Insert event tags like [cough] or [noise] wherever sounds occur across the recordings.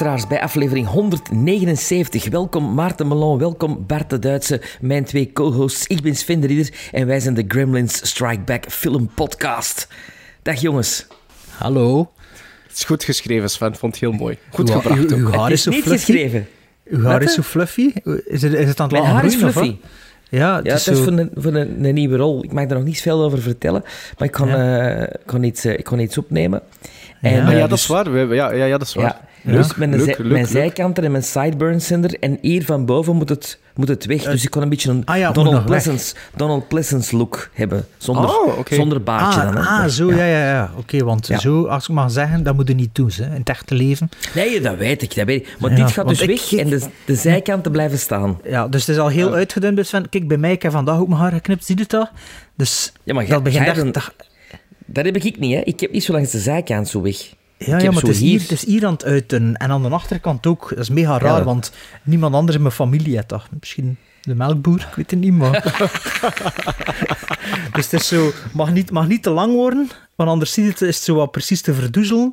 luisteraars bij aflevering 179. Welkom Maarten Melon, welkom Bart de Duitse, mijn twee co-hosts. Ik ben Sven de Ridder en wij zijn de Gremlins Strike Back Film Podcast. Dag jongens. Hallo. Het is goed geschreven, Sven. Vond het heel mooi. Goed Uw- gebracht uw- ook. uw haar Het is is zo niet fluffy. geschreven. Uw haar Wat, is zo fluffy. Is het, is het aan het Mijn haar is groeien, of fluffy. wat? Ja, het Ja, is dat is zo... voor, een, voor een, een nieuwe rol. Ik mag daar nog niet veel over vertellen, maar ik kon, eh, ik kon, iets, eh, ik kon iets opnemen. En, Ja. Ah, eh, ja, dat dus- is waar. We- Ja, ja, ja, dat is waar. Dus mijn, leuk, mijn en mijn sideburns zijn er. En hier van boven moet het, moet het weg. Dus ik kon een beetje een ah ja, Donald. Pleasance, Donald Pleasance look hebben. Zonder, Oh, zonder baardje Ah, dan. hè. ah, zo, ja, ja, ja. Oké, want zo, als ik mag zeggen, dat moet je niet doen, hè, in het echte leven. Nee, dat weet ik. Dat weet ik. Maar dit gaat dus weg en de, de zijkanten blijven staan. Ja, dus het is al heel uitgedund. Dus van, kijk, bij mij, ik heb vandaag ook mijn haar geknipt, zie je het al? Dus Ja, maar dat begint echt... dat- Dat heb ik niet, hè. Ik heb niet zo langs de zijkant zo weg. Ja, ja maar het is, hier, het is hier aan het uiten. En aan de achterkant ook. Dat is mega raar, Ja. want niemand anders in mijn familie dat. Misschien de melkboer, ik weet het niet, maar... [laughs] dus het is zo... mag niet, mag niet te lang worden, want anders is het zo wat precies te verdoezelen.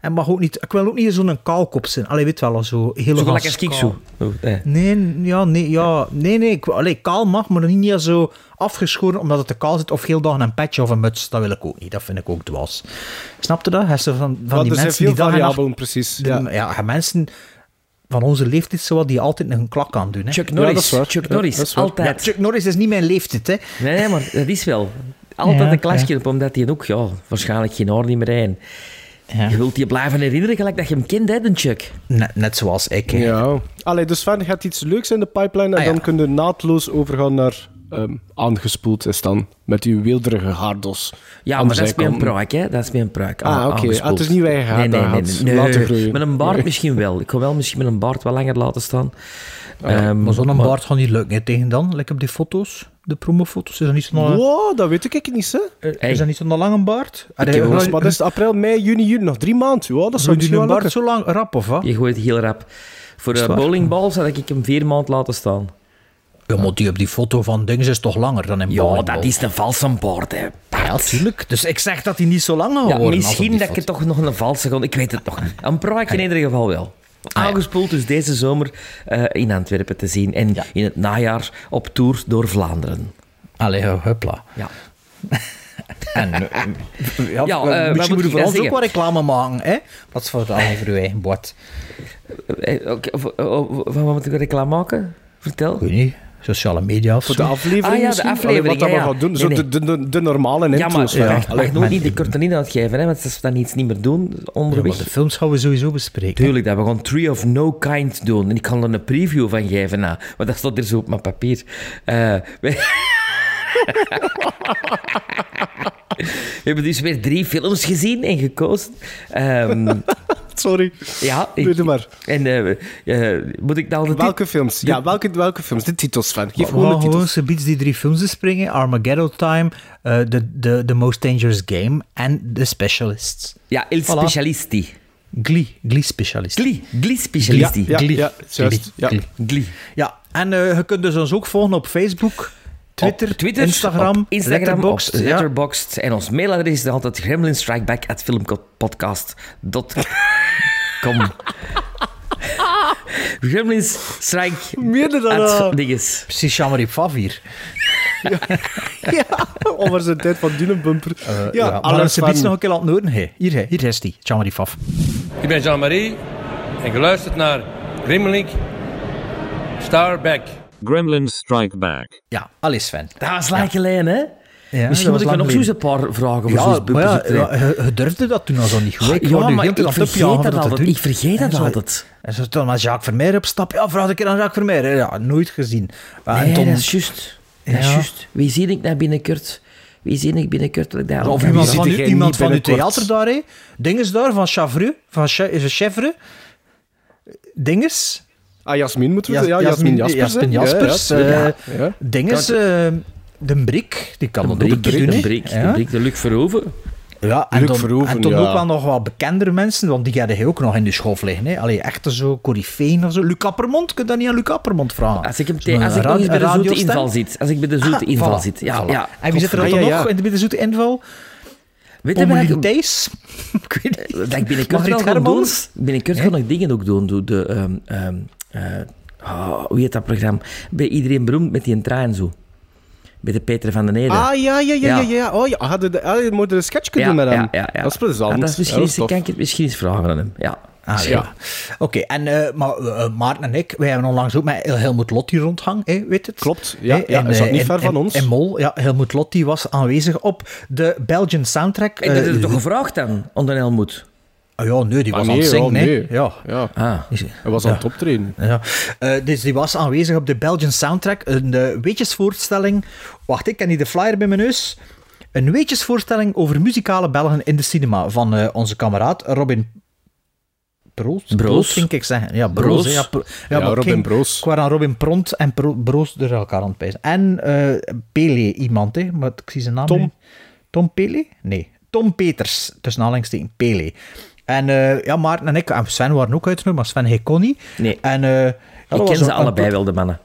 En mag ook niet... Ik wil ook niet zo'n kaalkop zijn. Allee, weet wel, zo heel Zo ik zo. Oh. Nee, ja, nee, ja, nee, nee. Ik, allee, kaal mag, maar niet meer zo afgeschoren omdat het te kaal zit. Of heel dag een petje of een muts. Dat wil ik ook niet. Dat vind ik ook dwaas. Snap je dat? Hij van, van Want die mensen die dag en nacht variabelen, precies. de- Ja. ja. mensen van onze leeftijd zo wat die altijd een klak aan doen. Hè. Chuck Norris. dat. Chuck Norris. dat. Ja, Altijd. Chuck Norris is niet mijn leeftijd, hè. Nee, nee, maar dat is wel. Altijd Ja, een klasje op, omdat hij ook, ja, waarschijnlijk geen haar niet meer rijdt. Ja. Je wilt je blijven herinneren, gelijk dat je hem kent, hè, de Chuck. Net, net zoals ik. hè. Ja. Allee, dus Sven, je hebt iets leuks in de pipeline en Ah, ja. dan kun je naadloos overgaan naar ehm, aangespoeld is dan. Met uw weelderige haardos. Ja, maar dat is mijn zijkanten. pruik, hè. Dat is mijn pruik. Ah, oké. aangespoeld. Ah, het is niet je haar nee, nee, daar nee, had nee, laten groeien. Met een baard Nee. misschien wel. Ik wil wel misschien met een baard wat langer laten staan. Ehm, Maar zo'n baard gaat niet lukken hè, tegen dan. Lekker op die foto's, de promofoto's. Is dat niet zo'n Wow, dat weet ik niet, hè. Hey. is dat niet zo'n lange baard? Allee, Maar dat is april, mei, juni, juli, nog drie maanden. Ja, dat zou misschien die wel een baard zo lang rap, of wat? Je gooit heel rap. Voor Is de het waar? bowlingbal zou ik hem vier maanden laten staan. Ja, maar die op die foto van Dings is toch langer dan in Ja, dat is een valse baard, hè. Ja, tuurlijk. Dus ik zeg dat hij niet zo lang gaat Ja, op misschien dat ik het foto. toch nog een valse. Ik weet het nog niet. Een pruik in ieder geval wel. Aangespoeld dus deze zomer eh, in Antwerpen te zien. En Ja. in het najaar op tour door Vlaanderen. Allee, ja, huppla. [laughs] Ja. En, eh, ja, eh, misschien moeten we voor ons ook wat reclame maken, hè? Wat is voor het allemaal voor uw eigen bord? Van wat moet ik reclame maken? Vertel. Ik weet niet. Sociale media of Voor zo. de aflevering Ah, ja, de misschien? aflevering, Allee, wat ja, dat we ja. gaan doen. Nee, Zo nee. de, de, de normale Ja, maar intro's. ja, van- ik Allee, mag nog niet de korte inhoud geven, hè, want als we dan iets niet meer doen Ja, onderweg. maar de films gaan we sowieso bespreken. Tuurlijk, dat we gewoon Tree of No Kind doen. En ik kan er een preview van geven, nou, maar dat staat er zo op mijn papier. Eh, we... [laughs] we hebben dus weer drie films gezien en gekozen. Ehm, [laughs] Sorry. ja, ik- Doe het maar. En eh, eh, moet ik dan de Welke films? Ja, welke, welke films? De titels van. Geef gewoon de gewoon titels. zoiets die drie films bespringen. Armageddon Time, eh, the, the, the Most Dangerous Game en The Specialists. Ja, Il Voilà. Specialisti. Glee, Glee Specialist. Glee, Glee Specialisti. Ja, Glee. ja, juist. Ja. Glee. Glee. Ja, en eh, je kunt dus ons ook volgen op Facebook, Twitter, Op Twitter, Instagram, op Instagram, Letterboxd. op ja. Letterboxd. En ons mailadres is altijd gremlinstrikeback.filmpodcast.com [laughs] Gremlins strike Meerder dan... at eh, dinges. Precies, Jean-Marie Favir. [laughs] ja, over zijn tijd van Dunebumper. Ja, ja, maar alles van... nog een keer laten horen. Hey, hier, hey, hier is die, Jean-Marie Fav. Ik ben Jean-Marie en geluisterd naar Grimmelink Starback. Gremlins Strike Back. Ja, alles Sven. Dat was lang geleden, hè? Ja, Misschien moet ik nog een paar vragen voor Ja, zo'n maar ja, ja, je, je durfde dat toen al zo niet goed. Ik Ja, maar ik het vergeet dat altijd. Ik vergeet dat En zo- altijd. En zo toen als Jacques Vermeer op stap. Ja, vraag een keer aan Jacques Vermeer. Ja, nooit gezien. Maar Nee, en toen- dat is juist. Dat is Ja. juist. Wie zie ik nou binnenkort? Wie zie ik binnenkort? Dat ik daar Of iemand van, zit u, iemand van uw binnenkort? theater daar, hè? Dinges daar, van Chavreux. Van het Chevre? Dinges? Ah, Jasmin moeten we Jas- Ja, Jasmin Jaspers. Jasmin? Jaspers. Ja, ja, eh. Dinges, eh, de Brik. Die kan De dat ook doen, de? Brik, de Brik, de Luc Verhoeven. Ja, en Luc dan, Verhoeven, en toen ja. ook wel nog wat bekendere mensen, want die hadden hij ook nog in de schof liggen. Hè. Allee, echte zo Corifeen of zo. Luc Appermond, kun je dat niet aan Luc Appermond vragen? Als ik, hem te- als ik nog eens bij de zoete inval zit. Als ik bij de zoete Ah, inval voilà, zit. Ja, voilà. ja. En wie zit er dan ja, nog in de bij de zoete inval? Weet je wat ik- Thijs? [laughs] ik weet niet. dat ik binnenkort doen? Ga ik dingen ook doen. Doe de, ehm, ehm, eh, oh, hoe heet dat programma? Bij Iedereen Beroemd met die een trein zo. Bij de Peter van den Ede. Ah, ja, ja, ja, ja. Ja. ja. Oh, ja. Hadden de, ah, je moet een sketch kunnen ja, doen met hem. ja, ja, ja. Dat is plezant. Ah, dat is misschien eens, kan ik het misschien eens vragen aan hem. Ja. Ah, ja. Ja. Oké, en eh, maar eh, Maarten en ik, wij hebben onlangs ook met Helmut Lotti rondhangen, hè, weet het? Klopt, ja, hij zat eh, niet ver van ons. In Mol, ja, Helmut Lotti was aanwezig op de Belgian soundtrack. En dat heb Eh, je toch gevraagd dan, onder Helmoet? Ah, ja, nee, die was Ah, aan het nee, zingen, ja, nee. Ja. Ja, Ah. hij was aan het optreden. Ja. Eh, dus die was aanwezig op de Belgian soundtrack. Een uh, weetjesvoorstelling. Wacht, ik ken niet de flyer bij mijn neus. Een weetjesvoorstelling over muzikale Belgen in de cinema van eh, onze kameraad Robin Broos. Broos. ging ik zeggen. Ja, Broos. Broos. Ja, Pro- Ja, ik Robin ging- Broos. Ik was aan Robin Pront en Broos door elkaar aan het pijzen. En eh Pele iemand, hè. Maar ik zie zijn naam Tom. nu. Tom Pele? Nee. Tom Peters, tussen aanhalingstekens, Pele. En eh, ja, Maarten en ik, en Sven waren ook uitgenodigd, maar Sven hij kon niet. Nee. En, eh, ik ken ze een- allebei een- wel, de mannen.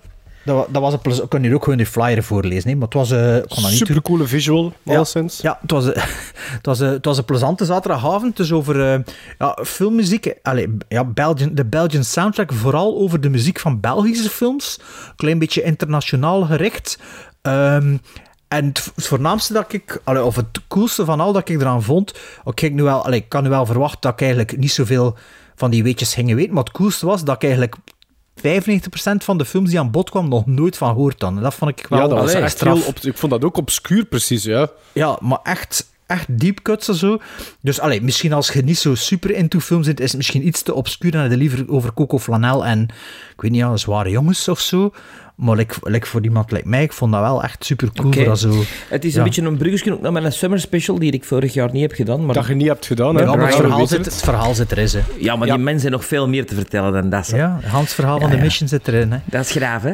dat, dat was een plez- Ik kan hier ook gewoon de flyer voorlezen, hè, maar het was... eh, ik kon dat niet doen. Super coole visual, Ja, alleszins. Ja, het was, [laughs] het, was, het was een plezante zaterdagavond. Dus over eh, ja, filmmuziek. Allee, ja, Belgian, de Belgian soundtrack. Vooral over de muziek van Belgische films. Klein beetje internationaal gericht. Ehm, en het, het voornaamste dat ik, allee, of het coolste van al dat ik eraan vond. Oké, ik, nu wel, allee, ik kan nu wel verwachten dat ik eigenlijk niet zoveel van die weetjes ging weten. Maar het coolste was dat ik eigenlijk 95% van de films die aan bod kwamen nog nooit van gehoord had. En dat vond ik wel Ja, dat was echt straf. heel... Op, ik vond dat ook obscuur, precies, ja. Ja, maar echt, echt deep cuts en zo. Dus allee, misschien als je niet zo super into films zit, is het misschien iets te obscuur en heb je liever over Coco Flanel en, ik weet niet, ja, zware jongens of zo. Maar like, like voor iemand like mij, ik vond dat wel echt super cool. Dat zo... Het is Ja. een beetje een bruggetje ook naar mijn summer special, die ik vorig jaar niet heb gedaan. Maar, Dat je niet hebt gedaan, hè. Het verhaal, zit, het. verhaal zit erin, hè. ja, maar Ja. die mensen zijn nog veel meer te vertellen dan dat. ze. Ja, Hans verhaal van Ja, de mission zit erin, hè. Dat is graaf, hè?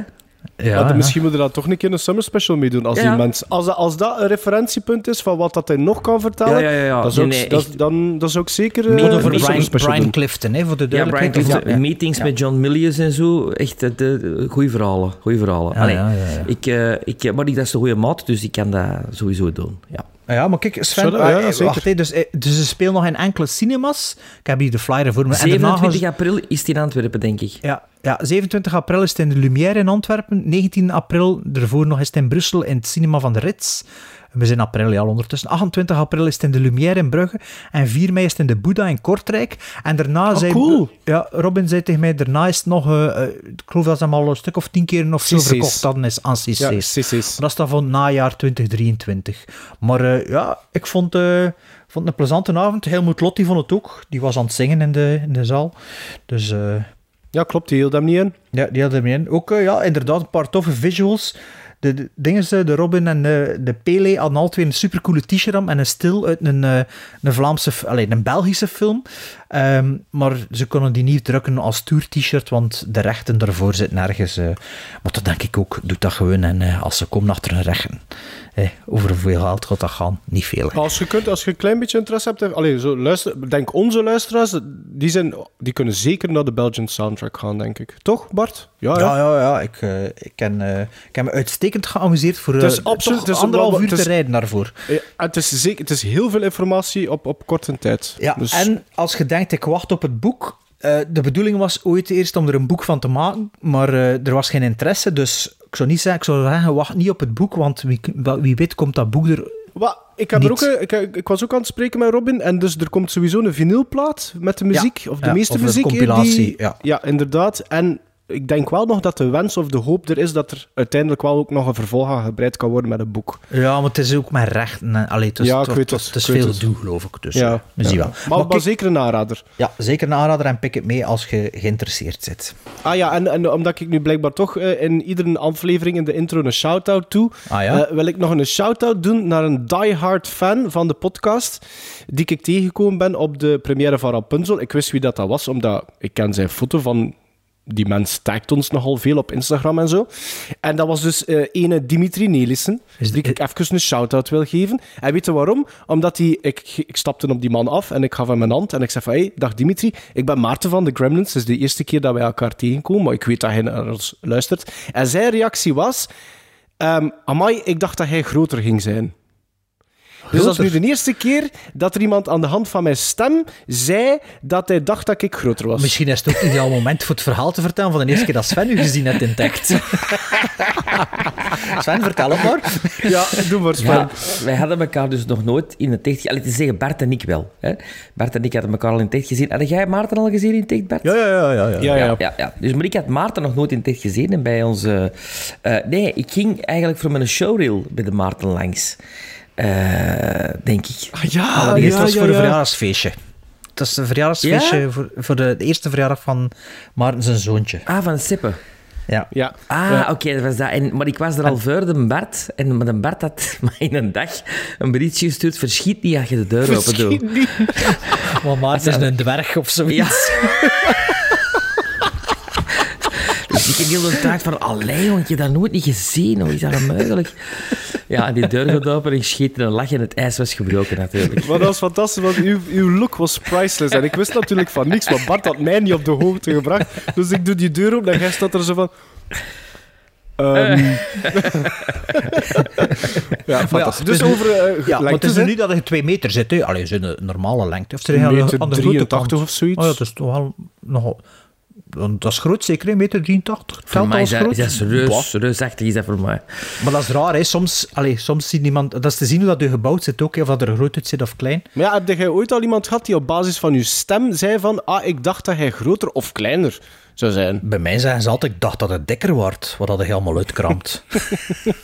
Ja, Maar ja. Misschien moeten we daar toch een keer een summer special mee doen. Als, Ja. die mensen, als, dat, als dat een referentiepunt is van wat dat hij nog kan vertellen, Ja, ja, ja, Nee, ik, nee, dat, echt. dan, dan zou ik zeker Meer eh, een Brian- Brian. Clifton, hè, voor de Ja, Brian duidelijkheid. Clifton, Ja. meetings met John Milius en zo. Echt de, de, goede verhalen. Goeie verhalen. Ja, Allee, ja, ja, ja. Ik, eh, ik, eh, maar ik, dat is de goede maat, dus ik kan dat sowieso doen. Ja. Ja, maar kijk, Sven, Zo, ja, zeker. wacht, dus, eh, dus ze spelen nog in enkele cinemas. Ik heb hier de flyer voor me. En daarna gaan ze- 27 april is het in Antwerpen, denk ik. Ja, ja, 27 april is het in de Lumière in Antwerpen. 19 april, daarvoor nog is het in Brussel in het cinema van de Rits. We zijn in april ja, al ondertussen. 28 april is het in de Lumière in Brugge. En 4 mei is het in de Boeddha in Kortrijk. En daarna zei... cool. Ja, Robin zei tegen mij, daarna is het nog... eh, eh, ik geloof dat ze hem al een stuk of tien keer of zo verkocht hadden is aan CC's. Ja, CC's. Dat is dan van najaar 2023. Maar eh, ja, ik vond, vond het een plezante avond. Helmoet Lotti vond het ook. Die was aan het zingen in de, in de zaal. Dus... Ja, klopt, die hield hem niet in. ja, die hadden er in. Ook, ja, inderdaad, een paar toffe visuals. De, dingen, ze, de Robin en de, de Pele hadden alle twee een supercoole t-shirt en een stil uit een, eh, een Vlaamse, f- allee, een Belgische film. Ehm, maar ze konden die niet drukken als tour-t-shirt, want de rechten daarvoor zitten nergens. eh. maar dat denk ik ook, doe dat gewoon. En eh, als ze komen achter hun rechten, eh, over hoeveel geld gaat dat gaan? Niet veel. hè. Als je, kunt, als je een klein beetje interesse hebt... Allee, zo luister, denk onze luisteraars, die, zijn, die kunnen zeker naar de Belgian soundtrack gaan, denk ik. Toch, Bart? Ja, Ja, ja, ja. Ik, eh, ik, ken, eh, ik heb me uitstekend geamuseerd voor Het is eh, absoluut- toch het is- anderhalf uur het is- te rijden daarvoor. Ja, het, is zeker, het is heel veel informatie op, op korte tijd. Ja, Dus- en als je denkt, ik wacht op het boek. eh, de bedoeling was ooit eerst om er een boek van te maken, maar eh, er was geen interesse. Dus ik zou niet zeggen, ik zou zeggen, wacht niet op het boek, want wie, wie weet komt dat boek er... Wat, ik, heb er ook, een- ik, ik was ook aan het spreken met Robin en dus er komt sowieso een vinylplaat met de muziek, of de ja, meeste of een muziek. compilatie, die- ja. ja, inderdaad. En ik denk wel nog dat de wens of de hoop er is dat er uiteindelijk wel ook nog een vervolg aan gebreid kan worden met een boek. Ja, maar het is ook mijn recht. Allee, het is, Ja, het, ik weet het, het, het is veel het. doe, geloof ik. Dus Ja, we zien wel. Maar, maar zeker een aanrader. ja, zeker een aanrader en pik het mee als je geïnteresseerd zit. Ah ja, en, en omdat ik nu blijkbaar toch eh, in iedere aflevering in de intro een shout-out doe, Ah ja? eh, wil ik nog een shout-out doen naar een diehard fan van de podcast, die ik tegengekomen ben op de première van Rapunzel. Ik wist wie dat, dat was, omdat ik ken zijn foto van die mens tagt ons nogal veel op Instagram en zo. En dat was dus eh ene Dimitri Nelissen, Is die die- ik even een shout-out wil geven. En weet je waarom? Omdat hij... Ik, ik stapte op die man af en ik gaf hem een hand en ik zei van, hey, dag Dimitri, ik ben Maarten van de Gremlins. Het is de eerste keer dat wij elkaar tegenkomen, maar ik weet dat hij naar ons luistert. En zijn reactie was... ehm amai, ik dacht dat hij groter ging zijn. Dus dat is nu de eerste keer dat er iemand aan de hand van mijn stem zei dat hij dacht dat ik groter was. Misschien is het ook niet ideaal moment voor het verhaal te vertellen van de eerste keer dat Sven u gezien heeft in Tact. [laughs] Sven, vertel het maar. Ja, doe maar, Sven. Ja, wij hadden elkaar dus nog nooit in het echt gezien. Allee, te zeggen, Bart en ik wel. Hè? Bart en ik hadden elkaar al in het echt gezien. Had jij Maarten al gezien in het echt, Bart? Ja, ja, ja. ja, ja. Ja, ja. Ja. Dus, maar ik had Maarten nog nooit in het echt gezien. En bij onze... eh, nee, ik ging eigenlijk voor mijn showreel bij de Maarten langs. Eh, denk ik. Ah, ja, Allereerst ja, was ja, voor een ja. verjaardagsfeestje. Het is een verjaardagsfeestje voor, voor de, de eerste verjaardag van Maarten zijn zoontje. Ah, van Sippe. Ja. Ja. Ah, Ja. oké, dat was dat. En, maar ik was er al voor de Bart. En maar de Bart had [laughs] mij in een dag een berichtje gestuurd. Verschiet niet als je de deur open doet. Misschien niet. [laughs] Want Maarten is een dwerg of zoiets. Dus [laughs] ik heb heel de tijd van, allee, want je hebt dat nooit niet gezien. Hoe is dat mogelijk? Ja, en die deur gaat open en ik schiet in een lach en het ijs was gebroken natuurlijk. Maar dat was fantastisch, want uw, uw look was priceless. En ik wist natuurlijk van niks, maar Bart had mij niet op de hoogte gebracht. Dus ik doe die deur open en jij staat er zo van... ehm. [laughs] ja, fantastisch. dus is over uh, Ja, maar het is nu hè? niet dat je twee meter zit. Hè. Allee, zijn een normale lengte. Of de- meter aan de grote 83 kant. of zoiets. Oh ja, dat is toch wel nogal... Dat is groot, zeker, een meter 83. Voor Telt mij als is dat, groot? dat is reus, reusachtig is dat voor mij. Maar dat is raar, hè. Soms, allee, soms ziet iemand... Dat is te zien hoe dat je gebouwd zit ook, hè, of dat er groot uit zit of klein. Maar ja, heb jij ooit al iemand gehad die op basis van uw stem zei van ah, ik dacht dat hij groter of kleiner zou zijn? Bij mij zeggen ze altijd, ik dacht dat het dikker wordt, wat dat je helemaal uitkrampt.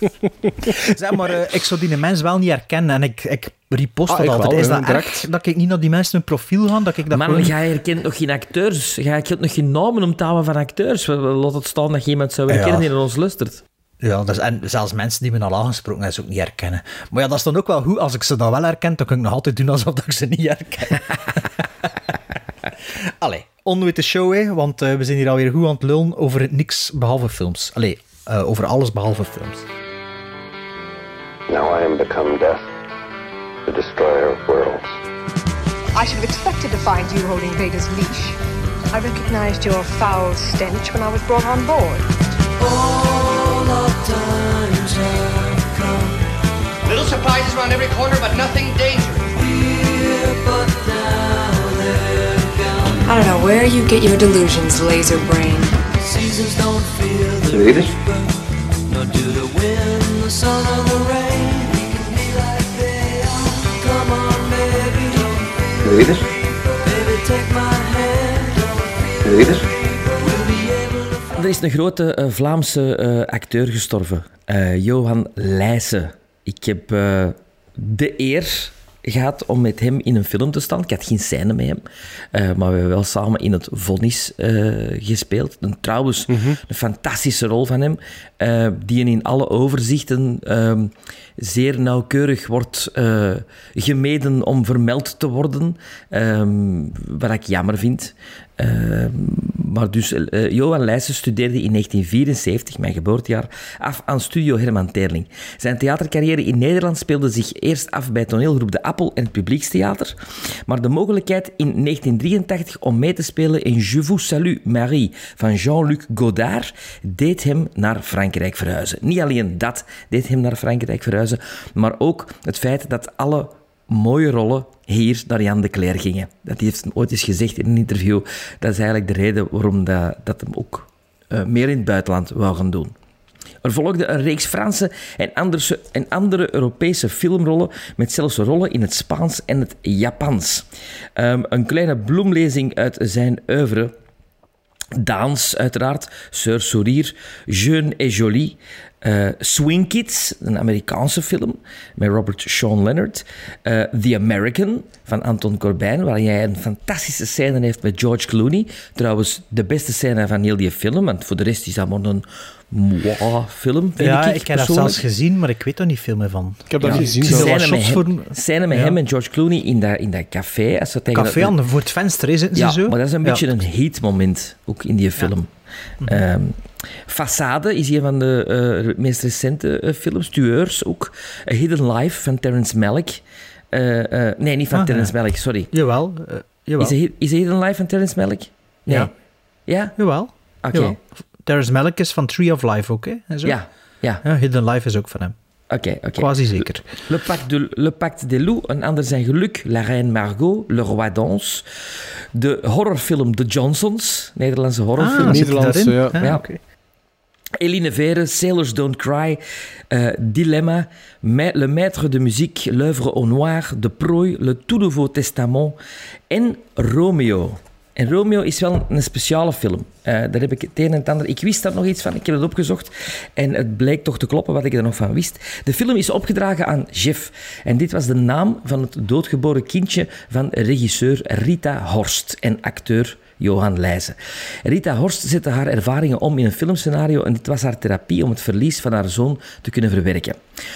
[laughs] zeg maar, eh, ik zou die mens wel niet herkennen en ik, ik repost Ah, dat altijd. wel, is dat direct. erg dat ik niet naar die mensen hun profiel ga, dat ik dat Man, gewoon... jij herkent nog geen acteurs. Jij kent nog geen namen om te houden van acteurs. Laat het staan dat je iemand zou herkennen Ja. die naar ons luistert. Ja, dat is, en zelfs mensen die me al aangesproken hebben, ze ook niet herkennen. Maar ja, dat is dan ook wel goed. Als ik ze dan wel herken, dan kan ik nog altijd doen alsof ik ze niet herken. [laughs] Allee, on with the show, hè, want eh, we zijn hier alweer goed aan het lullen over niks behalve films. Allee, eh, over alles behalve films. Now I am become death, the destroyer of worlds. I should have expected to find you holding Vader's leash. I recognized your foul stench when I was brought on board. Little surprises around every corner, but nothing dangerous. I don't know where you get your delusions, laser brain. Read it? Read it? It? Er is een grote eh, Vlaamse eh, acteur gestorven. Eh, Johan Leijsen. Ik heb de eer gehad om met hem in een film te staan. Ik had geen scène met hem, eh, maar we hebben wel samen in het Vonnis eh, gespeeld. En trouwens, een fantastische rol van hem, eh, die in alle overzichten ehm, zeer nauwkeurig wordt gemeden om vermeld te worden, ehm, wat ik jammer vind. Ehm, maar dus, eh, Johan Leijsen studeerde in 1974, mijn geboortejaar, af aan Studio Herman Terling. Zijn theatercarrière in Nederland speelde zich eerst af bij toneelgroep De Appel en het Publiekstheater. Maar de mogelijkheid in 1983 om mee te spelen in Je vous salue Marie van Jean-Luc Godard deed hem naar Frankrijk verhuizen. Niet alleen dat deed hem naar Frankrijk verhuizen, maar ook het feit dat alle mooie rollen hier naar Jan de Cler gingen. Dat heeft ooit eens gezegd in een interview. Dat is eigenlijk de reden waarom dat, dat hem ook eh, meer in het buitenland wou gaan doen. Er volgde een reeks Franse en andere, en andere Europese filmrollen, met zelfs rollen in het Spaans en het Japans. Ehm, een kleine bloemlezing uit zijn oeuvre Daans, uiteraard. Sœur Sourire. Jeune et Jolie. Eh, Swing Kids, een Amerikaanse film met Robert Sean Leonard. Eh, The American van Anton Corbijn, waar jij een fantastische scène heeft met George Clooney. Trouwens, de beste scène van heel die film, want voor de rest is dat maar een moi film, Ja, ik, ik heb dat zelfs gezien, maar ik weet er niet veel meer van. Ik heb dat Ja, gezien. Scène met, hem, voor- scène met Ja. hem en George Clooney in dat, in dat café. Als ze tegen Café dat- aan de, voor het venster hè, zitten ja, zo. maar dat is een Ja. beetje een heat moment, ook in die film. Façade is een van de eh, meest recente eh, films. Tueurs ook. A Hidden Life van Terrence Malick. Eh, nee, niet van Ah, Terrence ja. Malick, sorry. Jawel. jawel. Is a, Hi- is a Hidden Life van Terrence Malick? Nee. Ja. Ja? Jawel. Oké. Jawel. Terrence Malick is van Tree of Life ook, hè? En zo. Ja, ja. Ja, Hidden Life is ook van hem. Oké, oké. Quasi zeker. Le Pacte, de, Le Pacte des Loups, Een ander zijn geluk, La Reine Margot, Le Roi d'Ans. De horrorfilm The Johnsons, Nederlandse horrorfilm. Ah, zit hij Nederlandse, ja. Ah, Ja. oké. Eline Vere, Sailors Don't Cry, eh, Dilemma, Ma- Le Maître de Musique, L'œuvre au Noir, De Prooi, Le Tout Nouveau Testament en Romeo. En Romeo is wel een speciale film. Eh, daar heb ik het een en ander... Ik wist daar nog iets van, ik heb het opgezocht. En het bleek toch te kloppen wat ik er nog van wist. De film is opgedragen aan Jeff. En dit was de naam van het doodgeboren kindje van regisseur Rita Horst en acteur Johan Leijzen. Rita Horst zette haar ervaringen om in een filmscenario en dit was haar therapie om het verlies van haar zoon te kunnen verwerken.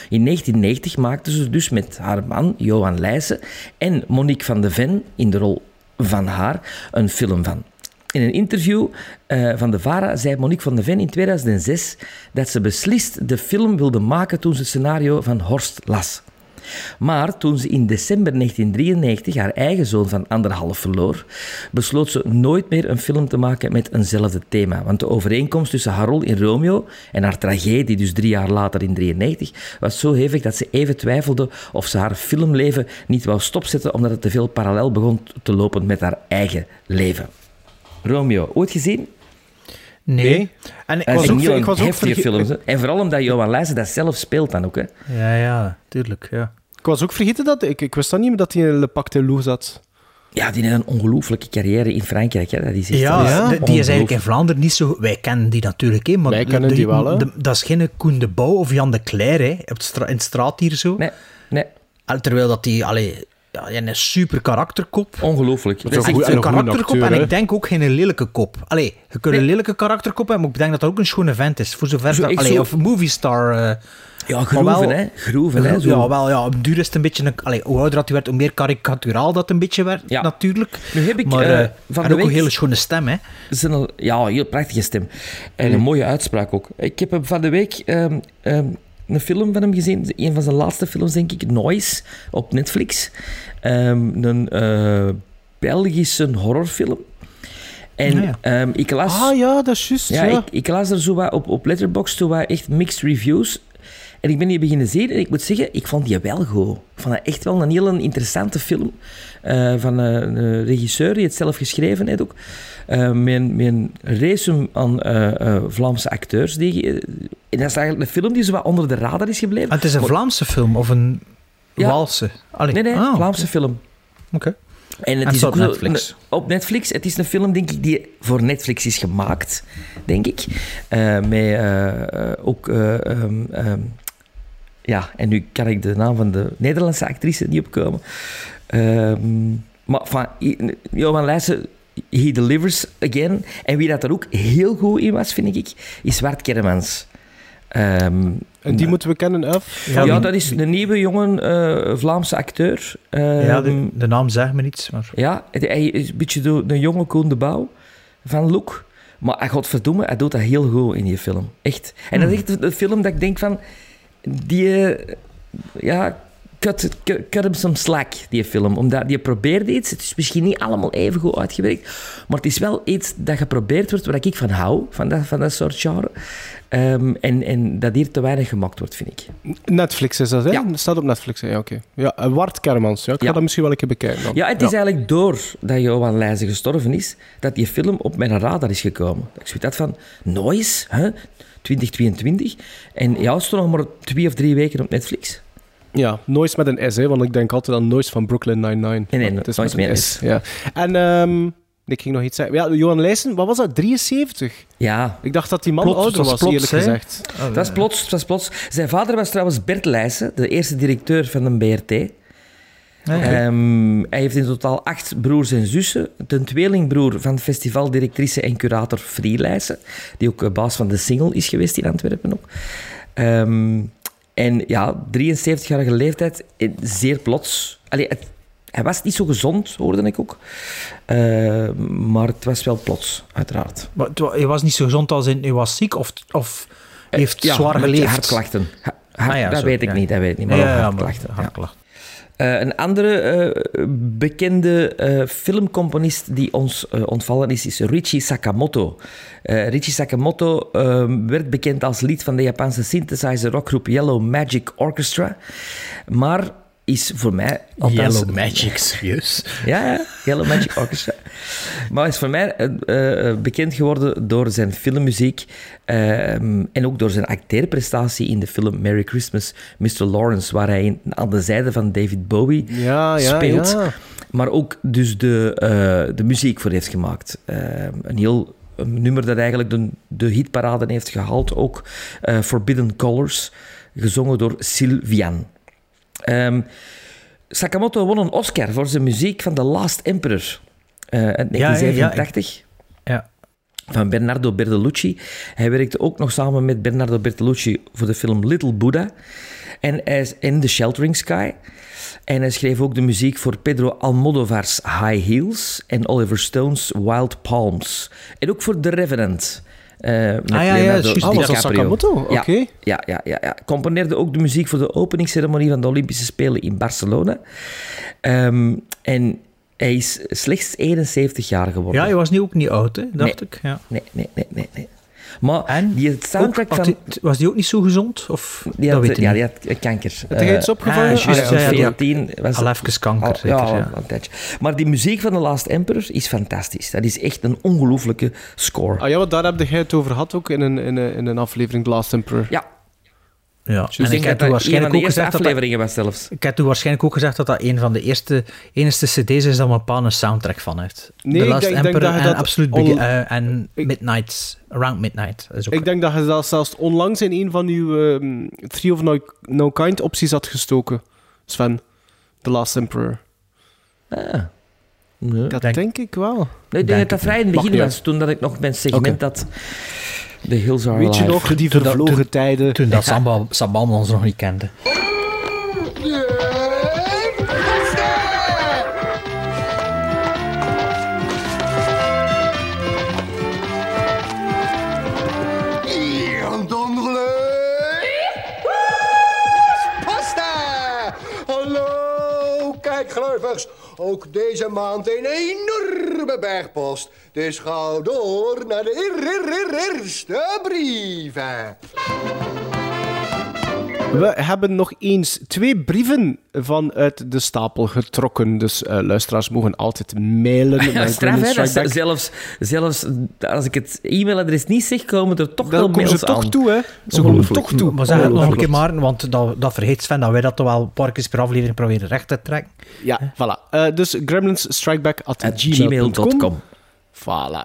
In 1990 maakte ze dus met haar man Johan Leijzen en Monique van de Ven in de rol van haar een film van. In een interview eh, van de VARA zei Monique van de Ven in 2006 dat ze beslist de film wilde maken toen ze het scenario van Horst las. Maar toen ze in december 1993 haar eigen zoon van anderhalf verloor, besloot ze nooit meer een film te maken met eenzelfde thema. Want de overeenkomst tussen haar rol in Romeo en haar tragedie, dus drie jaar later in 1993, was zo hevig dat ze even twijfelde of ze haar filmleven niet wou stopzetten omdat het te veel parallel begon te lopen met haar eigen leven. Romeo, ooit gezien? Nee. En ik was ook... ik was ook heftige verge- film. hè. En vooral omdat Johan Leijzen dat zelf speelt dan ook. Hè. Ja, ja, tuurlijk, ja. Ik was ook vergeten dat... Ik, ik wist dat niet meer dat hij in Le Pacte des Loups zat. Ja, die heeft een ongelooflijke carrière in Frankrijk. Hè. Dat is echt Ja, die is eigenlijk in. Vlaanderen niet zo... Wij kennen die natuurlijk, hè, maar... Wij kennen de- die wel, hè. de- dat is geen Koen de Bouw of Jan de Cler, hè, op het stra- in de straat hier zo. Nee, nee, Terwijl dat die... Allee, ja, een super karakterkop. ongelooflijk. Dat is een echt een een karakterkop acteur, en ik denk ook geen lelijke kop. Allee, je kunt een lelijke karakterkop hebben, maar ik denk dat dat ook een schone vent is. Voor zover Zo dat... Allee, zo- of movie star... eh, Ja, groeven, wel- hè. Groeven, hè. ja, wel, ja, op duur is het een beetje... Een, allee, hoe ouder dat hij werd, hoe meer karikaturaal dat een beetje werd, Ja. natuurlijk. Nu heb ik maar eh, eh, van en de ook een week... hele schone stem, hè. ja, heel prachtige stem. En een mooie uitspraak ook. Ik heb hem van de week ehm, ehm, een film van hem gezien. Een van zijn laatste films, denk ik. Noise, op Netflix. Ehm, een eh, Belgische horrorfilm. En ja. ehm, ik las... Ah ja, dat is juist. Ja, Ja, Ik, ik las er zo wat op, op Letterboxd zo wat echt mixed reviews. En ik ben die beginnen zien en ik moet zeggen, ik vond die wel goed. Ik vond dat echt wel een heel interessante film. eh, van een regisseur die het zelf geschreven heeft ook. Eh, met een race aan eh, eh, Vlaamse acteurs. Die, en dat is eigenlijk een film die zo wat onder de radar is gebleven. Ah, het is een Maar- Vlaamse film of een Ja. Waalse? Allee. Nee, nee, ah, Vlaamse film. Oké. En het En is op Netflix. een- op Netflix. Het is een film, denk ik, die voor Netflix is gemaakt, denk ik. Met ook... eh, ehm, ehm, ja, en nu kan ik de naam van de Nederlandse actrice niet opkomen. Ehm, maar van Johan Leijsen, he delivers again. En wie dat er ook heel goed in was, vind ik, is Wart Kermans. Ehm, En die moeten we kennen, af. Ja, ja, dat is een nieuwe jonge eh, Vlaamse acteur. Ja, Ehm, de, de naam zegt me niets, maar... ja, hij is een beetje de, de jonge Koen de Bouw van look. Maar hij godverdomme, hij doet dat heel goed in die film. Echt. En dat is echt een film dat ik denk van... Die... eh, Ja, cut, cut, cut hem some slack, die film. Omdat die probeert iets. Het is misschien niet allemaal even goed uitgewerkt. Maar het is wel iets dat geprobeerd wordt waar ik van hou. Van dat, van dat soort genre. Ehm, en, en dat hier te weinig gemaakt wordt, vind ik. Netflix is dat, hè? Ja. Dat staat op Netflix, hè? ja, oké. Ja, en Wart Kermans, ja. Ik ga Ja. dat misschien wel een keer bekijken dan. Ja, het is eigenlijk door dat Johan Leijzen gestorven is, dat die film op mijn radar is gekomen. Ik zoiets dat van, Noise, hè? 2022. En ja, het stond nog maar twee of drie weken op Netflix. Ja, Noise met een S, hè, want ik denk altijd aan Noise van Brooklyn Nine-Nine. Nee, nee, het is Noise met een S. Ja. En ehm, ik ging nog iets zeggen. Ja, Johan Leijsen, wat was dat? 73? Ja, Ik dacht dat die man Plots, ouder was, is plots, eerlijk gezegd. dat was plots, dat was plots. Zijn vader was trouwens Bert Leijsen, de eerste directeur van de BRT. Ehm, hij heeft in totaal acht broers en zussen. Een tweelingbroer van festivaldirectrice en curator Free Leijsen, die ook eh, baas van de single is geweest in Antwerpen ook. Ehm, en ja, 73-jarige leeftijd, eh, zeer plots. Allee, het, hij was niet zo gezond, hoorde ik ook. Eh, maar het was wel plots, uiteraard. Maar hij was niet zo gezond als in, hij was ziek of, of heeft Ja, zwaar geleefd. hartklachten. Ha- hart- Ah ja, dat zo, weet ik ja. niet, dat weet ik niet. Maar hartklachten. hartklachten. Eh, een andere eh, bekende eh, filmcomponist die ons ontvallen is, is Richie Sakamoto. Richie Sakamoto eh, werd bekend als lid van de Japanse synthesizer rockgroep Yellow Magic Orchestra, maar is voor mij... althans- Yellow Magic, [laughs] serieus. ja, ja, Yellow Magic Orchestra. Maar is voor mij eh, eh, bekend geworden door zijn filmmuziek ehm, en ook door zijn acteerprestatie in de film Merry Christmas, Mr. Lawrence, waar hij aan de zijde van David Bowie Ja, ja, speelt. ja. Maar ook dus de, eh, de muziek voor heeft gemaakt. Ehm, een heel een nummer dat eigenlijk de, de hitparade heeft gehaald, ook eh, Forbidden Colors, gezongen door Sylvian. Ehm, Sakamoto won een Oscar voor zijn muziek van The Last Emperor eh uit ja, ja, 1987 Ja. van Bernardo Bertolucci. Hij werkte ook nog samen met Bernardo Bertolucci voor de film Little Buddha en hij is in The Sheltering Sky. En hij schreef ook de muziek voor Pedro Almodovar's High Heels en Oliver Stone's Wild Palms. En ook voor The Revenant. Eh, met Ah, ja, ja. Sakamoto? Oké. ja, ja, ja, ja. Componeerde ook de muziek voor de openingsceremonie van de Olympische Spelen in Barcelona. Ehm, en hij is slechts 71 jaar geworden. Ja, hij was niet, ook niet oud, hè, dacht Nee. ik. Ja. Nee, nee, nee, nee. nee. Maar En? die soundtrack Ook, van... had was die ook niet zo gezond? Of, Die dat had, weet je ja, niet. die had kanker. Heb jij iets opgevangen? ah, juist, Ah, ja, ja, ja, 14 was Al even kanker, al- zeker. ja. Maar die muziek van The Last Emperor is fantastisch. Dat is echt een ongelooflijke score. Ah ja, want daar heb jij het over gehad ook in een, in een, in een aflevering The Last Emperor. Ja, Ja. ik En ik denk heb dat toen waarschijnlijk ook gezegd dat dat afleveringen was zelfs. Ik heb toen waarschijnlijk ook gezegd dat dat een van de eerste, enigste cd's is dat mijn pa een soundtrack van heeft. Nee, The Last denk- ik denk Emperor dat en Absolute on- eh, en Ik- Midnight, Around Midnight. Is ook Ik denk dat je dat zelfs onlangs in een van uw ehm, Three of No, no Kind opties had gestoken, Sven. The Last Emperor. Ah. Nee. Dat Denk- denk, ik wel. Nee, ik denk Denk dat dat vrij in het begin was, toen dat ik nog mijn segment had. The Hills Are Weet je nog, die dat- vervlogen tijden. Toen dat Samba, Samba ons nog niet kende. Ook deze maand een enorme bergpost. Dus ga door naar de eer- eer- eer- eerste brieven. We hebben nog eens twee brieven vanuit de stapel getrokken. Dus eh, luisteraars mogen altijd mailen. [laughs] Ja, straf, hè? Zelfs, zelfs als ik het e-mailadres niet zeg, komen er toch wel mails ze toch aan. toe, hè? Ze komen toch toe. Maar zeg het nog een keer maar, want dat, dat vergeet Sven dat wij dat toch wel een paar keer per aflevering proberen recht te trekken. Ja, voilà. Eh, dus gremlinsstrikeback at, At gmail.com. gmail.com.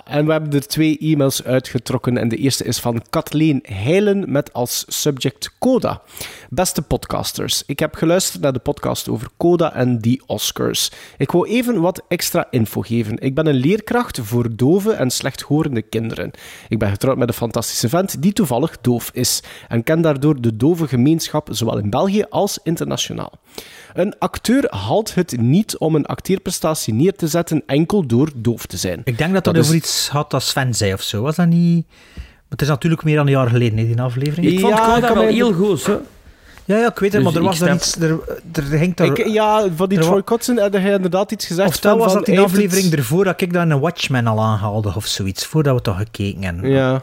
En we hebben er twee e-mails uitgetrokken. En de eerste is van Kathleen Heilen met als subject Coda. Beste podcasters, ik heb geluisterd naar de podcast over Coda en die Oscars. Ik wou even wat extra info geven. Ik ben een leerkracht voor dove en slechthorende kinderen. Ik ben getrouwd met een fantastische vent die toevallig doof is. En ken daardoor de dove gemeenschap zowel in België als internationaal. Een acteur haalt het niet om een acteerprestatie neer te zetten enkel door doof te zijn. Ik denk dat dat, Dat is- over iets had dat Sven zei of zo. Was dat niet... Maar het is natuurlijk meer dan een jaar geleden, hè, die aflevering. Ik vond Ja, kan wel heel goed, hè? Ja, ja, ik weet het, Dus maar er ik was daar snap- iets... Er, er ging daar... Ik, ja, van die Er Troy Kotzen had hij inderdaad iets gezegd. of dat was dat die aflevering het- ervoor dat ik in een Watchmen al aanhaalde of zoiets, voordat we toch gekeken hebben. Ja.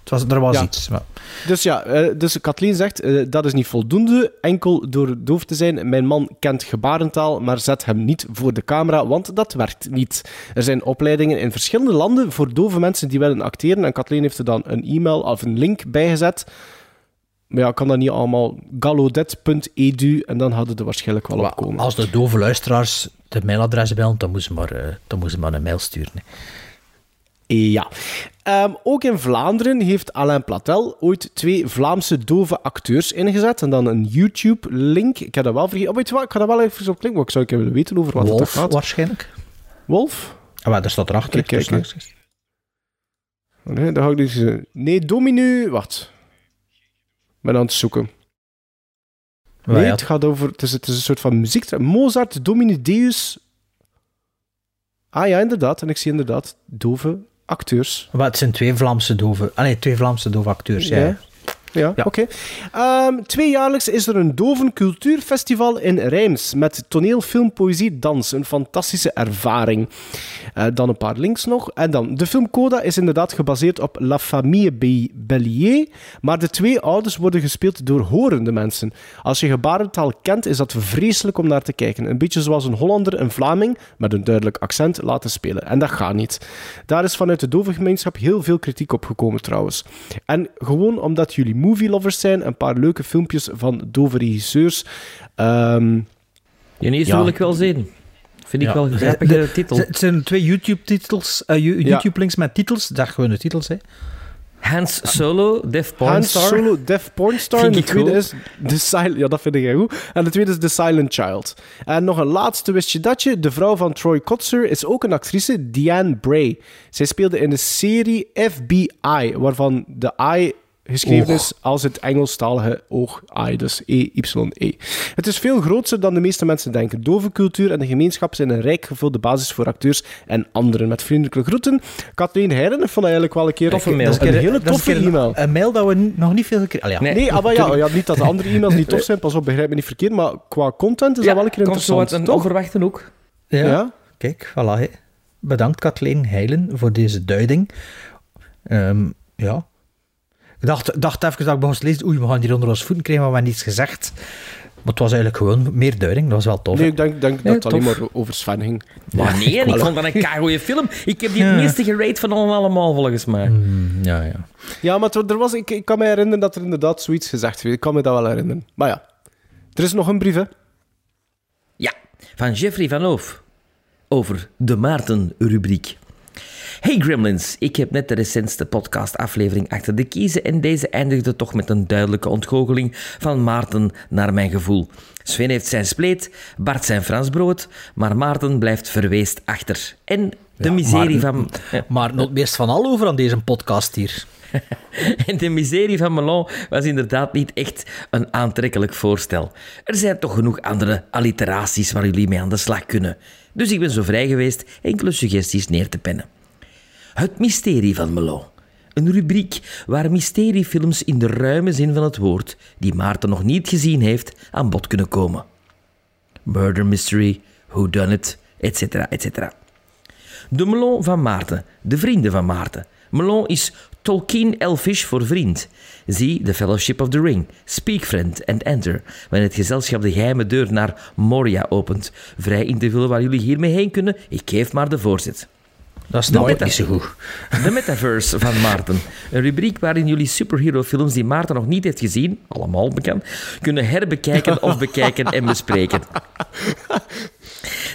Het was, er was Ja. iets. Maar. Dus ja, eh, dus Kathleen zegt, eh, dat is niet voldoende, enkel door doof te zijn. Mijn man kent gebarentaal, maar zet hem niet voor de camera, want dat werkt niet. Er zijn opleidingen in verschillende landen voor dove mensen die willen acteren. En Kathleen heeft er dan een e-mail of een link bijgezet. Maar ja, ik kan dat niet allemaal. galodet.edu en dan hadden er waarschijnlijk wel opkomen. Als de dove luisteraars de mailadres bellen, dan moeten ze maar, eh, dan moeten maar een mail sturen. hè. Ja. Ehm, ook in Vlaanderen heeft Alain Platel ooit twee Vlaamse dove acteurs ingezet. En dan een YouTube-link. Ik heb dat wel vergeten. Oh, weet je wat? Ik ga dat wel even op klikken, want ik zou willen weten over wat het gaat. waarschijnlijk. Wolf? Ah, maar daar staat erachter. Kijk, kijk, dus- kijk. Nee, dat ga ik niet zeggen. Nee, Dominu... Wacht ben aan het zoeken. Nee, het gaat over. Het is, het is een soort van muziek. Mozart, Domine Deus. Ah ja, inderdaad. En ik zie inderdaad dove acteurs. Wat het zijn twee Vlaamse dove. Ah nee, twee Vlaamse dove acteurs. Ja. Ja, oké. Ehm, tweejaarlijks is er een Doven Cultuurfestival in Rijms met toneel, film, poëzie, dans. Een fantastische ervaring. Eh, dan een paar links nog. En dan, de film Coda is inderdaad gebaseerd op La Famille Be- Bellier, maar de twee ouders worden gespeeld door horende mensen. Als je gebarentaal kent, is dat vreselijk om naar te kijken. Een beetje zoals een Hollander een Vlaming met een duidelijk accent laten spelen. En dat gaat niet. Daar is vanuit de dovengemeenschap heel veel kritiek op gekomen trouwens. En gewoon omdat jullie movie lovers zijn, een paar leuke filmpjes van dove regisseurs. Ehm Die eerste Ja. wil ik wel zien. Vind ik Ja. wel een grappige titel. Het zijn twee YouTube-titels, eh, Yo- YouTube-links met titels. Dat gewoon de titels, hè. Hans Solo, Def Hans Pornstar. Solo, Def Pornstar. En de tweede goed. is The Silent... Ja, dat vind ik heel goed. En de tweede is The Silent Child. En nog een laatste wist je datje. De vrouw van Troy Kotzer is ook een actrice, Diane Bray. Zij speelde in de serie FBI, waarvan de I geschreven Oog. is als het Engelstalige oog I, dus E-Y-E. Het is veel groter dan de meeste mensen denken. Dove cultuur en de gemeenschap zijn een rijk gevulde basis voor acteurs en anderen. Met vriendelijke groeten. Kathleen Heijden, ik vond dat eigenlijk wel een keer Toffe een, mail. een, Dat is een keer- hele toffe e-mail. Een mail dat we nog niet veel gekregen ja. Nee. Nee, ah, maar ja, ja, niet dat de andere [laughs] e-mails niet tof zijn, pas op, begrijp me niet verkeerd, maar qua content is dat wel een keer zo interessant, een toch? onverwachte hoek. Ja. Ja? Kijk, voilà. Bedankt Kathleen Heilen voor deze duiding. Ehm, ja. Ik dacht, dacht even dat ik begon te lezen, oei, we gaan hier onder ons voeten krijgen, maar we hebben niets gezegd. Maar het was eigenlijk gewoon meer duiding, dat was wel tof. Nee, ik denk, denk Nee, dat het alleen maar over Sven ging. Maar nee, ik vond dat een goede film. Ik heb die het Ja. meeste gerate van allemaal, volgens mij. Mm, ja, ja. Ja, maar er was, ik, ik kan me herinneren dat er inderdaad zoiets gezegd werd. Ik kan me dat wel herinneren. Maar ja, er is nog een brief, hè. Ja, van Jeffrey van Hoof. Over de Maarten-rubriek. Hey Gremlins, ik heb net de recentste podcastaflevering achter de kiezen en deze eindigde toch met een duidelijke ontgoocheling van Maarten naar mijn gevoel. Sven heeft zijn spleet, Bart zijn Fransbrood, maar Maarten blijft verweest achter. En de miserie Maarten- van... Maar [laughs] het meest van al over aan deze podcast hier. [laughs] En de miserie van Melon was inderdaad niet echt een aantrekkelijk voorstel. Er zijn toch genoeg andere alliteraties waar jullie mee aan de slag kunnen. Dus ik ben zo vrij geweest enkele suggesties neer te pennen. Het mysterie van Melon. Een rubriek waar mysteriefilms in de ruime zin van het woord, die Maarten nog niet gezien heeft, aan bod kunnen komen. Murder mystery, whodunit, etc. etc. De melon van Maarten, de vrienden van Maarten. Melon is Tolkien Elfish voor vriend. Zie The Fellowship of the Ring, Speak Friend and Enter, wanneer het gezelschap de geheime deur naar Moria opent. Vrij in waar jullie hiermee heen kunnen, ik geef maar de voorzet. Dat is De nooit niet zo goed. De Metaverse van Maarten. Een rubriek waarin jullie superhero-films die Maarten nog niet heeft gezien, allemaal bekend, kunnen herbekijken of bekijken en bespreken.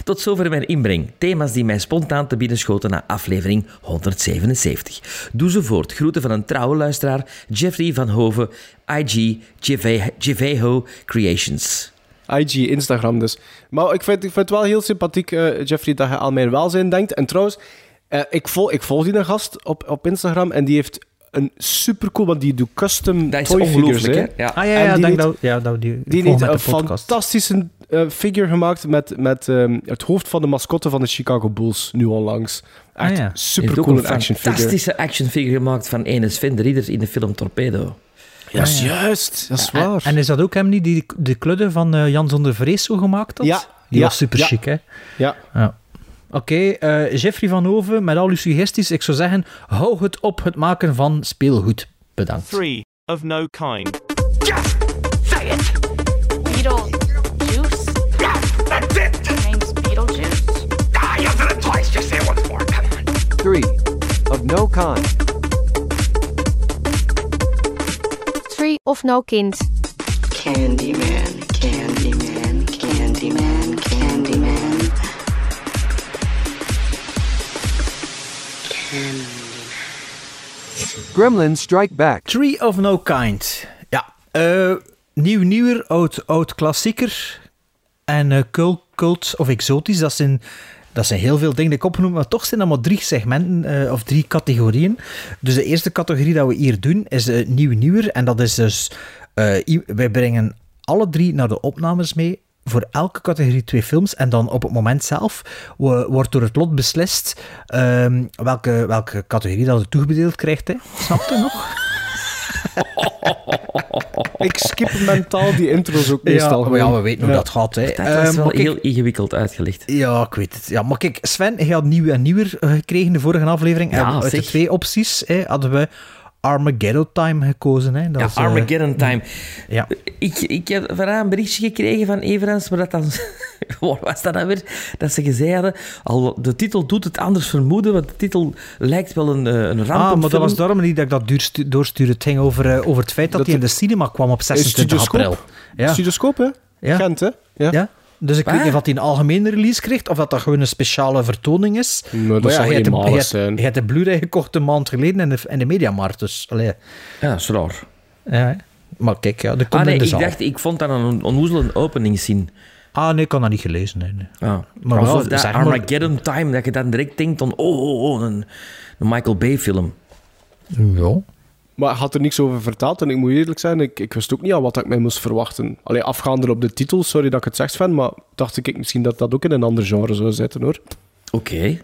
Tot zover mijn inbreng. Thema's die mij spontaan te binnen schoten na aflevering 177. Doe ze voort. Groeten van een trouwe luisteraar, Jeffrey van Hoven, IG Jeve- Jeveho Creations. IG, Instagram dus. Maar ik vind, ik vind het wel heel sympathiek, eh, Jeffrey, dat je aan mijn welzijn denkt. En trouwens, eh, ik, volg, ik volg die een gast op, op Instagram en die heeft een supercool, want die doet custom Dat is toy figures. ongelooflijk, hè? Ja. Ah ja, ja, die heeft- dat, ja dat die, Die heeft een fantastische eh, figure gemaakt met, met ehm, het hoofd van de mascotte van de Chicago Bulls, nu onlangs. Echt Ah, ja. Hij heeft super ook cool een action figure. fantastische actionfigure gemaakt van ene Sven de Ridder in de film Torpedo. Ja, is juist. Dat is En, waar. en is dat ook hem die die de kludde van eh, Jan zonder Vrees zo gemaakt had? Ja, Die ja, was super ja. chic, hè? ja. Ja. Oké, eh, Jeffrey van Hoven, met al uw suggesties, ik zou zeggen, hou het op het maken van speelgoed. Bedankt. Three of no kind. Beetlejuice? That's it! Name's Beetlejuice? Ah, you said it twice. Just say it once more. Come on. Three of no kind. Three of no kind. Candyman, Gremlins Strike Back. Tree of No Kind. Ja, eh, nieuw, nieuwer, oud, oud klassieker. En eh, cult, cult of exotisch, dat zijn, dat zijn heel veel dingen die ik opgenoemd, maar toch zijn dat maar drie segmenten eh, of drie categorieën. Dus de eerste categorie dat we hier doen is nieuw, nieuwer. En dat is dus, wij brengen alle drie naar de opnames mee voor elke categorie twee films. En dan op het moment zelf wo- wordt door het lot beslist ehm, welke, welke categorie dat het toebedeeld krijgt. Hè. Snap je nog? [laughs] Ik skip mentaal die intro's ook meestal. ja, maar ja, gewoon. we weten hoe Ja. dat gaat. Hè. Dat was Ehm, wel heel ingewikkeld uitgelegd. Ja, ik weet het. Ja, maar kijk, Sven, hij had nieuw en nieuwer eh, gekregen de vorige aflevering. Ja, en uit de twee opties hè, hadden we Armageddon Time gekozen. Hè. Dat Ja, is, eh, Armageddon Time. Ja. Ik, ik heb vandaag een berichtje gekregen van Everans, maar dat dan... [laughs] Waar was dat nou weer? Dat ze gezegd hadden... Al, de titel doet het anders vermoeden, want de titel lijkt wel een, eh, een rampenfilm. Ah, maar dat was daarom niet dat ik dat duurstu- doorstuurde. Het ging over, eh, over het feit dat, hij in de cinema kwam op 26 Studioscoop. april. Ja. Studioscoop, hè? Ja. Gent, hè? Ja. Dus ik weet niet of hij een algemene release kreeg of dat dat gewoon een speciale vertoning is. Dat Maar de- eenmalig je hebt- zijn. Je hebt de Blu-ray gekocht een maand geleden in de, in de Mediamarkt. Dus, allee. Ja, dat is raar. Ja, maar kijk, ja, dat komt Ah nee, in de ik zaal. dacht, ik vond dat een onnoezele openingszin. Ah, nee, ik kan dat niet gelezen. Nee, nee. Ah. Maar Maar wel, dat zeg maar- Armageddon Time, dat je dan direct denkt van... Oh, oh, oh, een, een Michael Bay film. Ja. Maar ik had er niks over verteld en ik moet eerlijk zijn, ik, ik wist ook niet al wat ik mij moest verwachten. Alleen afgaande op de titel, sorry dat ik het zeg Sven, maar dacht ik misschien dat dat ook in een ander genre zou zitten hoor. Oké.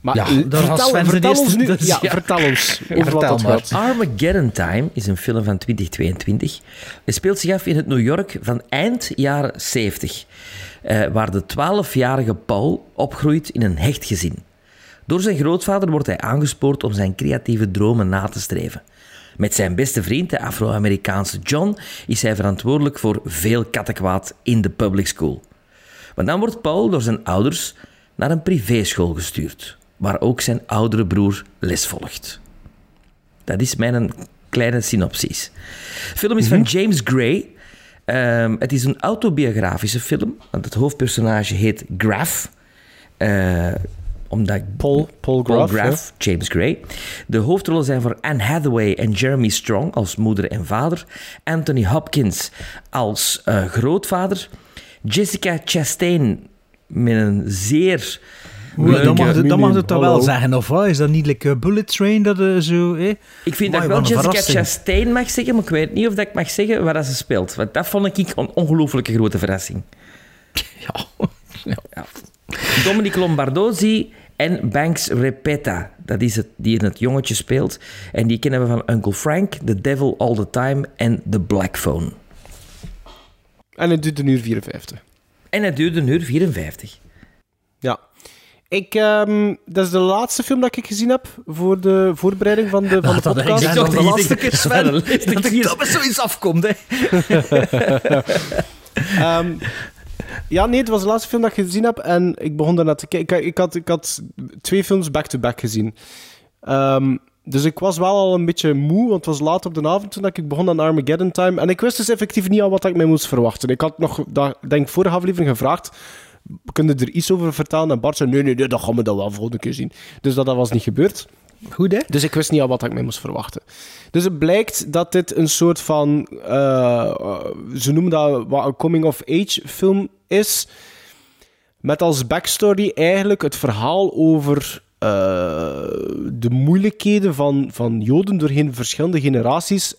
Maar Ja, vertel, eerste- ons nu, [laughs] dus ja, ja. vertel ons [laughs] over Vertel wat dat maar. Armageddon Time is een film van 2022. Het speelt zich af in het New York van eind jaren 70, eh, waar de 12-jarige Paul opgroeit in een hecht gezin. Door zijn grootvader wordt hij aangespoord om zijn creatieve dromen na te streven. Met zijn beste vriend, de Afro-Amerikaanse John, is hij verantwoordelijk voor veel kattenkwaad in de public school. Maar dan wordt Paul door zijn ouders naar een privéschool gestuurd, waar ook zijn oudere broer les volgt. Dat is mijn kleine synopsis. De film is van James Gray. Ehm, het is een autobiografische film, want het hoofdpersonage heet Graf. Eh, omdat Paul, Paul Paul Graff, Graff, James Gray. De hoofdrollen zijn voor Anne Hathaway en Jeremy Strong als moeder en vader. Anthony Hopkins als eh, grootvader. Jessica Chastain met een zeer Oeh, dan leuke- mag, het, dan mag het dan wel zeggen, of wat? Is dat niet like, Bullet Train? Dat, eh, zo, eh? Ik vind dat ik wel Jessica verrassing. Chastain mag zeggen, maar ik weet niet of dat ik mag zeggen waar dat ze speelt. Want dat vond ik een ongelooflijke grote verrassing. [laughs] Ja. Ja. Dominique Lombardozzi en Banks Repeta. Dat is het die in het jongetje speelt. En die kennen we van Uncle Frank, The Devil All the Time en The Black Phone. En het duurt een uur 54. En het duurde een uur 54. Ja. Ik, ehm, dat is de laatste film dat ik gezien heb voor de voorbereiding van de, van de [laughs] Dat ik podcast. gezegd, dacht dat de laatste keer, Sven. Dat ik dat zoiets afkomt, hè. [laughs] Ehm, ja, nee, het was de laatste film dat ik gezien heb en ik begon daarna te kijken. Ik, ik, had, ik had twee films back-to-back gezien. Ehm, dus ik was wel al een beetje moe, want het was laat op de avond toen ik begon aan Armageddon Time. En ik wist dus effectief niet al wat ik mij moest verwachten. Ik had nog, dat, denk vorige aflevering gevraagd, kun je er iets over vertellen? En Bart zei, nee, nee, nee, dat gaan we dan wel volgende keer zien. Dus dat, dat was niet gebeurd. Dus ik wist niet al wat ik mij moest verwachten. Dus het blijkt dat dit een soort van... eh, ze noemen dat een coming-of-age film is. Met als backstory eigenlijk het verhaal over eh, de moeilijkheden van, van Joden doorheen verschillende generaties.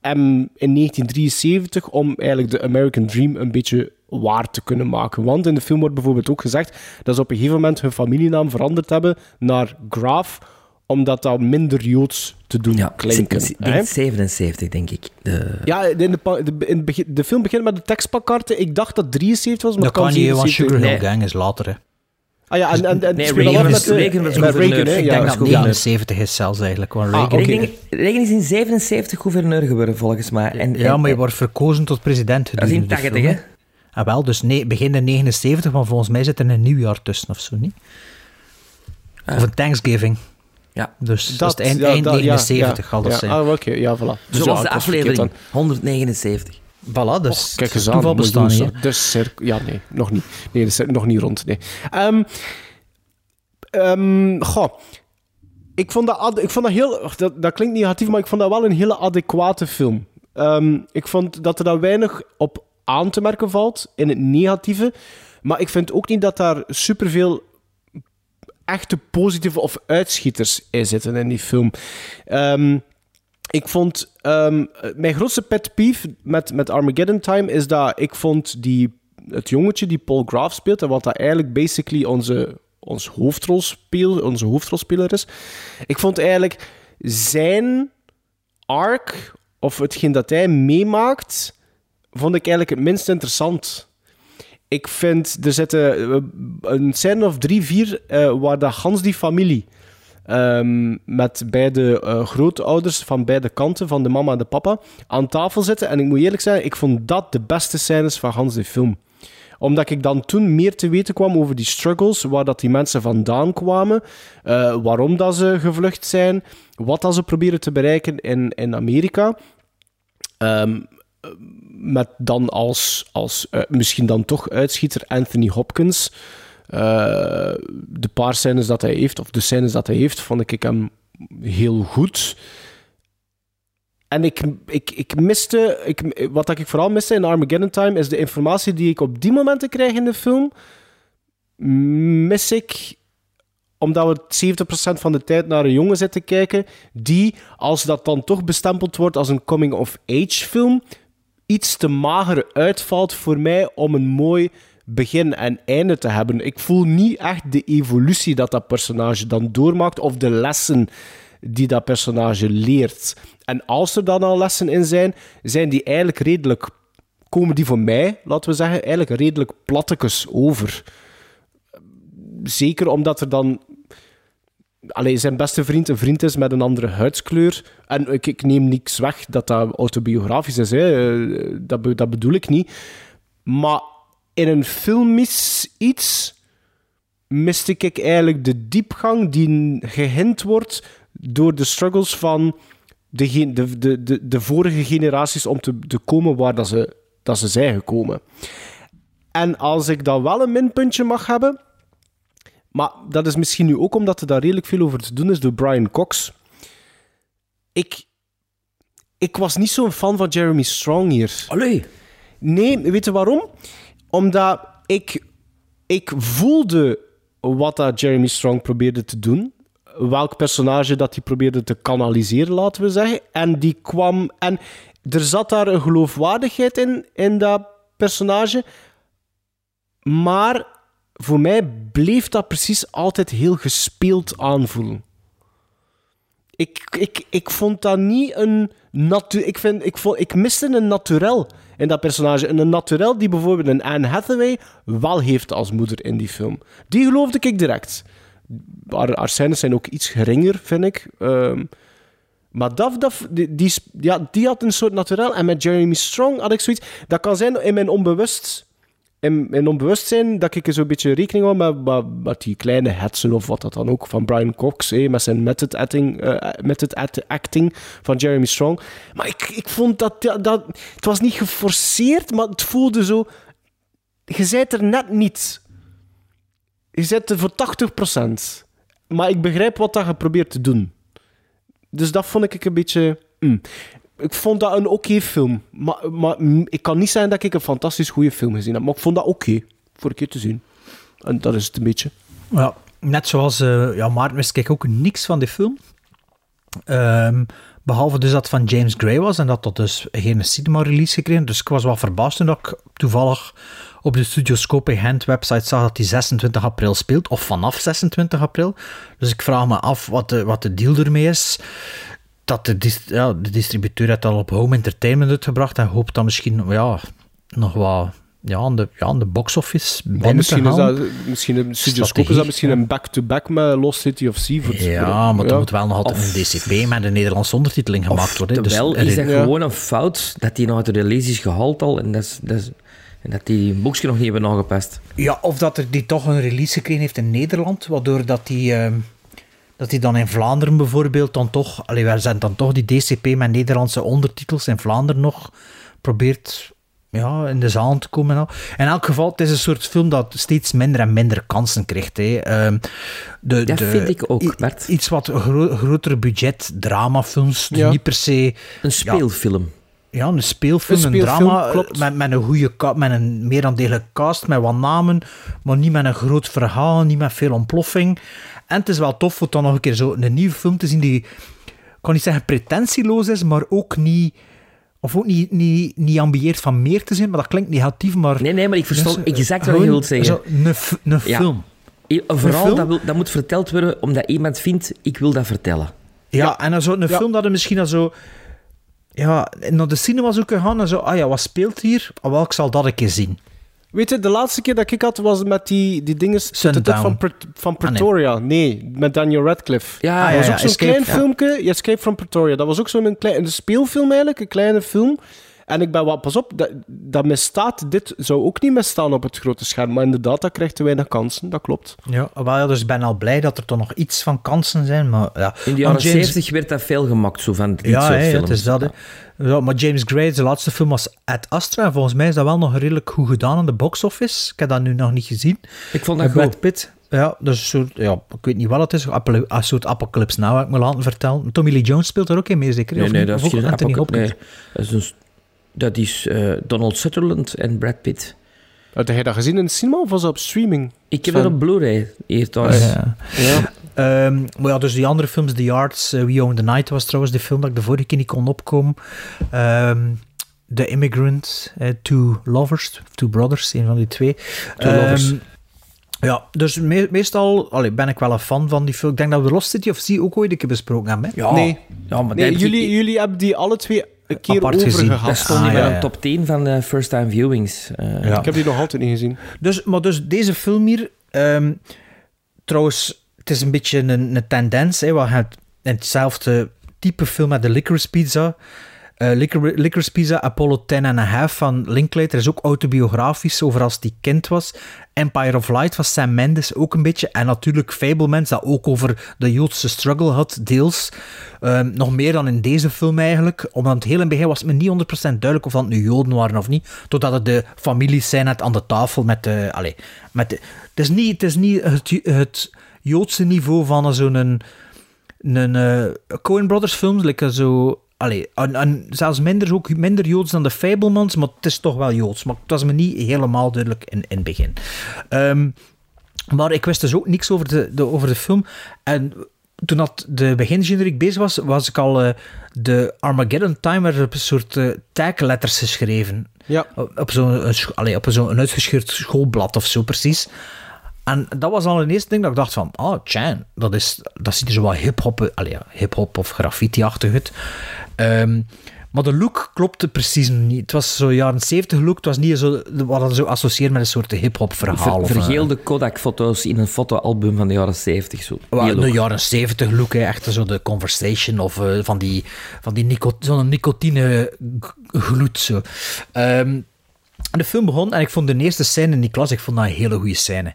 En in 1973 om eigenlijk de American Dream een beetje waar te kunnen maken. Want in de film wordt bijvoorbeeld ook gezegd dat ze op een gegeven moment hun familienaam veranderd hebben naar Graaf, omdat dat minder Joods te doen Ja, klinken. denk 77, denk ik. De... Ja, in de, in het begin- de film begint met de tekstpakkaarten. Ik dacht dat 73 was, maar Dat kan kan niet, want 77 Sugar Hill Nee. Gang is later, hè. Ah ja, en, en, en Nee, Reagan af was- met de- Reagan was met gouverneur. Reagan, hè, Ik ja. Denk dat ja. 79 is zelfs eigenlijk. Want Ah, Reagan- Reagan is in 77 gouverneur geworden, volgens mij. En, Ja, en- maar je wordt verkozen tot president. Dat is in gedurende de 80, film, hè? Ah, wel, dus nee, begin in 79, maar volgens mij zit er een nieuwjaar tussen of zo, niet? Of een Thanksgiving. Ja. Dus dat, is het eind, ja, eind dat- ja, 79 ja, dat ja. zijn. Ah, oké, ja, voilà. Dus Zoals ja, de aflevering, dan. 179. Voilà, dus Kijk eens aan, toeval moet bestaan hier. zo. Cirkel... Ja, nee, nog niet. Nee, cirkel nog niet rond, nee. Ehm, ehm, goh. Ik vond dat, ik vond dat heel... Dat, dat klinkt negatief, maar ik vond dat wel een hele adequate film. Ehm, ik vond dat er daar weinig op aan te merken valt, in het negatieve. Maar ik vind ook niet dat daar superveel echte positieve of uitschieters in zitten in die film. Ehm, ik vond... ehm, mijn grootste pet peeve met, met Armageddon Time is dat ik vond die het jongetje die Paul Graaf speelt en wat dat eigenlijk basically onze, ons hoofdrolspeel, onze hoofdrolspeler is. Ik vond eigenlijk zijn arc, of hetgeen dat hij meemaakt, vond ik eigenlijk het minst interessant. Ik vind, er zitten eh, een scène of drie, vier, eh, waar de Hans die familie ehm, met beide eh, grootouders van beide kanten, van de mama en de papa, aan tafel zitten. En ik moet eerlijk zeggen, ik vond dat de beste scènes van Hans de film. Omdat ik dan toen meer te weten kwam over die struggles, waar dat die mensen vandaan kwamen, waarom dat ze gevlucht zijn, wat dat ze proberen te bereiken in, in Amerika. Ehm, met dan als, als eh, misschien dan toch uitschieter Anthony Hopkins. Eh, de paar scènes dat hij heeft, of de scènes dat hij heeft, vond ik hem heel goed. En ik, ik, ik miste, ik, wat ik vooral miste in Armageddon Time, is de informatie die ik op die momenten krijg in de film, mis ik omdat we 70% van de tijd naar een jongen zitten kijken, die, als dat dan toch bestempeld wordt als een coming-of-age film, iets te mager uitvalt voor mij om een mooi begin en einde te hebben. Ik voel niet echt de evolutie dat dat personage dan doormaakt of de lessen die dat personage leert. En als er dan al lessen in zijn, zijn die eigenlijk redelijk, komen die voor mij, laten we zeggen, eigenlijk redelijk plattekes over. Zeker omdat er dan Allee, zijn beste vriend een vriend is met een andere huidskleur. En ik, ik neem niks weg dat dat autobiografisch is. Hè. Eh, Dat, dat bedoel ik niet. Maar in een filmisch iets miste ik eigenlijk de diepgang die gehint wordt door de struggles van de, de, de, de vorige generaties om te, te komen waar dat ze, dat ze zijn gekomen. En als ik dan wel een minpuntje mag hebben, maar dat is misschien nu ook omdat er daar redelijk veel over te doen is door Brian Cox. Ik, ik was niet zo'n fan van Jeremy Strong hier. Allee. Nee, weet je waarom? Omdat ik, ik voelde wat dat Jeremy Strong probeerde te doen. Welk personage dat hij probeerde te kanaliseren, laten we zeggen. En die kwam... En er zat daar een geloofwaardigheid in, in dat personage. Maar voor mij bleef dat precies altijd heel gespeeld aanvoelen. Ik, ik, ik vond dat niet een... Natu ik, vind, ik, ik miste een naturel in dat personage. En een naturel die bijvoorbeeld een Anne Hathaway wel heeft als moeder in die film. Die geloofde ik direct. Haar, haar zijn ook iets geringer, vind ik. Ehm, maar dat, dat, die, die, ja, die had een soort naturel. En met Jeremy Strong had ik zoiets... Dat kan zijn in mijn onbewust... In mijn onbewustzijn dat ik er zo'n beetje rekening hou met, die kleine hetsen of wat dat dan ook van Brian Cox, hé, met zijn method acting, eh, method act- acting van Jeremy Strong. Maar ik, ik vond dat, dat. Het was niet geforceerd, maar het voelde zo... Je zijt er net niet. Je zit er voor 80%. Maar ik begrijp wat dat je probeert te doen. Dus dat vond ik een beetje... mm. Ik vond dat een oké film. Maar, maar ik kan niet zeggen dat ik een fantastisch goede film gezien heb. Maar ik vond dat oké voor een keer te zien. En dat is het een beetje. Ja, net zoals eh, ja, Maarten wist ik ook niks van die film. Ehm, behalve dus dat van James Gray was en dat dat dus geen cinema-release gekregen. Dus ik was wel verbaasd toen ik toevallig op de Studioscope Hand website zag dat die 26 april speelt, of vanaf 26 april. Dus ik vraag me af wat de, wat de deal ermee is. Dat de, dis- ja, de distributeur het al op home entertainment uitgebracht en hoopt dan misschien ja, nog wat ja, aan, de, ja, aan de box-office Maar binnen misschien te is dat, misschien een Studioscope is dat misschien een back-to-back met Lost City of Sea. Ja, maar er ja. moet wel nog altijd een DCP met een Nederlandse ondertiteling gemaakt worden. Dus er is dat ja. gewoon een fout dat die nou de release is gehaald al en dat, is, dat, is- en dat die een boekje nog niet hebben aangepast. Ja, of dat er die toch een release gekregen heeft in Nederland, waardoor dat die, ehm, dat die dan in Vlaanderen bijvoorbeeld dan toch, allee, wij zijn dan toch die DCP met Nederlandse ondertitels in Vlaanderen nog probeert ja, in de zaal te komen. en al. In elk geval, het is een soort film dat steeds minder en minder kansen krijgt. Hè. Ehm, de, Dat de- vind ik ook, Bert. Iets wat gro groter budget dramafilms, dus Ja. niet per se... Een speelfilm. Ja, een speelfilm, Een speelfilm, drama klopt. Met, met een goede met een meer dan degelijke cast, met wat namen, maar niet met een groot verhaal, niet met veel ontploffing. En het is wel tof om dan nog een keer zo een nieuwe film te zien die, ik kan niet zeggen pretentieloos is, maar ook niet Of ook niet, niet, niet ambieert van meer te zijn, maar dat klinkt negatief, maar... Nee, nee, maar ik verstond Dus, exact wat je wilt zeggen. Zo, een, een Ja. film. I- Vooral, film? dat, wil, dat moet verteld worden omdat iemand vindt, ik wil dat vertellen. Ja, en dan zo een Ja. film dat er misschien dan zo... Ja, naar de cinema zoeken gaan en zo... Ah ja, wat speelt hier? Ah, wel, ik zal dat een keer zien. Weet je, de laatste keer dat ik had was met die, die dingen Sundown. van, van Pretoria. nee, met Daniel Radcliffe. Ja, Ah, dat was ja, ook zo'n klein ja. filmpje. Ja, Escape from Pretoria. Dat was ook zo'n klein, een speelfilm eigenlijk, een kleine film. En ik ben wat, pas op, dat, dat misstaat. Dit zou ook niet misstaan op het grote scherm. Maar inderdaad, dat krijgt te weinig kansen. Dat klopt. Ja, wel, ja, dus ik ben al blij dat er toch nog iets van kansen zijn, maar ja... In de jaren James- 70 werd dat veel gemaakt, zo van dit Ja, soort films. het is dat. Ja, maar James Gray, zijn laatste film was Ad Astra. En volgens mij is dat wel nog redelijk goed gedaan aan de box office. Ik heb dat nu nog niet gezien. Ik vond dat Brad goed. Pitt. Ja, dus een soort, ja, ik weet niet wat het is. Apocalypse- Een soort Apocalypse heb ik me laten vertellen. Tommy Lee Jones speelt er ook in mee, zeker? Nee, Of nee, dat is geen Anthony apoca- Hopkins? nee, dat is, een- dat is eh, Donald Sutherland en Brad Pitt. Had jij dat gezien in de cinema of was dat op streaming? Ik heb dat op Blu-ray hier thuis. Ja. Ja. Ehm, maar ja, dus die andere films, The Arts, eh, We Own the Night was trouwens de film dat ik de vorige keer niet kon opkomen. Ehm, The Immigrant, eh, Two Lovers, Two Brothers, een van die twee. Two Ehm, Lovers. Ja, dus me- meestal allee, ben ik wel een fan van die film. Ik denk dat we Lost City of Sea ook ooit een keer besproken hebben. Hè? Ja, Nee. ja, maar Nee, jullie, ik- jullie hebben die alle twee een keer Apart gezien. overgehad. dat stond Ah, niet ja, meer ja. aan top 10 van de first time viewings. Eh, Ja. Ik heb die nog altijd niet gezien. Dus, maar dus deze film hier, ehm, trouwens, het is een beetje een, een tendens. Hè, hebt in hetzelfde type film met de Licorice Pizza. Eh Licor- Licorice Pizza, Apollo 10 and a Half van Linklater is ook autobiografisch over als die kind was. Empire of Light van Sam Mendes ook een beetje. En natuurlijk Fablemans, dat ook over de Joodse struggle had, deels. Ehm, nog meer dan in deze film eigenlijk. Omdat het heel in begin was me niet 100% duidelijk of dat nu Joden waren of niet. Totdat het de families zijn net aan de tafel met de... Allez, met het is niet, het, is niet het, Joodse niveau van zo'n... Een, een eh, Coen Brothers films, like zo... Allee, en, en zelfs minder, ook minder Joods dan de Fablemans, maar het is toch wel Joods. Maar het was me niet helemaal duidelijk in, in het begin. Ehm, maar ik wist dus ook niks over de, de, over de film. En toen dat de begingeneriek bezig was, was ik al eh, de Armageddon Timer op een soort eh tagletters geschreven. Ja. Op, op zo'n zo'n uitgescheurd schoolblad of zo, precies. En dat was al een eerste ding dat ik dacht van, oh, tja, dat, is, dat ziet er zo wat hip-hop, hip-hop of graffiti-achtig uit. Ehm, maar de look klopte precies niet. Het was zo'n jaren 70 look. Het was niet zo, wat dan zo associeert met een soort hip-hop verhaal. Ver, of, vergeelde Kodak-foto's in een fotoalbum van de jaren 70. Zo. de jaren 70 look, hè. echt zo de conversation of eh, van die, van die nico zo'n nicotine g- gloed. Zo. Ehm, de film begon en ik vond de eerste scène in die klas, ik vond dat een hele goede scène.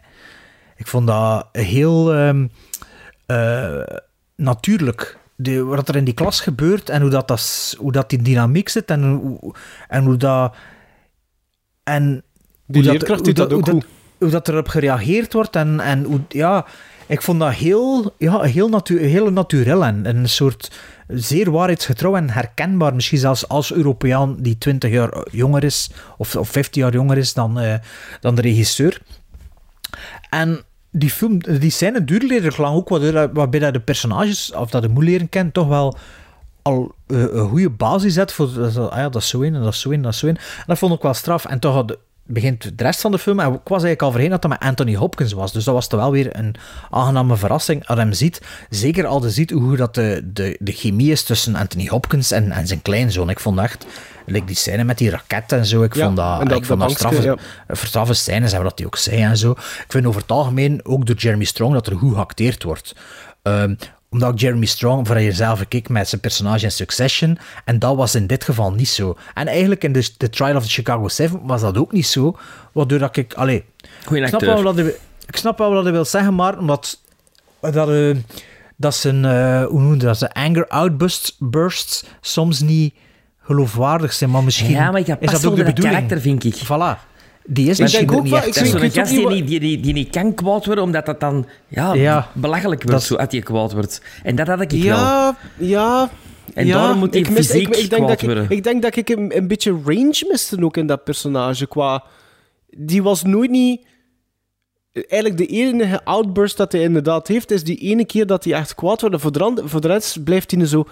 Ik vond dat heel ehm, eh, natuurlijk. De, wat er in die klas gebeurt en hoe dat, dat, hoe dat die dynamiek zit en hoe, en hoe dat. En Die hoe leerkracht dat ook hoe goed. hoe dat erop gereageerd wordt en, en hoe, ja, ik vond dat heel, ja, heel, natu heel natuurlijk en, en een soort zeer waarheidsgetrouw en herkenbaar, misschien zelfs als Europeaan die 20 jaar jonger is of, of 15 jaar jonger is dan, eh, dan de regisseur. En die film, die scène duurde redelijk lang ook, waarbij dat de personages, of dat de moe leren kent, toch wel al eh, een goede basis zet voor ah ja, dat is zo in en dat is zo in dat is zo in. En dat vond ik wel straf. En toch had, begint de rest van de film, en ik was eigenlijk al voorheen dat dat met Anthony Hopkins was. Dus dat was toch wel weer een aangename verrassing als hem ziet. Zeker als je ziet hoe dat de, de, de chemie is tussen Anthony Hopkins en, en zijn kleinzoon. Ik vond echt, like die scène met die raket en zo, ik Ja, vond dat, dat- ik vond dat dat straffe, straffe scènes, en wat hij ook zei en zo. Ik vind over het algemeen, ook door Jeremy Strong, dat er goed geacteerd wordt. Ehm, omdat ik Jeremy Strong voor jezelf keek met zijn personage in Succession. En dat was in dit geval niet zo. En eigenlijk in de, Trial of the Chicago 7 was dat ook niet zo. Waardoor dat ik... Allee, Goeie ik snap, wel wat hij, ik snap wel wat hij wil zeggen, maar omdat... Dat, eh, dat zijn... eh, hoe noem je dat? Zijn anger outbursts bursts soms niet geloofwaardig zijn, maar misschien... Ja, maar dat is dat ook de bedoeling. karakter, vind ik. Voilà. Die is Ik misschien denk ook niet wel- echt... ik Dat is weet- zo'n ik gast die niet die, niet- die niet kan kwaad worden, omdat dat dan ja, Ja. belachelijk wordt, Dat- zo, als hij kwaad wordt. En dat had ik wel. Ja, ja. En ja, daarom moet hij ik mis- fysiek ik, ik denk kwaad dat ik, worden. ik denk dat ik een, een beetje range miste ook in dat personage. Qua, die was nooit niet... Eigenlijk de enige outburst dat hij inderdaad heeft, is die ene keer dat hij echt kwaad wordt. En voor de, voor de rest blijft hij zo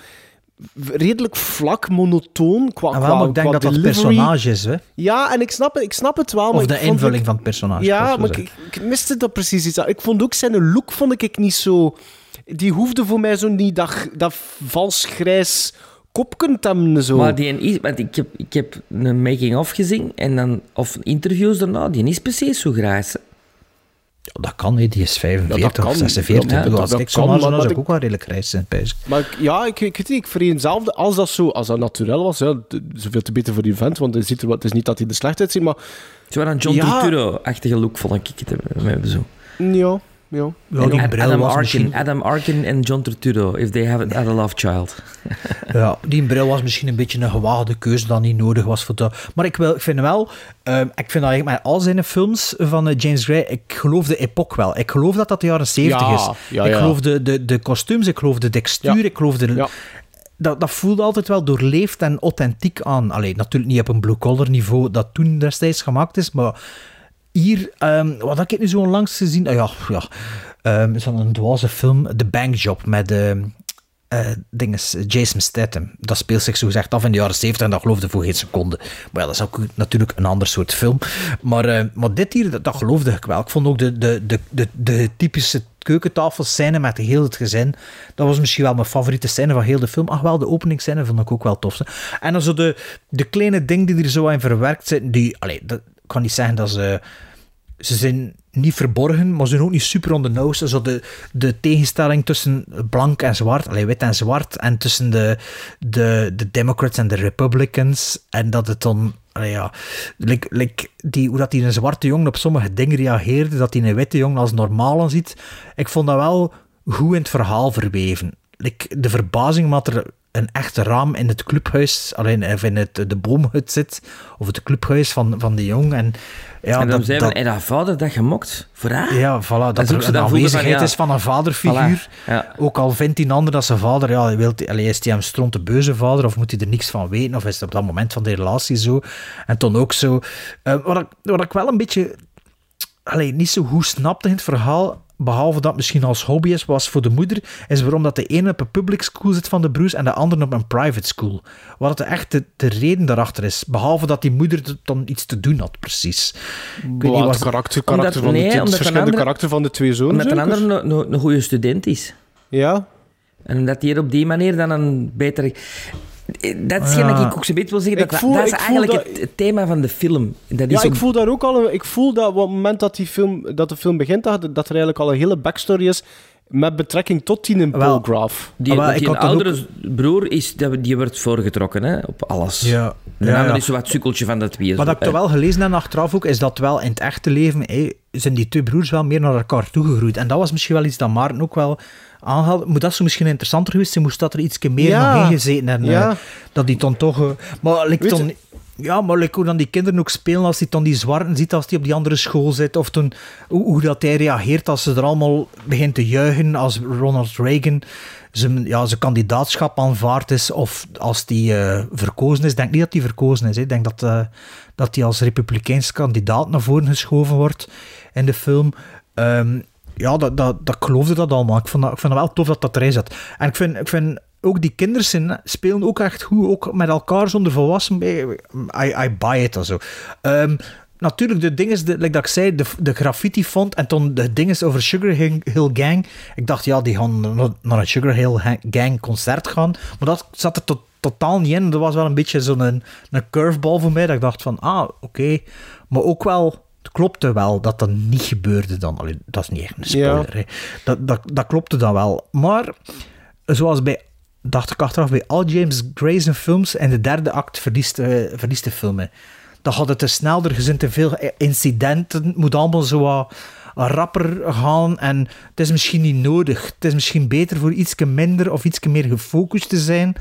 redelijk vlak, monotoon qua, En wel, qua, maar ik denk qua dat dat het delivery. personage is, hè? Ja, en ik snap het, ik snap het wel. maar Of ik de vond invulling van het personage. Ja, dat maar ik, ik miste dat precies iets. Ik vond ook zijn look vond ik niet zo... Die hoefde voor mij zo niet dat, dat vals grijs hebben. Zo. Maar die is, want ik, heb, ik heb een making-of gezien en dan, of interviews daarna, die is precies zo grijs. Ja, dat kan, hè. die is 45 kan. of 46. Ja, dat- dat ik kan, maar ik ook wel redelijk grijs zijn. Maar ik- ja, ik, ik weet niet, ik vereenzelfde. Als dat zo, als dat natuurlijk was, ja, zoveel te beter voor die vent, want het, ziet er, wat- het is niet dat hij er slecht uitziet, maar... Zo een John Ja. Turturro-achtige look vond ik het hebben. hebben zo. Ja, ja. Ja, die bril Adam, was Arkin, misschien... Adam Arkin en John Turturro, if they haven't had a love child. [laughs] Ja, die bril was misschien een beetje een gewaagde keuze dat niet nodig was voor dat. Maar ik, wil, ik vind wel, ehm, ik vind dat eigenlijk met al zijn films van eh, James Gray, ik geloof de epoch wel. Ik geloof dat dat de jaren 70 Ja, is. ja, ik ja. geloof de, de, de kostuums, ik geloof de textuur, Ja. ik geloof de... Ja. Dat, dat voelde altijd wel doorleefd en authentiek aan. Alleen natuurlijk niet op een blue-collar niveau dat toen destijds gemaakt is, maar hier, ehm, wat heb ik nu zo onlangs gezien? Ah ja, ja ehm, is dan een dwaze film, The Bank Job, met ehm eh dinges, Jason Statham. Dat speelt zich zo gezegd af in de jaren 70 en dat geloofde voor geen seconde. Maar ja, dat is ook natuurlijk een ander soort film. Maar, eh, maar dit hier, dat, dat geloofde ik wel. Ik vond ook de, de, de, de, de typische keukentafelscène met heel het gezin. Dat was misschien wel mijn favoriete scène van heel de film. Ach wel, de openingsscène vond ik ook wel tof. En dan zo de, de kleine dingen die er zo in verwerkt zitten, die, allee, dat, ik kan niet zeggen dat ze ze zijn niet verborgen, maar ze zijn ook niet super on the nose. Zo de, de tegenstelling tussen blank en zwart, alleen wit en zwart, en tussen de, de, de Democrats en de Republicans. En dat het dan, ja, like, die, hoe dat die een zwarte jongen op sommige dingen reageerde, dat hij een witte jongen als normaal aanziet. Ik vond dat wel goed in het verhaal verweven. Like, de verbazing dat er een echt raam in het clubhuis, alleen of in het, de boomhut zit, of het clubhuis van, van de jong. En, ja, en dan dat, zei dat, en vader dat gemokt voor haar? ja, voilà, dat er een van, aanwezigheid ja. is van een vaderfiguur. Voilà, ja. Ook al vindt die ander dat zijn vader, ja, wil, is hij hem stront de beuze vader, of moet hij er niks van weten, of is het op dat moment van de relatie zo. En toen ook zo. eh, wat, ik, wat ik wel een beetje allee, niet zo goed snapte in het verhaal, behalve dat misschien als hobby is, was voor de moeder, is waarom dat de ene op een public school zit van de broers en de andere op een private school. Wat het echt de, de reden daarachter is. Behalve dat die moeder er dan iets te doen had, precies. Ik weet niet, Wat was- het karakter, karakter Omdat- van nee, de, het omdat een verschillende andere- karakter van de twee zonen. Omdat een zeker? ander een, een, een goede student is. Ja. En dat hij er op die manier dan een betere... Dat is Ja. dat ik ook zo'n beetje wil zeggen. Ik Dat, voel- dat is ik eigenlijk dat- het, het thema van de film. Dat Ja, is ik ook- voel daar ook al. een- Ik voel dat op het moment dat, die film, dat de film begint, dat, dat er eigenlijk al een hele backstory is met betrekking tot Wel, Polgraf. Die, Ah, ik die ook- oudere broer is, dat- die wordt voorgetrokken hè, op alles. Ja, De ja, ja. is zo wat sukkeltje van de twee. Wat zo, ik toch wel gelezen heb achteraf ook, is dat wel in het echte leven zijn die twee broers wel meer naar elkaar toegegroeid. En dat was misschien wel iets dat Maarten ook wel Moet dat zo misschien interessanter geweest zijn? Moest dat er iets meer Ja. nog in gezeten hebben? Ja. eh, dat die dan toch... eh, maar Weet dan, ja, maar like, hoe dan die kinderen ook spelen als hij dan die zwarten ziet als die op die andere school zit. Of toen, hoe, hoe dat hij reageert als ze er allemaal begint te juichen. Als Ronald Reagan zijn, ja, zijn kandidaatschap aanvaard is. Of als die eh, verkozen is. Ik denk niet dat hij verkozen is. hè. Ik denk dat eh, dat hij als republikeins kandidaat naar voren geschoven wordt in de film. Ehm, ja, dat, dat, dat geloofde dat allemaal. Ik vond dat, ik vond dat wel tof dat dat erin zat. En ik vind, ik vind ook die kinderen spelen ook echt goed, ook met elkaar zonder volwassen. I, I buy it of zo. Ehm, natuurlijk, de dingen, like dat ik zei, de, de graffiti font en toen de dingen over Sugar Hill Gang. Ik dacht, ja, die gaan naar- een Sugar Hill Gang concert gaan. Maar dat zat er tot, totaal niet in. Dat was wel een beetje zo'n een, een curveball voor mij. Dat ik dacht van, ah, oké. Maar ook wel... Het klopte wel dat dat niet gebeurde dan. Allee, dat is niet echt een spoiler. Dat, dat, dat klopte dan wel. Maar zoals bij, dacht ik achteraf, bij al James Grayson films en de derde act verliest, eh, verliest de film. hè. Dan gaat het te snel, er zijn te veel incidenten, het moet allemaal zo wat rapper gaan en het is misschien niet nodig. Het is misschien beter voor iets minder of iets meer gefocust te zijn.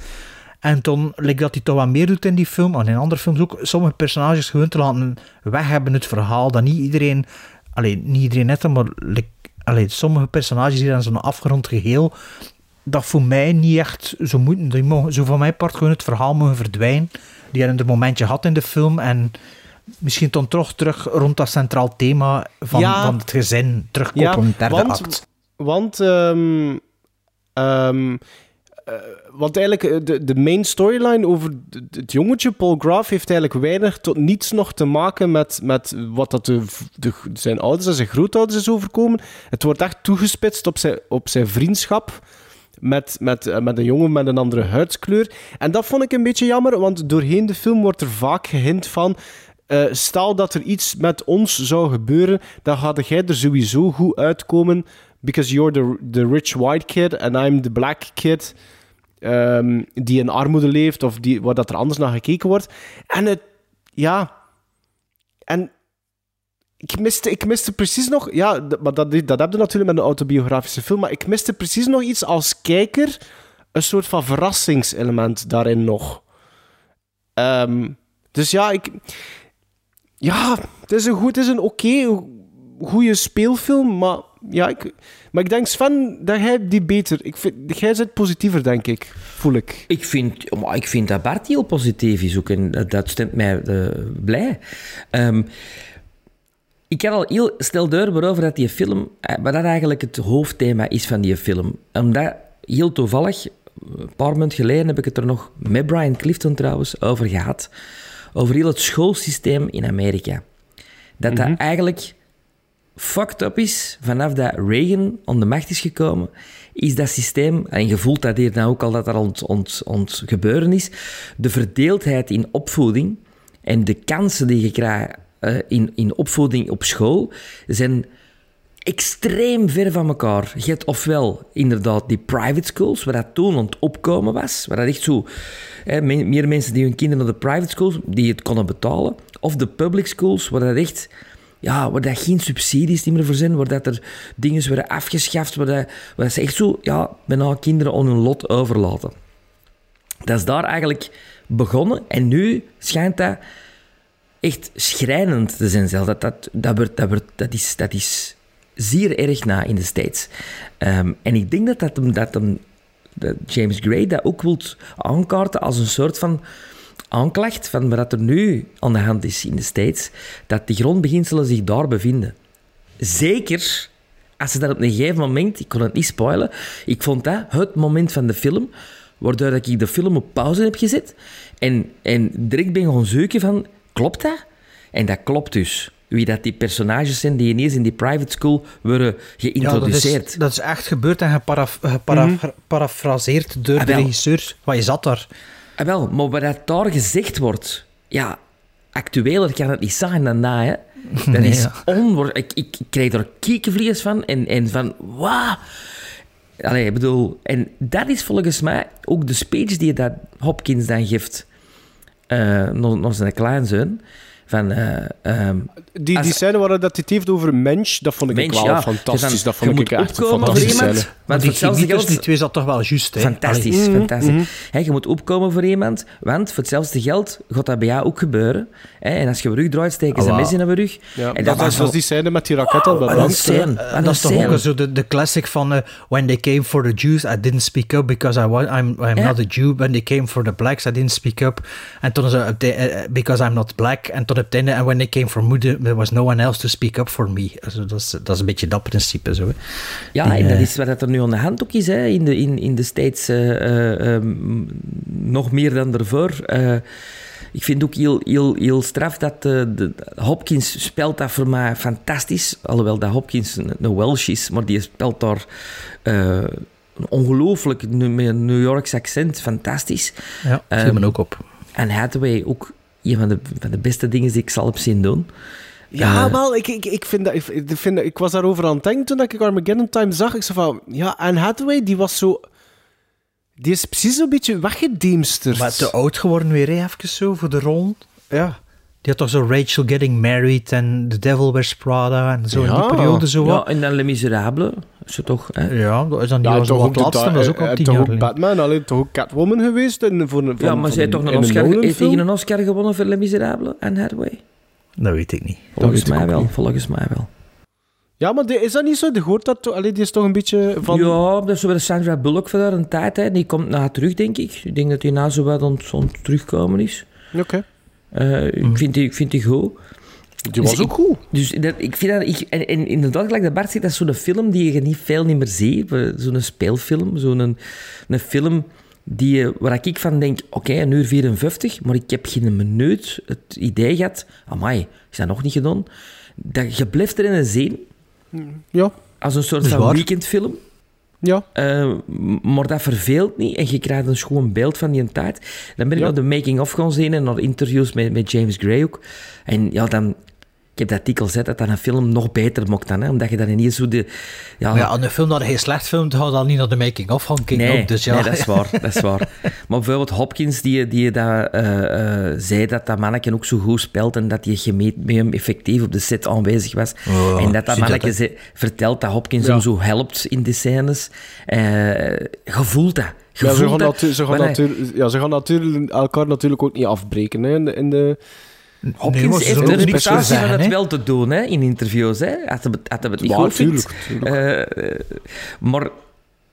En dan lijkt dat hij toch wat meer doet in die film, en in andere films ook, sommige personages gewoon te laten weg hebben het verhaal, dat niet iedereen, alleen niet iedereen net, maar allee, sommige personages die dan zo'n afgerond geheel, dat voor mij niet echt zo moeten. Die mogen, zo van mijn part gewoon het verhaal mogen verdwijnen, die er een momentje had in de film, en misschien dan toch terug rond dat centraal thema van, Ja. van het gezin terugkoppelen in de derde want, act. Want eh, want eigenlijk, eh, de, de main storyline over het jongetje Paul Graf heeft eigenlijk weinig tot niets nog te maken met, met wat dat de, de, zijn ouders en zijn grootouders is overkomen. Het wordt echt toegespitst op zijn, op zijn vriendschap met, met, eh, met een jongen met een andere huidskleur. En dat vond ik een beetje jammer, want doorheen de film wordt er vaak gehint van... eh, stel dat er iets met ons zou gebeuren, dan ga jij er sowieso goed uitkomen. Because you're the, the rich white kid and I'm the black kid. Ehm, die in armoede leeft of die, waar dat er anders naar gekeken wordt. En het, ja. En ik miste, ik miste precies nog, ja, maar dat, dat heb je natuurlijk met een autobiografische film, maar ik miste precies nog iets als kijker, een soort van verrassingselement daarin nog. Ehm, dus ja, ik, ja, het is een goed, het is een oké, goede speelfilm, maar ja, ik, maar ik denk Sven dat jij die beter, ik vind, jij zit positiever denk ik, voel ik. Ik vind, maar ik vind dat Bart heel positief is ook en dat- stemt mij eh, blij. Ehm, ik had al heel snel waarover dat die film, eh, wat dat eigenlijk het hoofdthema is van die film. Omdat, heel toevallig, een paar maanden geleden heb ik het er nog met Brian Clifton trouwens over gehad. Over heel het schoolsysteem in Amerika. Dat dat eigenlijk fucked up is vanaf dat Reagan aan de macht is gekomen, is dat systeem, en je voelt dat hier nou ook al dat er ont, ont, ont gebeuren is, de verdeeldheid in opvoeding en de kansen die je krijgt eh, in, in opvoeding op school zijn extreem ver van elkaar. Je hebt ofwel inderdaad die private schools, waar dat toen aan het opkomen was, waar dat echt zo... Hè, me- meer mensen die hun kinderen naar de private schools, die het konden betalen, of de public schools, waar dat echt... Ja, waar dat geen subsidies meer voor zijn, waar dat er dingen worden afgeschaft, waar, dat, dat ze echt zo, ja, bijna kinderen aan hun lot overlaten. Dat is daar eigenlijk begonnen en nu schijnt dat echt schrijnend te zijn zelf. Dat, dat, dat, dat, dat, is, dat is zeer erg na in de States. Ehm, en ik denk dat, dat, dat James Gray dat ook wil aankaarten als een soort van aanklacht van wat er nu aan de hand is in de States, dat die grondbeginselen zich daar bevinden. Zeker als ze dat op een gegeven moment, ik kon het niet spoilen, ik vond dat het moment van de film, waardoor dat ik de film op pauze heb gezet en, en direct ben gaan zoeken van, klopt dat? En dat klopt dus. Wie dat die personages zijn die ineens in die private school worden Ja, dat geïntroduceerd. is, dat is echt gebeurd en geparaf, Mhm. geparafraseerd door Ah, de regisseur. Wat je zat daar. Ah, wel, maar wat dat daar gezegd wordt, ja, actueler kan het niet zijn dan dat, hè. [laughs] Dat Nee, is ja. onwoord. Ik, ik, ik krijg er kiekenvlees van en, en van, wauw. Allee, ik bedoel, en dat is volgens mij ook de speech die dat Hopkins dan geeft eh naar, naar zijn kleinzoon. Van, eh, ehm, Die, als- die scène waar dat hij het heeft over mens, dat vond ik Mens, wel ja. fantastisch. Dus dan- dat vond ik moet echt een fantastische scène. want voor hetzelfde chemie tussen geld... die twee zat toch wel juist, hè? Fantastisch, Allee. fantastisch. Mhm. Hè, je moet opkomen voor iemand, want voor hetzelfde geld gaat dat bij jou ook gebeuren. Hè, en als je je rug draait, steken ze Ah, een mes in je rug. Ja, en dat, was was zoals die scène met die raket al brand. scène. En Wat dat is toch ook zo de, de classic van eh, When they came for the Jews, I didn't speak up because I wa- I'm, I'm not a Jew. When they came for the blacks, I didn't speak up. En toen is eh, eh, because I'm not black. En tot and when they came for me, there was no one else to speak up for me. Also, dat, is, dat is een beetje dat principe. Zo, hè. Ja, Die, en dat eh, is wat er nu aan de hand ook is hè, in, de, in, in de States. eh, eh, ehm, nog meer dan daarvoor. Eh, ik vind ook heel, heel, heel straf dat de, Hopkins speelt dat voor mij fantastisch. Alhoewel dat Hopkins een, een Welsh is, maar die speelt daar een ongelooflijk met een New Yorks accent. Fantastisch. Ja, Ehm, viel me ook op. En Hathaway ook een van de, van de beste dingen die ik zal heb zien doen. Ja, Eh, wel, ik, ik, ik, vind dat, ik, ik vind dat, ik was daarover aan het denken toen ik Armageddon Time zag. Ik zei van, ja, Anne Hathaway, die was zo... Die is precies zo'n beetje weggedemsterd. Maar te oud geworden weer, hè, even zo, voor de rol. Ja. Die had toch zo Rachel Getting Married en The Devil Wears Prada en zo in die Ja. periode zo Ja, wat. en dan Les Miserables. Is het toch? Hè? Ja, dat is dan die Ja, was toch wat ook, de laatste, da- dat is ook al eh, tien toch jaar ook. Batman, alleen toch ook Catwoman geweest. En voor, een- ja, van- maar zij heeft toch een Oscar, heeft tegen een Oscar gewonnen voor Les Miserables, Anne Hathaway? Dat weet ik niet. Volgens mij wel, niet. volgens mij wel. Ja, maar die- is dat niet zo? De hoort dat toch? Allee, die is toch een beetje van... Ja, dat is zo bij de Sandra Bullock voor daar een tijd. Hè. Die komt na terug, denk ik. Ik denk dat hij na zo wat terugkomen is. Oké. Eh, ik, vind die, ik vind die goed. Die was Dus ook ik- goed. Dus dat, ik vind dat... Ik, en, en inderdaad, gelijk dat Bart zegt, dat is zo'n film die je niet veel niet meer ziet. Zo'n speelfilm, zo'n een, een film die, waar ik van denk, oké, een uur 54, maar ik heb geen minuut het idee gehad, amai, is dat nog niet gedaan? Dat je blijft erin zien, Ja. als een soort van weekendfilm. Ja. Eh, maar dat verveelt niet en je krijgt een schoon beeld van die tijd. Dan ben ik Ja. naar de making-of gaan zien en naar interviews met, met James Gray ook. En ja, dan... Ik heb dat artikel gezet dat dat een film nog beter mocht dan, hè, omdat je dan ineens zo de... Ja, Maar ja, aan een film dat hij slecht filmt, ga dan niet naar de making-of gaan kijken. nee, ook, dus ja. nee, dat is [laughs] waar. Dat is waar. Maar bijvoorbeeld Hopkins, die, die dat, eh, eh, zei dat dat manneke ook zo goed speelt en dat hij hem effectief op de set aanwezig was. Oh, en dat dat zei- vertelt dat Hopkins Ja. hem zo helpt in de scènes. Eh je voelt dat. Je Ja, ze, gaan dat. ze, gaan wanneer- ja, ze gaan natuurlijk elkaar natuurlijk ook niet afbreken. Hè, in de, in de... Hopkins Nee, heeft de reputatie van het hè? wel te doen hè, in interviews. Hè, als hij het- als het niet Ja, goed tuurlijk, Eh, eh, maar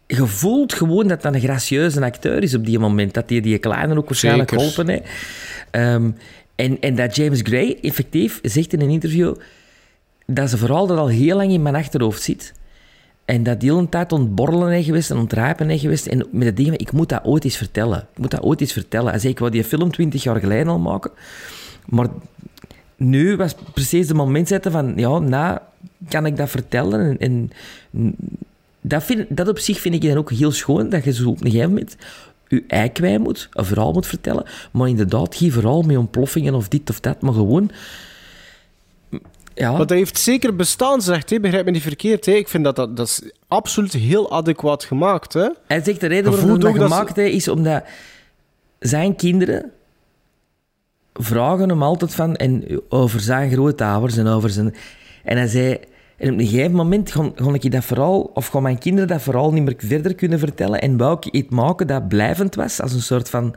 je voelt gewoon dat dat een gracieuze acteur is op die moment. Dat hij die kleine ook waarschijnlijk Zeker. geholpen heeft. Ehm, en, en dat James Gray effectief zegt in een interview dat ze vooral dat al heel lang in mijn achterhoofd zit. En dat die hele tijd ontborrelen is geweest en ontrijpen is geweest. En met het ding, ik moet dat ooit eens vertellen. Ik moet dat ooit eens vertellen. Hij zei, ik wou die film twintig jaar geleden al maken. Maar nu was precies de moment zetten van, ja, nou, kan ik dat vertellen? En, en dat, vind, dat op zich vind ik dan ook heel schoon, dat je zo op een gegeven moment je ei kwijt moet, een verhaal moet vertellen, maar inderdaad, geen verhaal met ontploffingen of dit of dat, maar gewoon... Ja, Maar dat heeft zeker bestaan, zegt hij. Begrijp me niet verkeerd. Hè. Ik vind dat, dat dat is absoluut heel adequaat gemaakt. Hè. Hij zegt de reden waarom dat dat ze- gemaakt heeft, is omdat zijn kinderen vragen hem altijd van, en over zijn grootouders en over zijn... En hij zei, en op een gegeven moment ga, ga ik dat verhaal, of gaan mijn kinderen dat verhaal niet meer verder kunnen vertellen en wou ik iets maken dat blijvend was, als een soort van...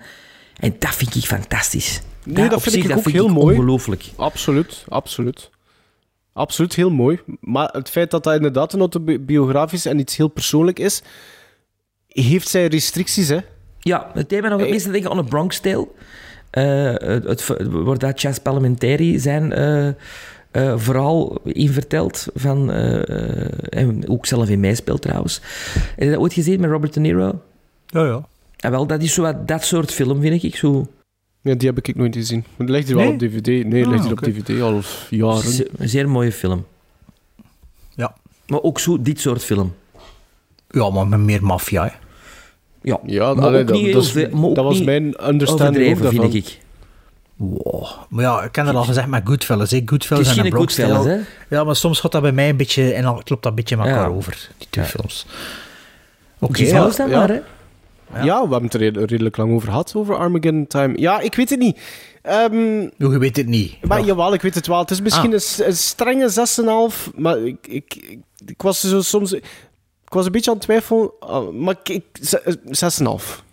En dat vind ik fantastisch. Nee, dat op vind zich, ik ook vind heel mooi. ongelooflijk. Absoluut, absoluut. Absoluut heel mooi. Maar het feit dat dat inderdaad een autobiografisch en iets heel persoonlijk is, heeft zijn restricties, hè? Ja, het mij nog het meeste denken aan de Bronx Tale. Eh, het, het, waar dat Chas Palminteri zijn eh, eh, verhaal in vertelt. Van, eh, en ook zelf in meespeelt trouwens. Heb je dat ooit gezien met Robert De Niro? Ja, ja. En wel, dat is zo wat, dat soort film, vind ik. Zo, Ja, die heb ik nooit gezien. Maar ligt hier wel op DVD. Nee, Ah, ligt hier oké. op DVD al jaren. ze- een zeer mooie film. Ja. Maar ook zo dit soort film. Ja, maar met meer maffia, hè. Ja, Ja, maar allee, ook dat, niet dat, heel was mijn understanding ook vind ik. Wow. Maar ja, ik heb er al gezegd met Goodfellas. Hè. Goodfellas Het is en Tale. Ja, maar soms gaat dat bij mij een beetje... En dan klopt dat een beetje met elkaar Ja. over, die twee Ja. films. Oké, Okay, ja. dan ja. maar, hè. Ja. we hebben het er red- redelijk lang over gehad, over Armageddon Time. Ja, ik weet het niet. Ehm, Hoe, je weet het niet. maar Ja. jawel, ik weet het wel. Het is misschien Ah. een, een strenge 6,5, maar ik, ik, ik, ik was zo soms... Ik was een beetje aan het twijfelen, ah, maar ik, ik, ze- 6,5.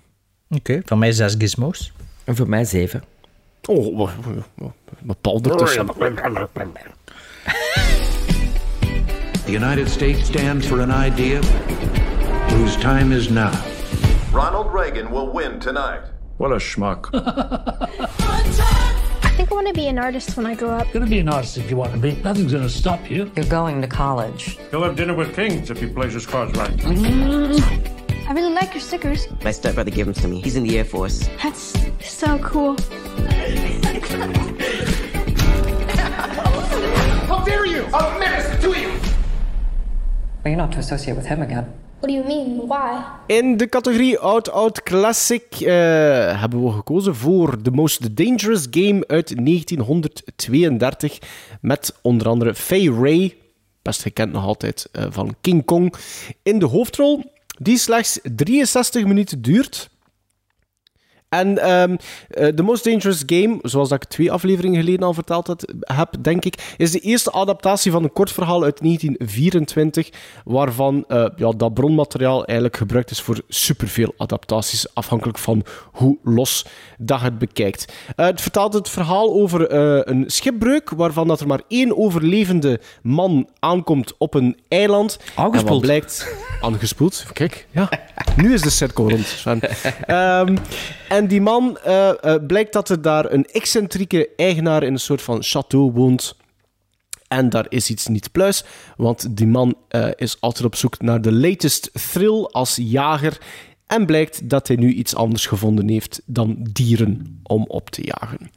Oké, van mij zes gizmos. En voor mij zeven. Oh, wat- wat- wat Paul ertussen. The United States stands for an idea whose time is now. Ronald Reagan will win tonight. What a schmuck. [laughs] I want to be an artist when I grow up. You're gonna be an artist if you want to be. Nothing's gonna stop you. You're going to college. He'll have dinner with kings if he plays his cards right. Mm. I really like your stickers. My stepbrother gave them to me. He's in the Air Force. That's so cool. How dare you! A menace to you! Well, you're not to associate with him again. What do you mean? Why? In de categorie Oud Oud Classic eh, hebben we gekozen voor The Most Dangerous Game uit 1932. Met onder andere Fay Ray, best gekend nog altijd eh, van King Kong, in de hoofdrol. Die slechts 63 minuten duurt. En ehm eh, The Most Dangerous Game, zoals dat ik twee afleveringen geleden al verteld had, heb, denk ik, is de eerste adaptatie van een kort verhaal uit 1924, waarvan eh, ja, dat bronmateriaal eigenlijk gebruikt is voor superveel adaptaties, afhankelijk van hoe los dat het bekijkt. Eh, het vertelt het verhaal over eh, een schipbreuk, waarvan dat er maar één overlevende man aankomt op een eiland. En wat Aangespoeld. blijkt... Aangespoeld, kijk. Ja. Nu is de cirkel rond, Sven. [laughs] Ehm, en die man, eh, eh, blijkt dat er daar een excentrieke eigenaar in een soort van château woont. En daar is iets niet pluis, want die man eh, is altijd op zoek naar de latest thrill als jager. En blijkt dat hij nu iets anders gevonden heeft dan dieren om op te jagen.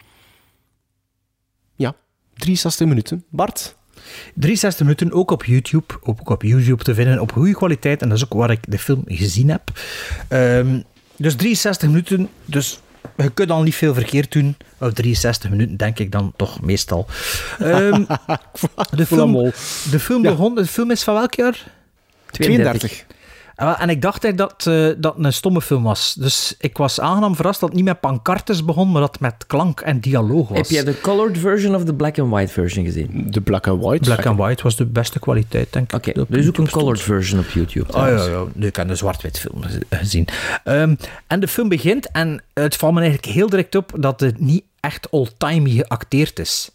Ja, 63 minuten. Bart? 63 minuten, ook op YouTube. Ook op YouTube te vinden, op goede kwaliteit. En dat is ook waar ik de film gezien heb. Ehm, dus 63 minuten, dus je kunt al niet veel verkeerd doen. Of 63 minuten, denk ik dan toch meestal. [laughs] Ehm, de, film, de, film begon, de film is van welk jaar? 32. En wel, En ik dacht eigenlijk dat eh, dat een stomme film was. Dus ik was aangenaam verrast dat het niet met pancartes begon, maar dat het met klank en dialoog was. Heb jij de colored version of de black and white version gezien? De black and white. Black and white was de beste kwaliteit, denk ik. Oké, er is ook een colored version op YouTube. Oh ja, ja, nu ik de zwart-wit film gezien. Ehm, en de film begint en het valt me eigenlijk heel direct op dat het niet echt old-timey geacteerd is.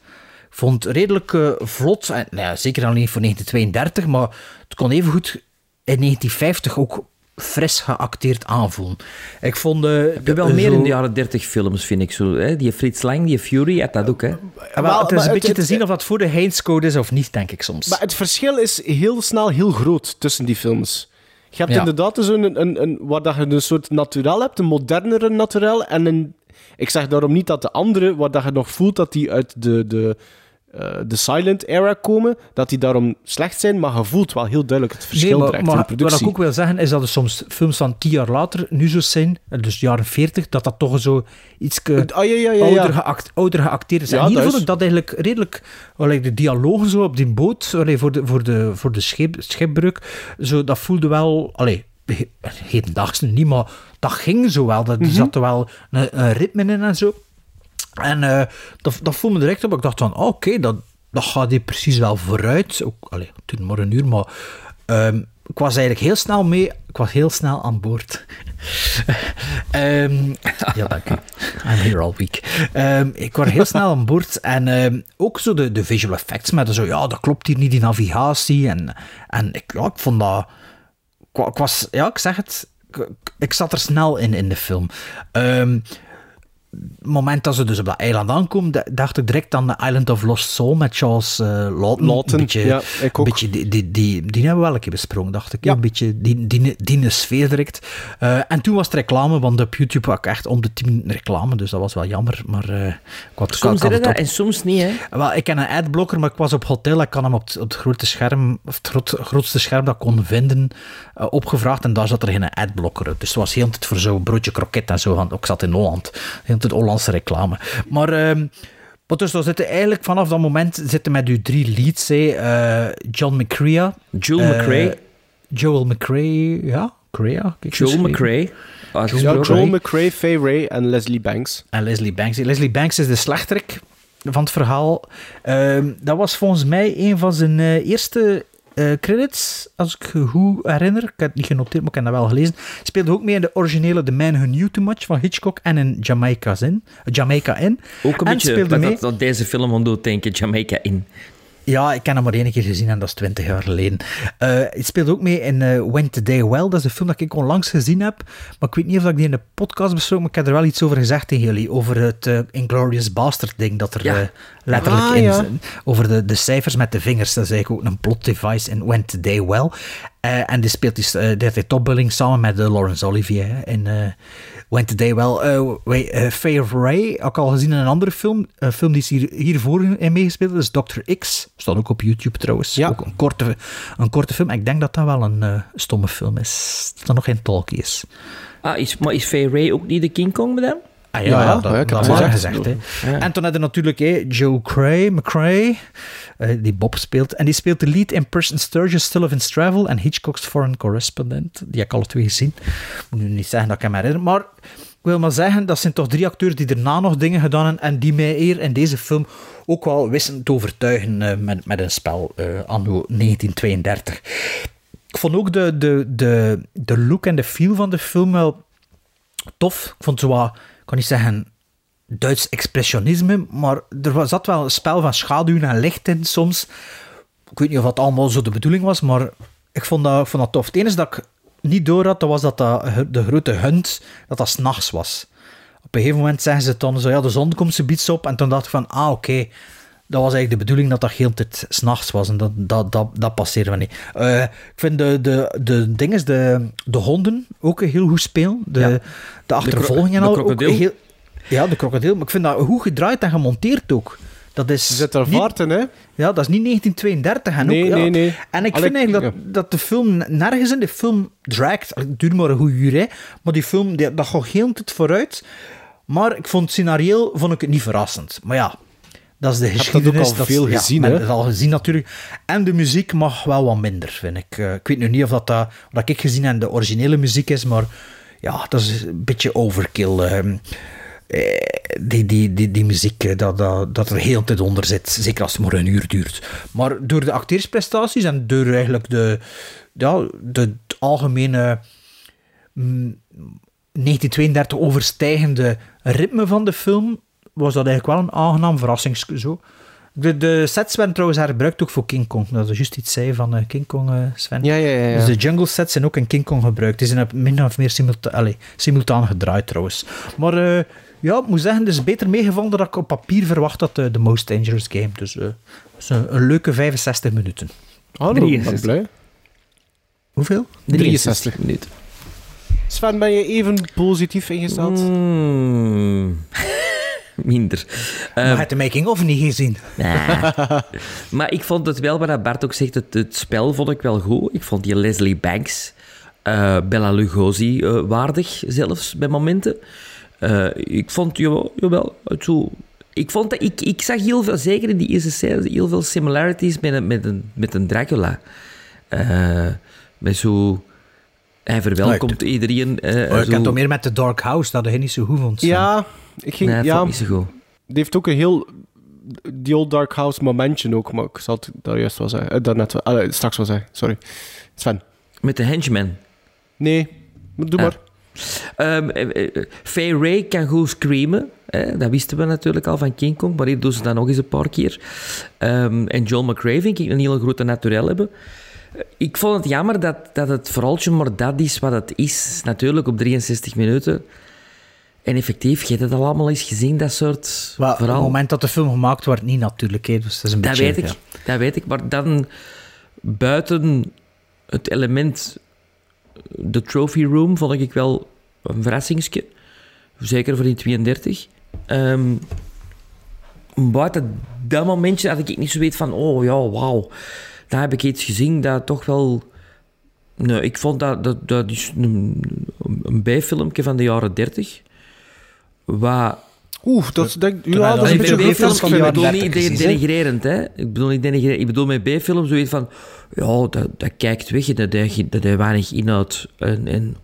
Ik vond het redelijk eh, vlot, en, nou ja, zeker al niet voor 1932, maar het kon evengoed in 1950 ook fris geacteerd aanvoelen. Ik vond... eh, Heb je wel de- meer in de jaren 30 films, vind ik zo. Hè? Die Fritz Lang, die Fury, had dat ook, hè? Ja, wel, het is een beetje te zien of dat voor de Heinz Code is of niet, denk ik soms. Maar het verschil is heel snel heel groot tussen die films. Je hebt Ja. inderdaad dus een, een, een, waar dat je een soort naturel hebt, een modernere naturel. En een, ik zeg daarom niet dat de andere, waar dat je nog voelt dat die uit de, de, eh, de silent era komen, dat die daarom slecht zijn, maar je voelt wel heel duidelijk het verschil Nee, maar, direct maar in de wat productie. ik ook wil zeggen is dat er soms films van tien jaar later nu zo zijn, eh, dus jaren 40, dat dat toch zo iets Ah, ja, ja, ja, ja. ouder, geact, ouder geacteerd is. En hier vond ik dat eigenlijk redelijk, allee, de dialogen zo op die boot, allee, voor de, voor de, voor de schip, schipbreuk, zo, dat voelde wel, allee, he- hedendaags niet, maar dat ging zo wel. Dat, Er zat er wel een, een ritme in en zo. En eh, dat, dat voelde me direct op. Ik dacht van, oké, dat, dat gaat hier precies wel vooruit. Ook, allee, is maar een uur, maar ehm, ik was eigenlijk heel snel mee. Ik was heel snel aan boord. [laughs] Ehm, ja, dank. I'm here all week. Ehm, ik was heel snel aan boord. En ook zo de, de visual effects. Met zo, ja, dat klopt hier niet, die navigatie. En, en ik, ja, ik vond dat... Ik was... Ja, ik zeg het. Ik, ik zat er snel in, in de film. Het moment dat ze dus op dat eiland aankomen, da- dacht ik direct aan The Island of Lost Soul met Charles Lawton. Lawton, een beetje, ja, ik ook. Een beetje die, die, die, die hebben we wel een keer besproken, dacht ik. Ja. Een beetje die, die, die sfeer direct. Eh, en toen was het reclame, want op YouTube had ik echt om de 10 minuten reclame, dus dat was wel jammer. Maar eh, ik had, Soms had dat en soms niet, hè? wel, ik ken een adblocker, maar ik was op hotel. Ik kan hem op het, op het grote scherm, of het groot- grootste scherm dat ik kon vinden, opgevraagd. En daar zat er geen adblocker op. Dus het was heel de tijd voor zo'n broodje kroket en zo. Want ik zat in Holland. Heel de tijd Hollandse reclame. Maar, ehm maar dus dan zitten eigenlijk vanaf dat moment zitten met uw drie leads. hè. Eh, John McCrea. Joel McRae. Joel McRae, ja. Crea, Joel. McRae. Joel McRae, Fay Ray en Leslie Banks. En Leslie Banks. Leslie Banks is de slechterik van het verhaal. Ehm, dat was volgens mij een van zijn eh, eerste eh, credits, als ik me goed herinner. Ik heb het niet genoteerd, maar ik heb dat wel gelezen. Speelde ook mee in de originele The Man Who Knew Too Much van Hitchcock en in Jamaica's in, Jamaica in. Ook een en beetje speelde wat mee... dat, dat deze film doet denken, Jamaica in. Ja, ik heb hem maar één keer gezien en dat is twintig jaar geleden. Eh het speelde ook mee in eh When Today Well. Dat is een film dat ik onlangs gezien heb. Maar ik weet niet of ik die in de podcast besproken maar ik heb er wel iets over gezegd tegen jullie. Over het eh, Inglorious Bastard ding dat er Ja. letterlijk Ah, in ja. zit. Over de, de cijfers met de vingers. Dat is eigenlijk ook een plot device in When Today Well. En die speelt die, uh, die topbilling samen met Laurence Olivier in eh When Today Well. Eh wait, eh, Faye Ray, ook al gezien in een andere film. Een film die is hier, hiervoor in meegespeeld. Is Dr. X. Staat ook op YouTube trouwens. Ja. Ook een korte, een korte film. Ik denk dat dat wel een eh, stomme film is. Dat er nog geen talkie is. Ah, is, maar is Fay Ray ook niet de King Kong met hem? Ah, Ja, ja, dat, ja, ik dat gezegd. gezegd. hè. Ja. En toen hadden we natuurlijk hè, Joe Cray, McCray, eh, die Bob speelt. En die speelt de lead in Person Sturgis, Sullivan's Travel en Hitchcock's Foreign Correspondent. Die heb ik alle twee gezien. Moet nu niet zeggen dat ik hem herinner. Maar ik wil maar zeggen, dat zijn toch drie acteurs die daarna nog dingen gedaan hebben en die mij hier in deze film ook wel wisten te overtuigen eh, met, met een spel eh anno 1932. Ik vond ook de, de, de, de look en de feel van de film wel tof. Ik vond het ik kan niet zeggen Duits expressionisme, maar er was- zat wel een spel van schaduw en licht in soms. Ik weet niet of dat allemaal zo de bedoeling was, maar ik vond dat, ik vond dat tof. Het enige dat ik niet door had, dat was dat, dat de grote hunt, dat dat s'nachts was. Op een gegeven moment zeggen ze dan zo, ja, de zon komt ze op. En toen dacht ik van, ah, oké, dat was eigenlijk de bedoeling dat dat heel tijd s'nachts was. En dat, dat, dat, dat passeerde me niet. Eh, ik vind de, de, de dinges, de, de honden ook heel goed spelen. De, Ja. de achtervolging en de al. ook heel, ja, de krokodil. Maar ik vind dat goed gedraaid en gemonteerd ook. Dat is Er zit er niet- vaart in, hè? Ja, dat is niet 1932. En Nee, ook, ja. nee, nee. En ik Allee, vind eigenlijk dat, ja. dat de film nergens in de film draagt. Het duurt maar een goed uur, hè. Maar die film, die, dat gaat heel tijd vooruit. Maar ik vond het scenario vond ik het niet verrassend. Maar ja, dat is de hebt dat geschiedenis. ook al is- veel ja, gezien, men hè? het al gezien natuurlijk. En de muziek mag wel wat minder, vind ik. Eh, ik weet nu niet of dat, dat wat ik gezien heb de originele muziek is, maar ja, dat is een beetje overkill. ehm. Eh, die, die, die, die muziek, eh, dat, dat, dat er heel tijd onder zit. Zeker als het maar een uur duurt. Maar door de acteersprestaties en door eigenlijk de, ja, de, algemene mm, 1932 overstijgende ritme van de film, was dat eigenlijk wel een aangenaam verrassing. Zo. De, de sets werden trouwens herbruikt ook voor King Kong. Dat is juist iets zei van eh, King Kong, Sven. Ja, ja, ja, ja. Dus de jungle sets zijn ook in King Kong gebruikt. Die zijn min of meer simulta allee, simultaan gedraaid trouwens. Maar ja, ik moet zeggen, het is beter meegevallen dan ik op papier verwacht had, eh, The Most Dangerous Game. Dus eh, het is een, een leuke 65 minuten. Hallo, ben ik 63. blij. Hoeveel? 63 minuten. Sven, ben je even positief ingesteld? Mm, [laughs] minder. Maar je hebt de making-of niet gezien. nah. [laughs] maar ik vond het wel, wat Bart ook zegt, het, het spel vond ik wel goed. Ik vond die Leslie Banks, eh, Bella Lugosi eh, waardig zelfs bij momenten. Eh, ik vond, jawel, jawel het zo... Ik, vond dat, ik, ik zag heel veel, zeker in die eerste scène, heel veel similarities met een, met een, met een Dracula. Eh, met zo... Hij verwelkomt iedereen. eh, Oh, ik heb toch meer met The Dark House, dat hij niet zo goed vond. Ja, ik ging... Nee, ja, niet zo goed. die heeft ook een heel... Die Old Dark House momentje ook, maar ik zal het daar juist wel zeggen. Daarnet wel, allee, straks wel zeggen, sorry. Sven. Met de henchman. Nee, doe Ah. maar. Eh, Faye Ray kan goed screamen. Hè? Dat wisten we natuurlijk al van King Kong, maar hier doen ze dat nog eens een paar keer. Ehm, en John McRae vind ik een hele grote naturel hebben. Ik vond het jammer dat, dat het vooraltje maar dat is wat het is. Natuurlijk op 63 minuten. En effectief, je hebt het al allemaal eens gezien, dat soort Maar op het moment dat de film gemaakt wordt, niet natuurlijk. Hè, dus dat is een Dat beetje... weet ik, ja. dat weet ik. Maar dan buiten het element de trophy room vond ik wel een verrassingsje. Zeker voor die 32. Ehm buiten dat momentje had ik niet zo weet van, oh ja, wauw. Daar heb ik iets gezien dat toch wel... Nee, ik vond dat, dat, dat is een, een bijfilmpje van de jaren 30. Wat Oeh, dat denk ja, dat is dat een beetje B-film B-films van ik bedoel niet 30 de- precies, hè? denigrerend, hè. Ik bedoel niet denigrerend. Ik bedoel met B-film zoiets van... Ja, dat, dat kijkt weg, dat heeft dat weinig inhoud. En, en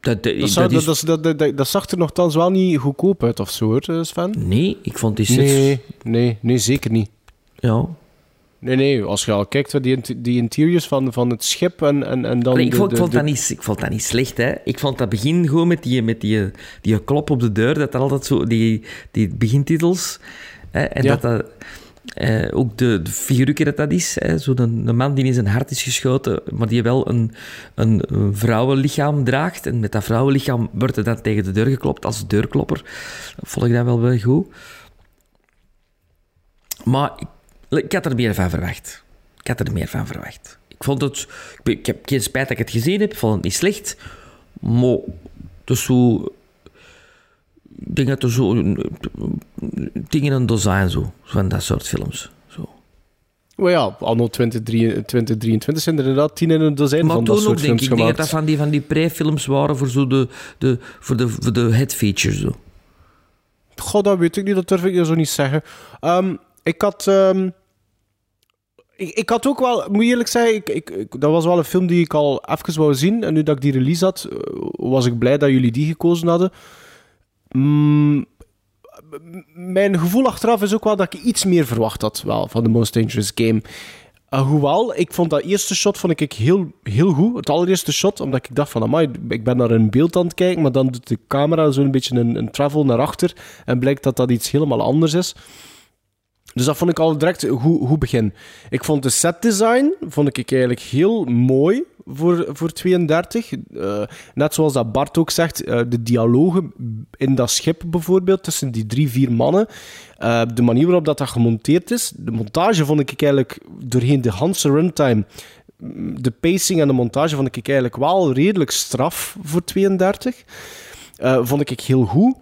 dat, dat, Dat, zou- dat is... dat, dat, dat, dat, dat zag er nogthans wel niet goedkoop uit of zo, hoor, Sven. Nee, ik vond die sets... Nee, nee, nee, zeker niet. Ja. Nee, nee, als je al kijkt wat die, die interiors van, van het schip en, en, en dan... Allee, ik, de- vond, de- ik, vond de- dat niet, ik vond dat niet slecht, hè. Ik vond dat begin gewoon met die, met die, die klop op de deur, dat dat altijd zo... Die, die begintitels, hè, en Ja. dat dat... eh, ook de, de dat dat is, hè, zo de, de man die in zijn hart is geschoten, maar die wel een, een, een vrouwenlichaam draagt. En met dat vrouwenlichaam wordt er dan tegen de deur geklopt als deurklopper. Dat vond ik dan wel wel goed. Maar ik, ik had er meer van verwacht. Ik had er meer van verwacht. Ik vond het... Ik, ik heb geen spijt dat ik het gezien heb. Ik vond het niet slecht. Maar is zo... Ik denk dat er zo... Dingen een dozijn zo. Van dat soort films. Zo. Maar ja, anno 2023 2023 zijn er inderdaad tien in een dozijn Maar van dat toen ook, soort denk films ik. Ik denk gemaakt. dat dat van die, van die pre-films waren voor, zo de, de, voor, de, voor de head features. Zo. Goh, dat weet ik niet, dat durf ik je zo niet zeggen. Ehm, ik had... ehm, ik, ik had ook wel, moet je eerlijk zeggen, ik, ik, dat was wel een film die ik al even wou zien. En nu dat ik die release had, eh, was ik blij dat jullie die gekozen hadden. Mm, mijn gevoel achteraf is ook wel dat ik iets meer verwacht had wel, van The Most Dangerous Game. Uh, hoewel, ik vond dat eerste shot vond ik heel, heel goed. Het allereerste shot, omdat ik dacht van, amai, ik ben naar een beeld aan het kijken, maar dan doet de camera zo'n beetje een, een travel naar achter en blijkt dat dat iets helemaal anders is. Dus dat vond ik al direct een goed, begin. Ik vond de setdesign vond ik eigenlijk heel mooi voor, voor 32. Eh, net zoals dat Bart ook zegt, eh, de dialogen in dat schip bijvoorbeeld, tussen die drie, vier mannen. eh, de manier waarop dat, dat gemonteerd is. De montage vond ik eigenlijk doorheen de Hanse runtime. mm, De pacing en de montage vond ik eigenlijk wel redelijk straf voor 32. Eh, vond ik heel goed.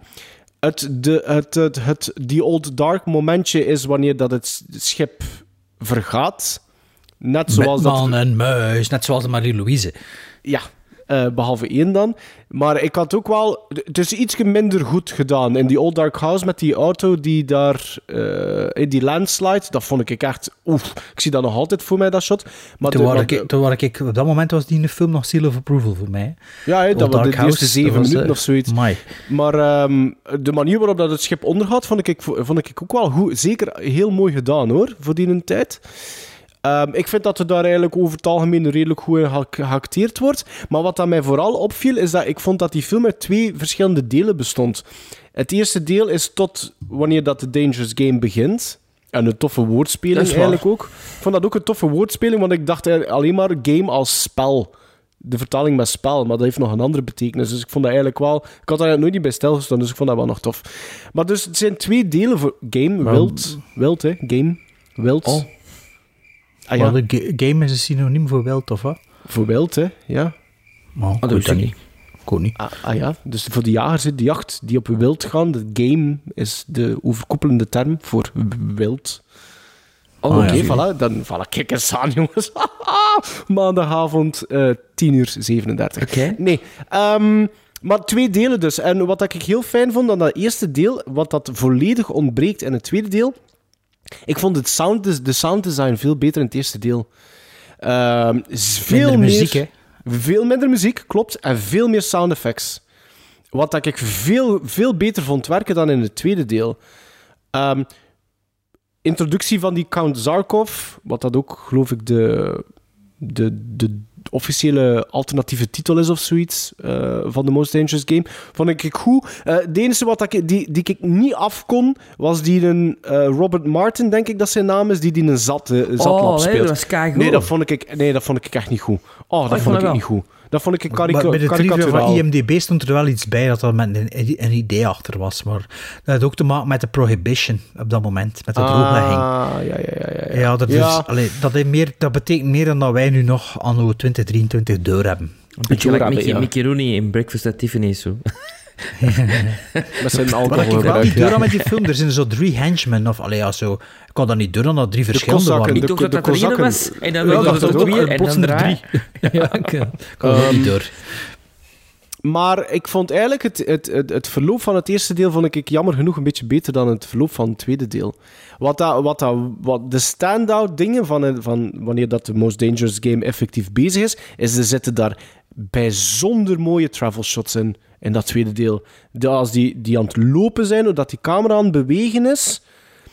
Het, de, het, het, het, die old dark momentje is wanneer dat het schip vergaat. Net zoals dat... Man en muis, net zoals de Marie-Louise. Ja, eh, behalve één dan. Maar ik had ook wel... Het is iets minder goed gedaan. In die Old Dark House met die auto die daar... eh, in die landslide, dat vond ik echt... Oef, ik zie dat nog altijd voor mij, dat shot. Maar toen, de- was maar ik, de- toen was ik, op dat moment was die film nog seal of approval voor mij. Ja, Old dat was de, de eerste zeven minuten eh, of zoiets. Maar ehm, de manier waarop dat het schip ondergaat, vond ik, vond ik ook wel goed. Zeker heel mooi gedaan, hoor, voor die een tijd. Ehm, ik vind dat er daar eigenlijk over het algemeen redelijk goed in geha- geacteerd wordt. Maar wat dat mij vooral opviel, is dat ik vond dat die film uit twee verschillende delen bestond. Het eerste deel is tot wanneer dat de Dangerous Game begint. En een toffe woordspeling eigenlijk ook. Ik vond dat ook een toffe woordspeling, want ik dacht eigenlijk alleen maar game als spel. De vertaling met spel, maar dat heeft nog een andere betekenis. Dus ik vond dat eigenlijk wel... Ik had daar nooit niet bij stilgestaan, dus ik vond dat wel nog tof. Maar dus het zijn twee delen voor game, wild. Wild, hè? Game, wild. Oh. Ah, ja. Maar de ga- game is een synoniem voor wild, of wat? Voor wild, hè? Ja. Maar ik dat niet. Ook niet. Ah, ah ja, dus voor de jagers, de jacht die op wild gaan, de game is de overkoepelende term voor wild. Oh, Oké, ja. voilà, dan val ik eens aan, jongens. [laughs] Maandagavond, eh 10 uur 37. Oké. Nee, ehm, maar twee delen dus. En wat ik heel fijn vond aan dat eerste deel, wat dat volledig ontbreekt in het tweede deel, ik vond het sound, de sounddesign veel beter in het eerste deel. Ehm, veel Minder meer, muziek, hè? Veel minder muziek, klopt. En veel meer sound effects. Wat dat ik veel, veel beter vond werken dan in het tweede deel. Ehm, introductie van die Count Zarkov, wat dat ook, geloof ik, de, de, de officiële alternatieve titel is of zoiets eh, van The Most Dangerous Game, vond ik goed. Eh de enige wat ik, die, die ik niet af kon, was die een eh, Robert Martin, denk ik dat zijn naam is, die die een zat, eh, zatlap Oh, nee, speelt. nee, dat vond ik, nee, dat vond ik echt niet goed. Oh, dat ik vond vond ik niet goed. Dat vond ik een carica Maar bij de trivia van IMDB stond er wel iets bij dat er met een, een idee achter was. Maar dat had ook te maken met de prohibition op dat moment, met de drooglegging. Ah, ja, ja, ja. ja, ja. Ja, dat, Ja. Is, allee, dat, is meer, dat betekent meer dan dat wij nu nog anno 2023 door hebben. Een beetje like Mickey, ja. Mickey Rooney in Breakfast at Tiffany's. Zo. [laughs] Met zijn Wat ik wel niet met die film, er zijn zo drie henchmen. Of, allee, ja, zo, ik kon dat niet door, omdat dat drie verschillende waren. de- Ik dacht dat dat er was, en dan Ja, dat dat er en plots dan er drie. [laughs] ja, ik kon dat niet door. Maar ik vond eigenlijk het, het, het, het verloop van het eerste deel vond ik jammer genoeg een beetje beter dan het verloop van het tweede deel. Wat, dat, wat, dat, wat de stand-out dingen van, van wanneer dat de Most Dangerous Game effectief bezig is, is er zitten daar bijzonder mooie travel shots in, in dat tweede deel. De, als die, die aan het lopen zijn, doordat die camera aan het bewegen is,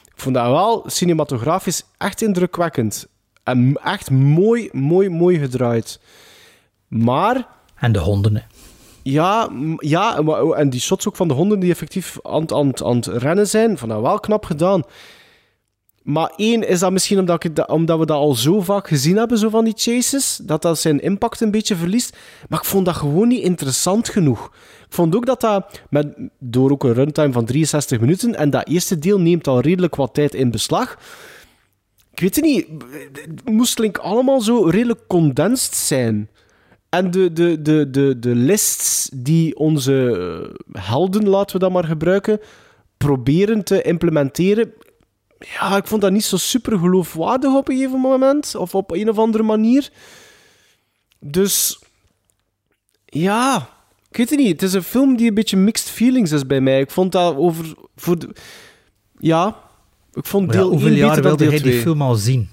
ik vond dat wel cinematografisch echt indrukwekkend. En echt mooi, mooi, mooi gedraaid. Maar... En de honden, hè. Ja, ja, en die shots ook van de honden die effectief aan, aan, aan het rennen zijn, van dat wel knap gedaan. Maar één, is dat misschien omdat, omdat we dat al zo vaak gezien hebben, zo van die chases, dat dat zijn impact een beetje verliest. Maar ik vond dat gewoon niet interessant genoeg. Ik vond ook dat dat, met, door ook een runtime van 63 minuten, en dat eerste deel neemt al redelijk wat tijd in beslag. Ik weet het niet, het moest allemaal zo redelijk condensed zijn. En de, de, de, de, de lists die onze eh, helden, laten we dat maar gebruiken, proberen te implementeren. Ja, ik vond dat niet zo super geloofwaardig op een gegeven moment. Of op een of andere manier. Dus. Ja. Ik weet het niet. Het is een film die een beetje mixed feelings is bij mij. Ik vond dat over. Voor de, ja. Ik vond Maar ja, deel hoeveel 1 jaar wilde deel 2. die film al zien?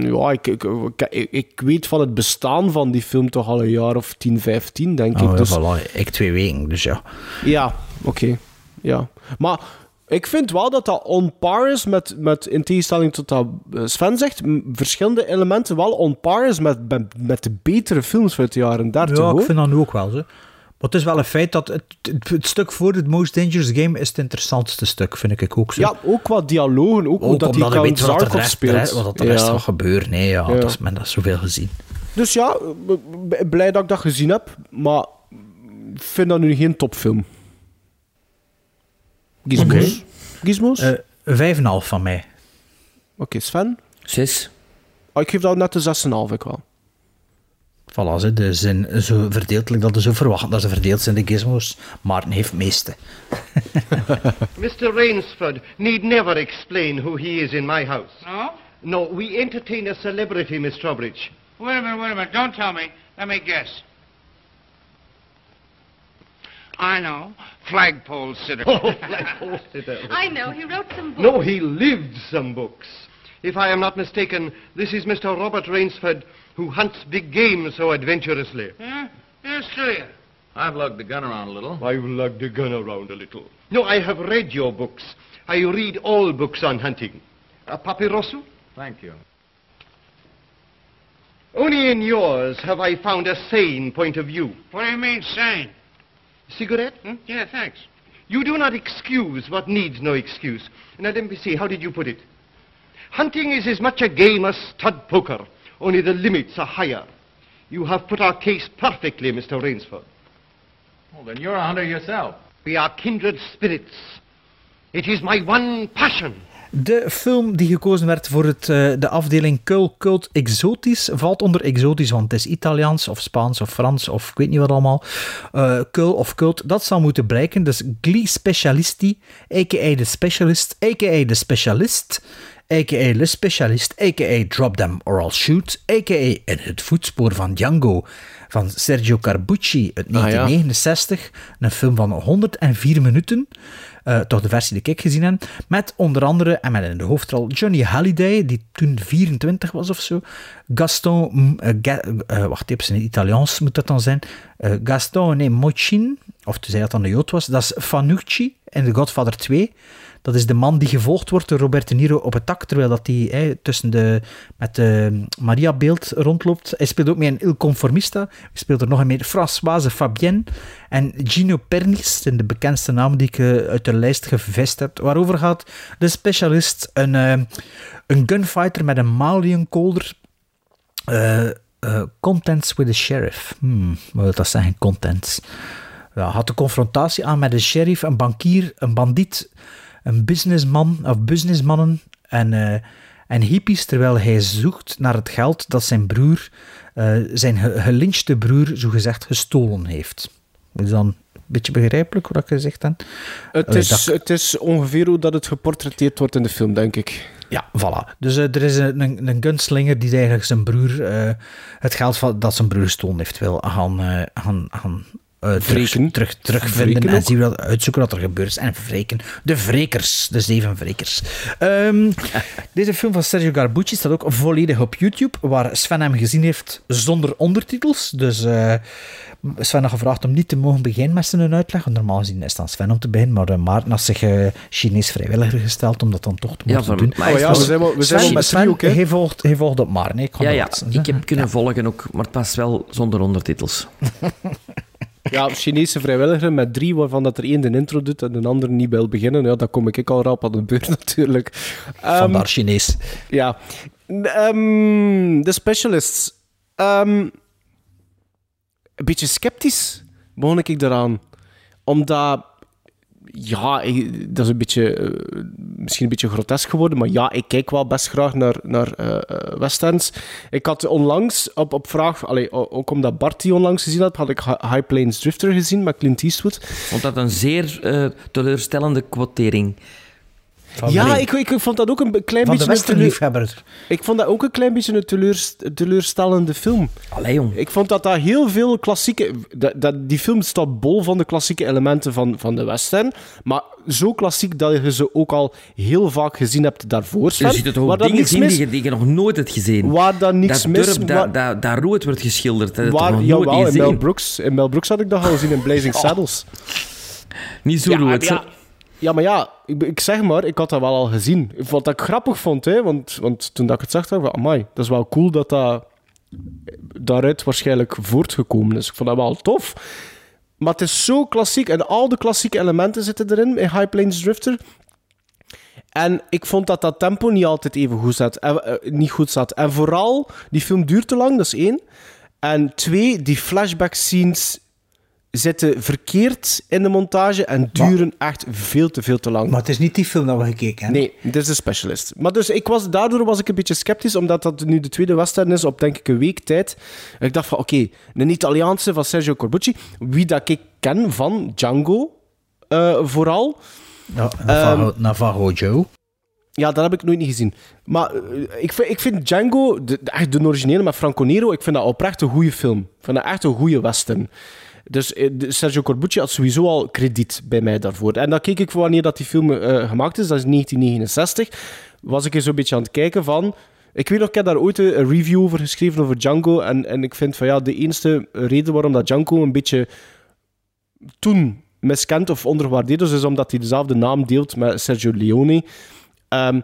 Ja, ik, ik, ik, ik weet van het bestaan van die film toch al een jaar of 10, 15, denk Oh, ik. ja, Dus, voilà. Ik twee weken, dus ja. ja, oké. Ja. Maar ik vind wel dat dat on par is met, met in tegenstelling tot wat eh, Sven zegt, verschillende elementen wel on par is met, met, met de betere films uit de jaren 30. Ja, ik vind dat nu ook wel zo. Het is wel een feit dat het, het, het stuk voor het Most Dangerous Game is het interessantste stuk, vind ik ook zo. Ja, ook wat dialogen. Ook, ook omdat omdat hij er Zarkov rest, speelt. wat er rest Ja. gaat gebeuren. Nee, ja, Ja. Dat is, men dat zoveel gezien. Dus ja, blij dat ik dat gezien heb. Maar ik vind dat nu geen topfilm. Gizmos? Gizmos? Eh, Vijf en een half van mij. Oké, Sven? Zes. Oh, ik geef dat net een 6,5 ik wel. Voilà, ze, de zijn zo verdeeld dat ze zo verwachten dat ze verdeeld zijn, de gizmos. Maarten heeft meeste. [laughs] Mr. Rainsford need never explain who he is in my house. No? No, we entertain a celebrity, Miss Trowbridge. Wait a minute, wait a minute. Don't tell me. Let me guess. I know. Flagpole sitter. Oh, flagpole sitter. [laughs] I know, he wrote some books. No, he lived some books. If I am not mistaken, this is Mr. Robert Rainsford, who hunts big game so adventurously. Huh? Yes, do you? I've lugged the gun around a little. I've lugged the gun around a little. No, I have read your books. I read all books on hunting. A papyrosu? Thank you. Only in yours have I found a sane point of view. What do you mean, sane? Cigarette? Hmm? Yeah, thanks. You do not excuse what needs no excuse. Now let me see, how did you put it? Hunting is as much a game as stud poker, only the limits are higher. You have put our case perfectly, Mr. Rainsford. Well, then you're a hunter yourself. We are kindred spirits. It is my one passion. De film die gekozen werd voor het, eh, de afdeling Cult, Cult Exotisch valt onder exotisch, want het is Italiaans of Spaans of Frans of ik weet niet wat allemaal. Eh Cult of Cult, dat zal moeten blijken. Dus Glee Specialisti, a.k.a. de specialist, a.k.a. de specialist, a.k.a. le specialist, a.k.a. Drop Them or I'll Shoot, a.k.a. In het voetspoor van Django van Sergio Carbucci uit Ah, ja. 1969. Een film van 104 minuten. Eh, toch de versie die ik gezien heb. Met onder andere, en met in de hoofdrol, Johnny Halliday, die toen 24 was of zo. Gaston, mm, eh, Ga- eh, wacht even, in het Italiaans moet dat dan zijn. Gastone Mochin, of toen zei dat dan de Jood was. Dat is Fanucci in The Godfather 2. Dat is de man die gevolgd wordt door Robert De Niro op het dak, terwijl dat hij tussen de, met de Maria-beeld rondloopt. Hij speelt ook mee in Il Conformista. Hij speelt er nog een meer Françoise Fabienne en Gino Pernis, zijn de bekendste namen die ik eh, uit de lijst gevest heb. Waarover gaat de specialist, een, eh, een gunfighter met een Malian kolder. Eh, eh, contents with the sheriff. Hmm, wat wil dat zeggen, contents? Ja, had de confrontatie aan met een sheriff, een bankier, een bandiet, een businessman of businessmannen en, eh, en hippies, terwijl hij zoekt naar het geld dat zijn broer, eh, zijn ge- gelynchte broer, zogezegd gestolen heeft. Is dan een beetje begrijpelijk wat ik gezegd heb? Het is, dat- het is ongeveer hoe dat het geportretteerd wordt in de film, denk ik. Ja, voilà. Dus eh, er is een, een, een gunslinger die eigenlijk zijn broer, het geld van, dat zijn broer gestolen heeft, wil gaan, gaan, gaan eh, terug, Wreken. terug, terugvinden en zien wat, uitzoeken wat er gebeurd is. En wreken. De wrekers. De zeven wrekers. Ehm, [laughs] deze film van Sergio Garbucci staat ook volledig op YouTube, waar Sven hem gezien heeft zonder ondertitels. Dus eh, Sven had gevraagd om niet te mogen beginnen met zijn uitleg. Want normaal gezien is het aan Sven om te beginnen, maar uh, Maarten had zich uh, Chinees vrijwilliger gesteld om dat dan toch te Ja, moeten voor- doen. maar Oh ja, Dus we zijn wel- we zijn Sven, wel met Sven, ook, hè? hij volgt, hij volgt op Maarten. Ik Ja, ja, ik heb kunnen volgen ook, maar het was wel zonder ondertitels. [laughs] Ja, Chinese vrijwilliger met drie, waarvan dat er één de intro doet en de ander niet wil beginnen. Ja, dan kom ik al rap aan de beurt [laughs] natuurlijk. Ehm, Vandaar Chinees. Ja. Ehm, de specialists. Ehm, een beetje sceptisch begon ik daaraan. Omdat... Ja, dat is een beetje... eh, misschien een beetje grotesk geworden, maar ja, ik kijk wel best graag naar, naar eh, eh, westerns. Ik had onlangs op, op vraag... Allee, ook omdat Bart die onlangs gezien had, had ik Hi- High Plains Drifter gezien met Clint Eastwood. Vond dat een zeer teleurstellende quotering. Ja, ik, ik vond dat ook een klein Van beetje... teleur-. Ik vond dat ook een klein beetje een teleurst- teleurstellende film. Allee, jong. Ik vond dat dat heel veel klassieke... Dat, dat, die film staat bol van de klassieke elementen van, van de western. Maar zo klassiek dat je ze ook al heel vaak gezien hebt daarvoor. Sven, zitten toch waar ook dingen mis... die je, die je nog nooit hebt gezien. Waar dat niks dat mis... durp, dat, waar- dat, dat rood wordt geschilderd. Dat je waar, nooit jawel, in. Mel Brooks. In Mel Brooks had ik dat al gezien in Blazing [laughs] Saddles. Niet zo Ja, rood, ja. Ja, maar ja, ik, ik zeg maar, ik had dat wel al gezien. Wat ik grappig vond, hè, want, want toen dat ik het zag, dacht ik, amai, dat is wel cool dat dat daaruit waarschijnlijk voortgekomen is. Ik vond dat wel tof. Maar het is zo klassiek en al de klassieke elementen zitten erin in High Plains Drifter. En ik vond dat dat tempo niet altijd even goed zat. En, eh, niet goed zat. En vooral, die film duurt te lang, dat is één. En twee, die flashback scenes zitten verkeerd in de montage en duren echt veel te veel te lang. Maar het is niet die film dat we gekeken hebben. Nee, dit is een specialist. Maar dus ik was, daardoor was ik een beetje sceptisch, omdat dat nu de tweede western is op denk ik een week tijd. En ik dacht van, oké, een Italiaanse van Sergio Corbucci, wie dat ik ken van Django, eh, vooral. Ja, Navarro, Navarro Joe. Ja, dat heb ik nooit niet gezien. Maar eh, ik, vind, ik vind Django, de, de- echt de originele met Franco Nero, ik vind dat oprecht een goede film. Ik vind dat echt een goede western. Dus eh, Sergio Corbucci had sowieso al krediet bij mij daarvoor. En dan keek ik wanneer dat die film eh, gemaakt is, dat is 1969. Was ik eens zo'n beetje aan het kijken van... Ik weet nog, ik heb daar ooit een review over geschreven, over Django. En, en ik vind van ja, de enige reden waarom dat Django een beetje toen miskend of onderwaardeerd is, is omdat hij dezelfde naam deelt met Sergio Leone. Ehm,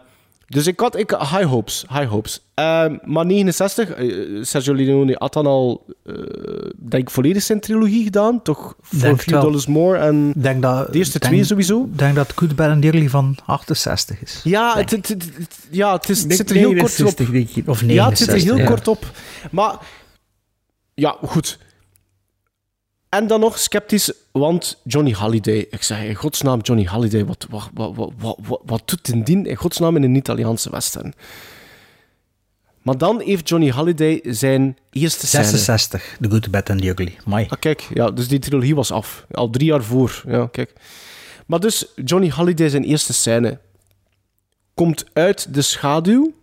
dus ik had ik, high hopes. High hopes. Ehm, maar 69, eh, Sergio Leone had dan al, eh, denk ik, volledig zijn trilogie gedaan. Toch? Het few wel. dollars more. En Denk dat, de eerste denk- twee sowieso. Ik denk dat Good, Bad and the Ugly van 68 is. Ja, het, het, het- het- ja, het, is, zit er heel kort 69 op. denk ik. Of Ja, het zit er 69, heel ja. kort op. Maar, ja, goed. En dan nog sceptisch, want Johnny Halliday. Ik zeg, in godsnaam, Johnny Halliday, wat, wat, wat, wat, wat, doet in dien in godsnaam in een Italiaanse western? Maar dan heeft Johnny Halliday zijn eerste scène. 66, The Good, Bad and the Ugly. Mai. Ah, kijk, ja, dus die trilogie was af. Al drie jaar voor. Ja, kijk. Maar dus, Johnny Halliday zijn eerste scène komt uit de schaduw.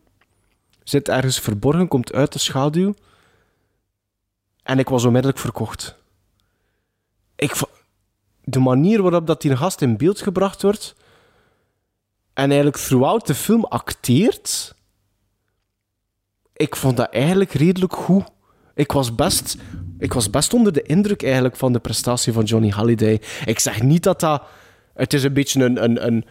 Zit ergens verborgen, komt uit de schaduw. En ik was onmiddellijk verkocht. Ik, de manier waarop dat die gast in beeld gebracht wordt... en eigenlijk throughout de film acteert... Ik vond dat eigenlijk redelijk goed. Ik was best, ik was best onder de indruk eigenlijk van de prestatie van Johnny Halliday. Ik zeg niet dat dat... Het is een beetje een, een, een,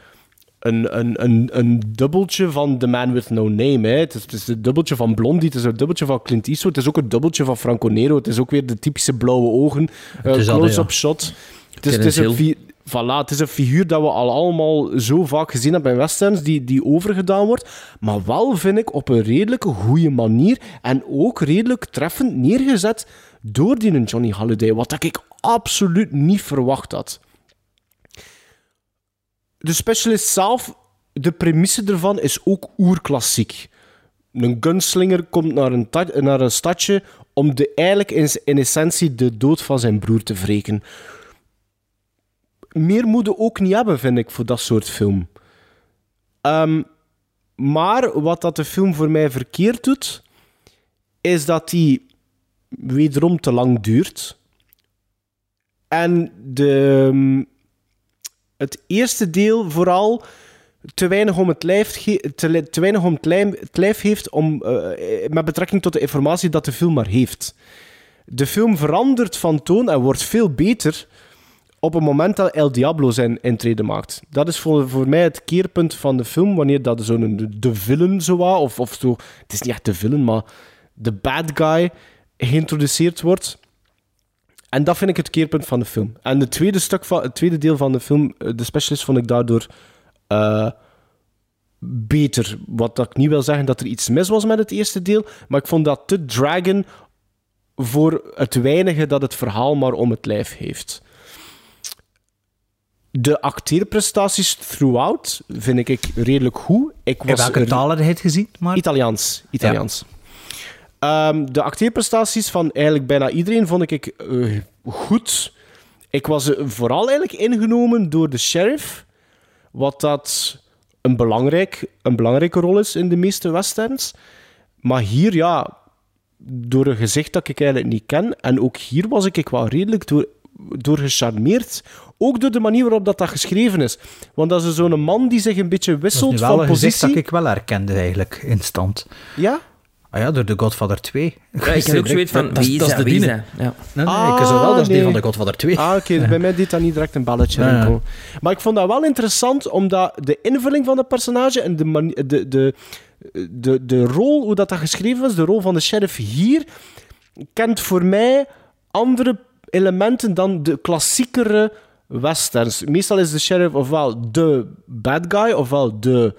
een, een, een, een dubbeltje van The Man With No Name. Hè. Het, is, het is dubbeltje van Blondie, het is een dubbeltje van Clint Eastwood, het is ook een dubbeltje van Franco Nero, het is ook weer de typische blauwe ogen, dat, close-up ja. shot. Het is, het, is een voilà, het is een figuur dat we al allemaal zo vaak gezien hebben in westerns, die, die overgedaan wordt. Maar wel, vind ik, op een redelijke goede manier en ook redelijk treffend neergezet door die Johnny Halliday, wat dat ik absoluut niet verwacht had de specialist zelf, de premisse ervan is ook oerklassiek. Een gunslinger komt naar een, naar een stadje om de, eigenlijk in, essentie de dood van zijn broer te wreken. Meer moet ook niet hebben, vind ik, voor dat soort film. Ehm, maar wat dat de film voor mij verkeerd doet, is dat die wederom te lang duurt. En de, het eerste deel vooral te weinig om het lijf, te, te weinig om het lijf, heeft om, eh, met betrekking tot de informatie dat de film maar heeft. De film verandert van toon en wordt veel beter op het moment dat El Diablo zijn intrede maakt. Dat is voor, voor mij het keerpunt van de film, wanneer dat zo'n de villain zo of, of zo, het is niet echt de villain, maar de bad guy geïntroduceerd wordt. En dat vind ik het keerpunt van de film. En het tweede, stuk van, het tweede deel van de film, eh, de specialist, vond ik daardoor eh, beter. Wat dat ik niet wil zeggen dat er iets mis was met het eerste deel, maar ik vond dat te dragon voor het weinige dat het verhaal maar om het lijf heeft. De acteerprestaties throughout vind ik redelijk goed. Ik In was welke er- taal heb je het gezien? Maar... Italiaans. Italiaans. Ehm, de acteerprestaties van eigenlijk bijna iedereen vond ik eh, goed. Ik was eh, vooral eigenlijk ingenomen door de sheriff. Wat dat een, belangrijk, een belangrijke rol is in de meeste westerns. Maar hier, ja, door een gezicht dat ik eigenlijk niet ken. En ook hier was ik wel redelijk door, door gecharmeerd. Ook door de manier waarop dat, dat geschreven is. Want dat is zo'n man die zich een beetje Dat is wisselt nu wel van een gezicht positie. dat ik wel herkende eigenlijk, instant. Ja? Ah ja, door The Godfather 2. Ja, ik had ook zoiets van, Dat is- wie is dat is dat, de is? Ja. Nee, nee, ik zo wel, dat is die van The Godfather 2. Ah, oké. Ja. Bij mij deed dat niet direct een belletje rinkelen. Maar ik vond dat wel interessant, omdat de invulling van de personage en de, mani- de, de, de, de rol, hoe dat, dat geschreven was, de rol van de sheriff hier, kent voor mij andere elementen dan de klassiekere westerns. Meestal is de sheriff ofwel de bad guy, ofwel de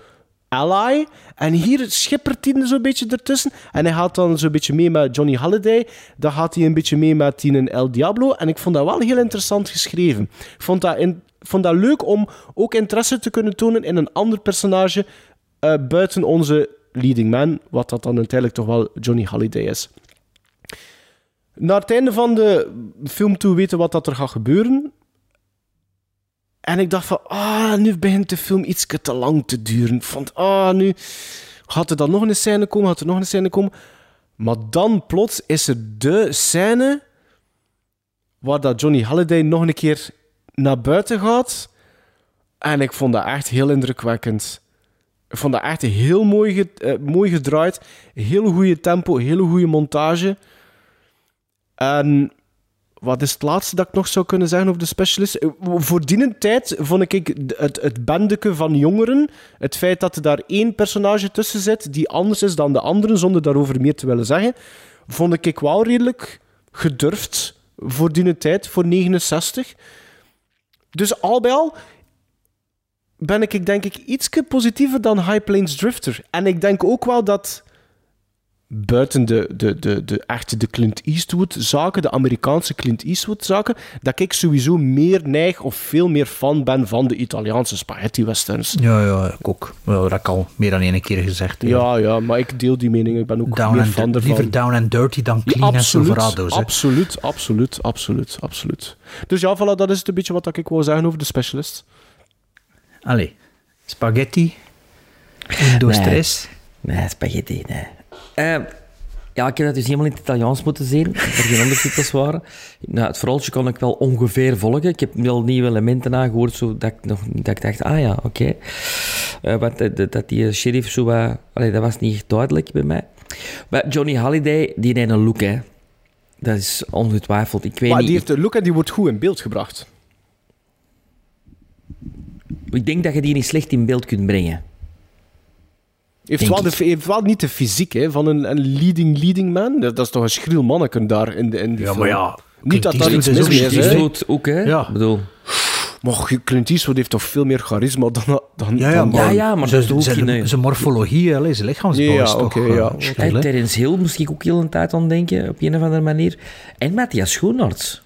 ally. En hier schippert hij zo'n beetje ertussen. En hij gaat dan zo'n beetje mee met Johnny Halliday. Dan gaat hij een beetje mee met Tien El Diablo. En ik vond dat wel heel interessant geschreven. Ik vond dat, in, vond dat leuk om ook interesse te kunnen tonen in een ander personage eh, buiten onze leading man. Wat dat dan uiteindelijk toch wel Johnny Halliday is. Naar het einde van de film toe weten wat dat er gaat gebeuren. En ik dacht van, ah, nu begint de film iets te lang te duren. Vond, ah, nu gaat er dan nog een scène komen, gaat er nog een scène komen. Maar dan plots is er de scène waar dat Johnny Halliday nog een keer naar buiten gaat. En ik vond dat echt heel indrukwekkend. Ik vond dat echt heel mooi, eh, mooi gedraaid. Heel goede tempo, hele goede montage. En wat is het laatste dat ik nog zou kunnen zeggen over de specialist? Eh, Voor die tijd vond ik het, het van jongeren, het feit dat er daar één personage tussen zit die anders is dan de anderen, zonder daarover meer te willen zeggen, vond ik wel redelijk gedurfd voor die tijd, voor 69. Dus al bij al ben ik, denk ik iets positiever dan High Plains Drifter. En ik denk ook wel dat buiten de, de, de, de echte de Clint Eastwood zaken, de Amerikaanse Clint Eastwood zaken, dat ik sowieso meer neig of veel meer fan ben van de Italiaanse spaghetti westerns. Ja, ja, ik ook. Dat heb ik al meer dan één keer gezegd. hè. Ja, ja, maar ik deel die mening. Ik ben ook Down meer fan ervan. liever down and dirty dan Ja, clean en absoluut, Silverado's. hè. absoluut, absoluut, absoluut, absoluut. Dus ja, voilà, dat is het een beetje wat ik wou zeggen over de specialist. Allee, spaghetti, undo Nee. stress. Nee, spaghetti, nee. Eh, ja, ik heb dat dus helemaal in het Italiaans moeten zien, er geen ondertitels waren. Nou, het verhaaltje kon ik wel ongeveer volgen. Ik heb wel nieuwe elementen aangehoord, zo dat ik, nog, dat ik dacht, ah ja, oké. Eh, want dat, die sheriff zo wat... allee, dat was niet duidelijk bij mij. Maar Johnny Halliday, die heeft een look, hè. Dat is ongetwijfeld. Ik weet Maar niet... die heeft de look en die wordt goed in beeld gebracht. Ik denk dat je die niet slecht in beeld kunt brengen. Heeft wel, de, heeft wel niet de fysiek hè, van een, een leading, leading man. Dat, dat is toch een schriel manneken daar in, de, in die Ja, film. maar ja, Niet dat Clint daar iets mis is mee ook is. hè. Ook, hè? Ja. Ik bedoel... Maar Clint Eastwood heeft toch veel meer charisma dan... dan Ja, ja, dan- maar, Ja, ja, maar zijn, zijn, zijn morfologie, allee, zijn lichaamsbouw Nee, ja, is toch oké, eh, ja. Hey, hè. Terence Hill moest ik ook heel een tijd aan denken, op een of andere manier. En Matthias Schoenaerts.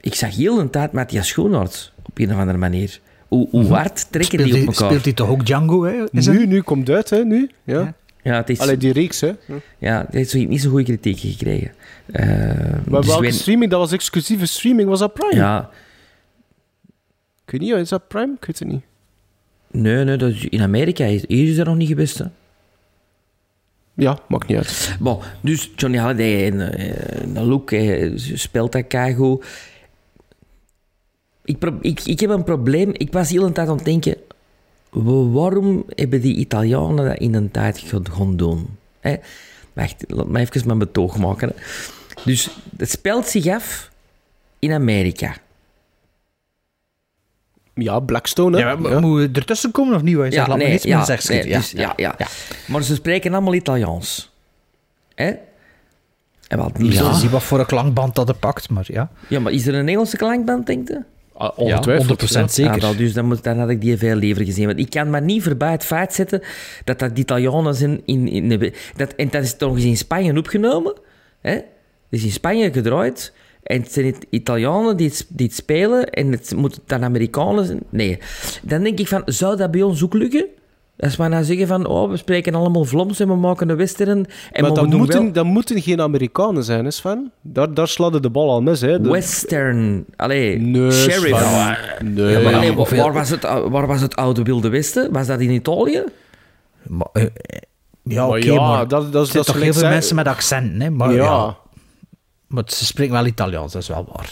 Ik zag heel een tijd Matthias Schoenaerts, op een of andere manier. Hoe, hoe hard trekken Speelt die op elkaar? speelt hij toch ook Django, hè? Is Nu, het? nu komt het uit, hè, nu. Ja. Ja, het is, Allee, die reeks, hè. ja, het heeft niet zo goede kritiek gekregen. Eh, Maar dus welke streaming? Dat was exclusieve streaming. Was dat Prime? Ja, Ik weet niet, is dat Prime? Ik weet het niet. nee, nee, dat is, in Amerika is, hier is dat nog niet geweest. Hè. Ja, maakt niet uit. Bon, dus Johnny Halliday en uh, look eh, speelt dat keigoed. Ik, pro- ik, ik heb een probleem. Ik was heel een tijd aan het denken... wa- Waarom hebben die Italianen dat in een tijd gaan doen? Hè? Wacht, laat me even mijn betoog maken. hè. Dus het speelt zich af in Amerika. Ja, Blackstone, hè. Ja, maar Moet je ertussen komen of niet? Hij zegt, laat me niets meer zeggen. nee, dus, ja, ja, Maar ze spreken allemaal Italiaans. Hè? En wat, zullen ja. zien wat voor een klankband dat er pakt, maar ja. ja, maar is er een Engelse klankband, denk je? Ah, ongetwijfeld. 100% zeker. Ja, dus dan, moet, dan had ik die veel liever gezien. Want ik kan me niet voorbij het feit zetten dat dat de Italianen zijn in... in de, dat, en dat is toch eens in Spanje opgenomen. Hè? Het is in Spanje gedraaid. En het zijn het Italianen die het, die het spelen en het moeten dan Amerikanen zijn. Nee. Dan denk ik van, zou dat bij ons ook lukken? Als we nou zeggen van, oh, we spreken allemaal Vlaams en we maken een western. En maar we dat doen moeten, wel dat moeten geen Amerikanen zijn, hè, Sven? Daar, daar sladde de bal al mis, hè. De- western. Allee, Nee, sheriff. Nee. Ja, maar allee, waar, was het, waar was het oude Wilde Westen? Was dat in Italië? Maar, eh, ja, Maar oké, ja, maar dat- dat is- zijn dat is toch heel veel mensen met accenten, hè? Maar, Ja. ja. maar ze spreken wel Italiaans, dat is wel waar.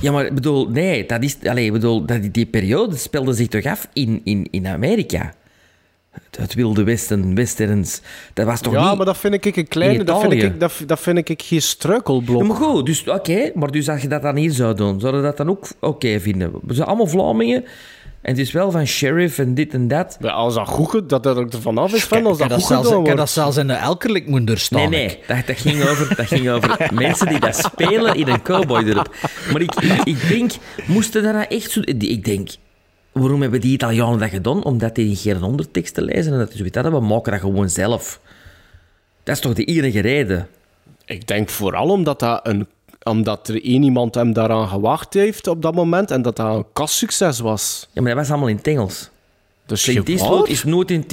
Ja, maar ik bedoel, nee, dat is, allee, ik bedoel, dat, die- die periode speelde zich toch af in, in, in Amerika? Het, Wilde Westen, Westerns, dat was toch ja, niet... maar dat vind ik een kleine... in Dat vind ik, dat, dat vind ik geen struikelblok. Ja, maar goed, dus oké, maar dus als je dat dan hier zou doen, zouden we dat dan ook oké vinden? We zijn allemaal Vlamingen, En het is wel van sheriff en dit en dat. Ja, als dat goed dat dat er vanaf is, van, als dat dat, goed zelfs, wordt. dat zelfs in de Elkerlijk moeten staan. Nee, nee, dat, dat, ging over, dat ging over [laughs] mensen die dat spelen in een cowboydorp. Maar ik, ik, ik denk, moesten dat nou echt zo... Ik denk, waarom hebben die Italianen dat gedaan? Omdat die geen onderteksten lezen en dat is zoiets hadden. We maken dat gewoon zelf. Dat is toch de enige reden? Ik denk vooral omdat, dat een, omdat er één iemand hem daaraan gewacht heeft op dat moment en dat dat een kassucces was. Ja, maar dat was allemaal in het Engels. Dus Clint Eastwood is nooit in...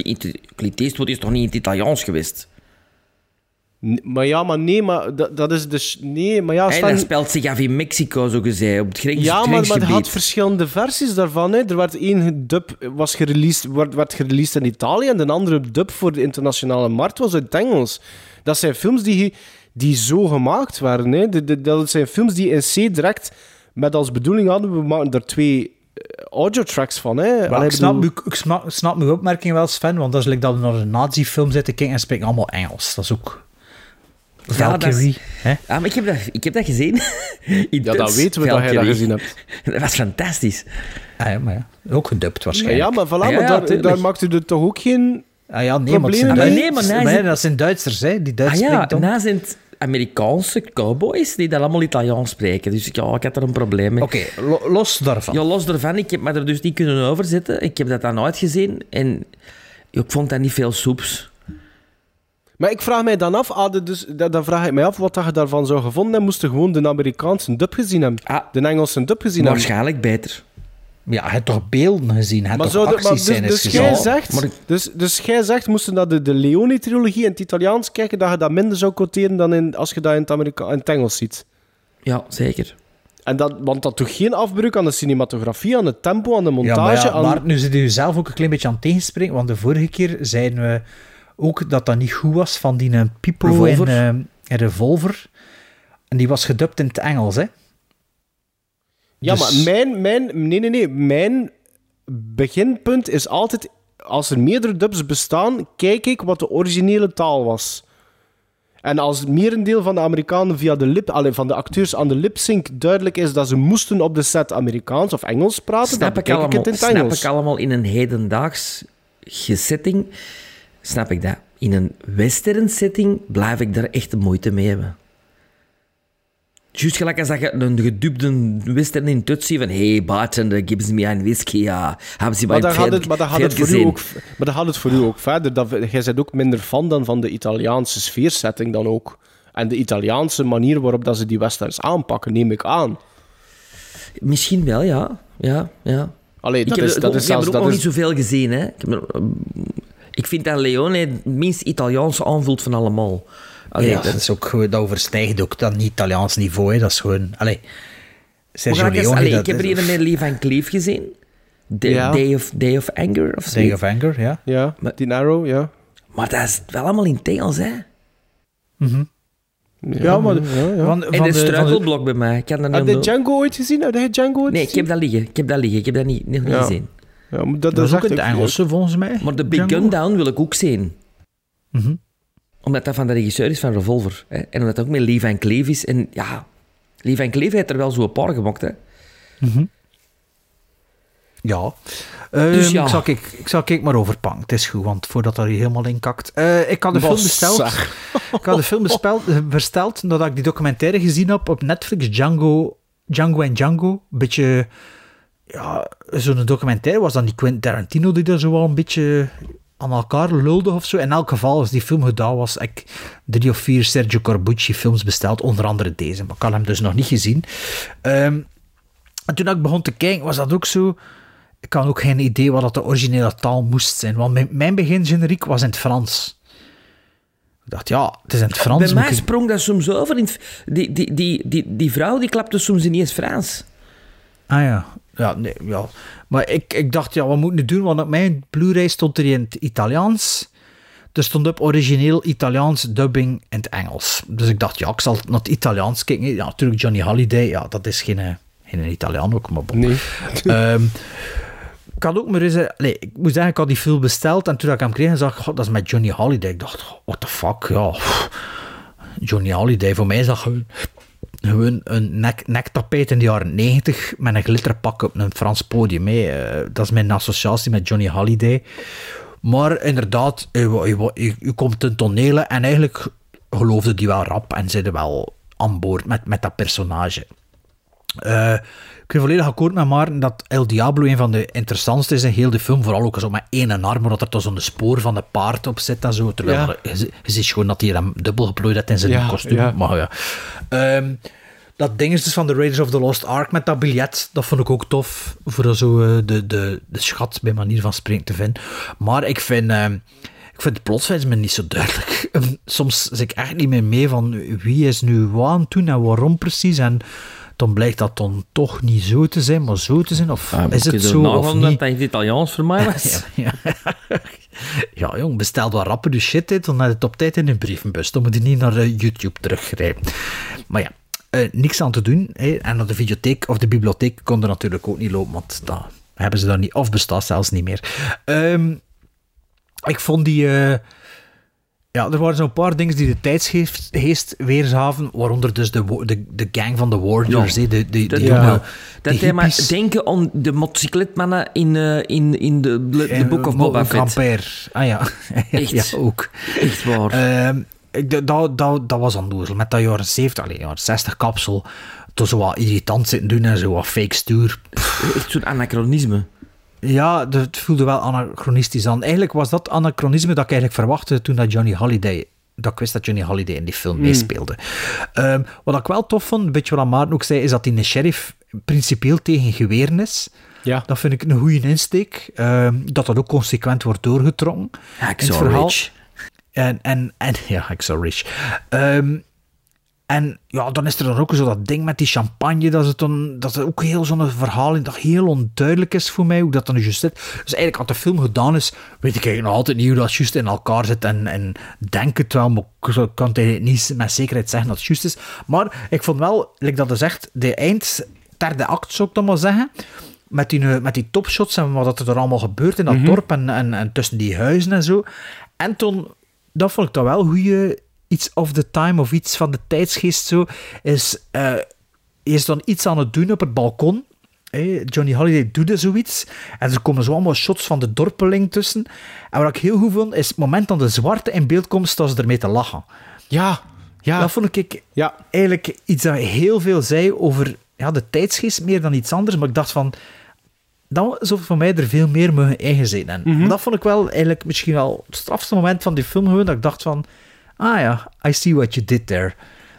Clint Eastwood is toch niet in het Italiaans geweest? Maar ja, maar nee, maar dat, dat is dus... Nee, maar ja... Hey, Sven- dat speelt zich af in Mexico, zo gezegd, op het grens, Ja, maar, maar het had verschillende versies daarvan. Hè. Er werd één dub was gereleased, werd, werd gereleased in Italië en de andere dub voor de internationale markt was in het Engels. Dat zijn films die, die zo gemaakt werden. Hè. De- de- dat zijn films die in C direct met als bedoeling hadden, we maken er twee eh, audio-tracks van. Hè. Allee, ik, snap, bedoel- uw- ik, snap, ik snap mijn opmerking wel, Sven, want dat is like dat we naar een nazi-film zitten kijken en spreken allemaal Engels. Dat is ook... Ja, dat is- Valkyrie. hè? Ja, maar ik heb dat, ik heb dat gezien. In [laughs] Ja, dat weten we dat jij dat gezien hebt. [laughs] Dat was fantastisch. Ah, ja, maar ja. Ook gedubt waarschijnlijk. Ja, maar, voilà, Ja, maar ja, daar, daar maakt u er toch ook geen... Ah, ja, nee, maar, Problemen mee? Duits- Nee, maar maar het- dat zijn Duitsers, hè? Die Ah Duits ja, spreken dan. na zijn het Amerikaanse cowboys die dat allemaal Italiaans spreken. Dus ja, ik had er een probleem mee. Oké, lo- los daarvan. Ja, los daarvan, ik heb me er dus niet kunnen overzetten. Ik heb dat dan uitgezien en ik vond dat niet veel soeps. Maar ik vraag mij dan af, hadden dus, dat- dan vraag ik mij af wat je daarvan zou gevonden hebben. Moest je gewoon de Amerikaanse dub gezien hebben. Ah, de Engelse dub gezien hebben. Waarschijnlijk beter. Ja, hij heeft toch beelden gezien, hij toch actiescènes dus, dus, jij Ja, zegt, maar ik- dus, dus jij zegt, moesten dat de, de Leone-trilogie in het Italiaans kijken, dat je dat minder zou quoteren dan in, als je dat in het, Amerika in het Engels ziet. Ja, zeker. En dat, want dat doet geen afbreuk aan de cinematografie, aan het tempo, aan de Ja, montage. maar, ja, aan... maar nu zit u zelf ook een klein beetje aan het tegenspreken, want de vorige keer zeiden we ook dat dat niet goed was van die eh, Pipo Revolver. en eh, en Revolver. En die was gedubt in het Engels, hè? Ja, Dus- maar mijn, mijn, nee, nee, nee. Mijn beginpunt is altijd, als er meerdere dubs bestaan, kijk ik wat de originele taal was. En als merendeel van de Amerikanen via de lip, allee, van de acteurs aan de lip-sync duidelijk is dat ze moesten op de set Amerikaans of Engels praten, dan Snap ik, bekijk ik allemaal, het in het snap Engels. ik allemaal in een hedendaags setting. Snap ik dat. In een western setting blijf ik daar echt de moeite mee hebben. Juist gelijk als dat je een gedubde western in Tutsi van hey, bartender, give me een whisky, ja. Hebben ze Maar dan gaat het, maar dan gaat het voor u ook, maar dan gaat het voor u ook verder. Dat, jij bent ook minder fan dan van de Italiaanse sfeersetting dan ook. En de Italiaanse manier waarop dat ze die westerns aanpakken, neem ik aan. Misschien wel, ja. Ja, ja. Allee, dat ik heb, is, dat ook- is ik heb er ook Dat nog is, niet zoveel gezien. Hè. Ik, heb er- ik vind dat Leone het minst Italiaans aanvoelt van allemaal. Allee, ja, dat- dat, is ook, gewoon- dat overstijgt ook dat niet-Italiaans niveau, hè? Dat is gewoon... Allee, Maar Sergio gelijk eens, Leone... allee, dat ik heb er hier met Lee Van Cleef gezien. Ja. Day, of, Day of Anger of zo. Day of Anger, ja. ja, die Arrow, ja. Maar dat is wel allemaal in Engels, hè? Ja, maar... ja, ja. Van, En van de de, de, struikelblok bij mij. Ik dat je onthouden. Django ooit gezien? Heb je Django ooit Nee, ik heb dat liggen. Ik heb dat liggen. Ik heb dat niet, nog niet Ja. gezien. Ja, maar dat, dat dat is ook in het Engelse, volgens mij. Maar de Big Django. Gun Down wil ik ook zien. Mhm. Omdat dat van de regisseur is van Revolver. Hè? En omdat het ook met Lee Van Cleef is. En ja, Lee Van Cleef heeft er wel zo'n paar gemaakt, hè? Ja. Ehm, Dus ja. Ik zal, ik, ik zal ik maar overpakken. Het is goed, want voordat dat hier helemaal in kakt. Eh, ik had de film besteld. zeg. Ik had de film bespeld, eh, besteld nadat ik die documentaire gezien heb op Netflix. Django, Django en Django. Een beetje... Ja, zo'n documentaire was dan die Quentin Tarantino die er zo wel een beetje aan elkaar lulde of zo. In elk geval, als die film gedaan was, heb ik drie of vier Sergio Corbucci films besteld. Onder andere deze, maar ik had hem dus nog niet gezien. Ehm, en toen ik begon te kijken, was dat ook zo... Ik had ook geen idee wat dat de originele taal moest zijn. Want mijn, mijn begingeneriek was in het Frans. Ik dacht, ja, het is in het Frans. Bij mij ik- sprong dat soms over. In die, die, die, die, die vrouw die klapte soms niet eens Frans. Ah ja. Ja, nee, ja. Maar ik, ik dacht, ja, wat moet ik nu doen? Want op mijn Blu-ray stond er in het Italiaans. Er stond op origineel Italiaans dubbing in het Engels. Dus ik dacht, ja, ik zal naar het Italiaans kijken. Ja, natuurlijk Johnny Holiday. Ja, dat is geen, eh, geen Italiaan ook, maar bon. Nee. [laughs] Ehm, ik had ook maar eens... eh, Nee, ik moet zeggen, ik had die film besteld. En toen ik hem kreeg, zag ik, god, dat is met Johnny Holiday. Ik dacht, what the fuck, ja. Johnny Holiday, voor mij is dat gewoon gewoon een nek, nektapijt in de jaren 90 met een glitterpak op een Frans podium. Hè. Eh, dat is mijn associatie met Johnny Halliday. Maar inderdaad, je, komt ten tonele en eigenlijk geloofde die wel rap en zitten wel aan boord met, met dat personage. Eh, ik ben volledig akkoord met Maarten dat El Diablo een van de interessantste is in heel de film. Vooral ook zo met één arm, dat er toch zo'n spoor van de paard op zit en zo. Terwijl Ja. er- je, je ziet gewoon dat hij hem dubbel geplooid heeft in zijn Ja, kostuum. ja. Maar ja. Ehm, dat ding is dus van The Raiders of the Lost Ark met dat biljet. Dat vond ik ook tof. Voor zo eh, de, de, de schat bij manier van spreken te vinden. Maar ik vind... ehm, ik vind het plotswijs me niet zo duidelijk. [laughs] Soms zit ik echt niet meer mee van wie is nu wat aan het doen en waarom precies. En dan blijkt dat dan toch niet zo te zijn, maar zo te zijn. Of is het zo of dat niet? hij het Italiaans voor mij was? Ja, Ja, jong, bestel wat rapper de shit dit, dan je het op tijd in een brievenbus. Dan moet je niet naar eh, YouTube teruggrijpen. Maar ja, eh, niks aan te doen. Hè. En naar de videotheek of de bibliotheek kon er natuurlijk ook niet lopen, want dat hebben ze daar niet, of bestaat zelfs niet meer. Ehm, ik vond die... eh, ja, er waren zo'n paar dingen die de tijdsgeest geest weerzaven, waaronder dus de, de, de gang van de Warriors, Ja. de, de, Dat, die ja. jonge- dat hij maar denken aan de motocicletmannen in, eh, in, in de, de, Book of Boba Fett. Camper. Ah ja. [laughs] Echt. ja, ook. Echt waar. Ehm, ik, dat, dat, dat, was onnozel. Met dat jaren 70, allee, jaren 60 kapsel. Toen zo wat irritant zitten doen en zo wat fake stuur. Echt zo'n anachronisme. Ja, het voelde wel anachronistisch aan. Eigenlijk was dat anachronisme dat ik eigenlijk verwachtte toen dat Johnny Holiday... Dat ik wist dat Johnny Holiday in die film Hmm. meespeelde. Ehm, wat ik wel tof vond, een beetje wat Maarten ook zei, is dat hij een sheriff principieel tegen geweren is. Ja. Dat vind ik een goede insteek. Ehm, dat dat ook consequent wordt doorgetrokken in het Hacksaw verhaal. Ridge. En, en, en [laughs] ja, Hacksaw Ridge. Ehm, en ja, dan is er dan ook zo dat ding met die champagne, dat is, dan, dat is ook heel zo'n verhaal in dat heel onduidelijk is voor mij, hoe dat dan juist zit. Dus eigenlijk, als de film gedaan is, weet ik eigenlijk nog altijd niet hoe dat juist in elkaar zit en, en denk het wel, maar ik kan het niet met zekerheid zeggen dat het juist is. Maar ik vond wel, like dat is zegt, de eind, derde act zou ik dan maar zeggen, met die, eh, met die topshots en wat er allemaal gebeurt in dat Mhm. dorp en, en, en tussen die huizen en zo. En toen, dat vond ik dan wel goede iets of the time of iets van de tijdsgeest zo, is, hij is dan iets aan het doen op het balkon. Hè, Johnny Holiday doet er zoiets. En er komen zo allemaal shots van de dorpeling tussen. En wat ik heel goed vond, is het moment dat de zwarte in beeld komt, staan ze ermee te lachen. Ja, ja. Dat vond ik ja. eigenlijk iets dat heel veel zei over ja, de tijdsgeest, meer dan iets anders. Maar ik dacht van, dan zou voor mij er veel meer mogen ingezeten hebben. Mhm. Dat vond ik wel eigenlijk misschien wel het strafste moment van die film gewoon, dat ik dacht van, ah ja, I see what you did there.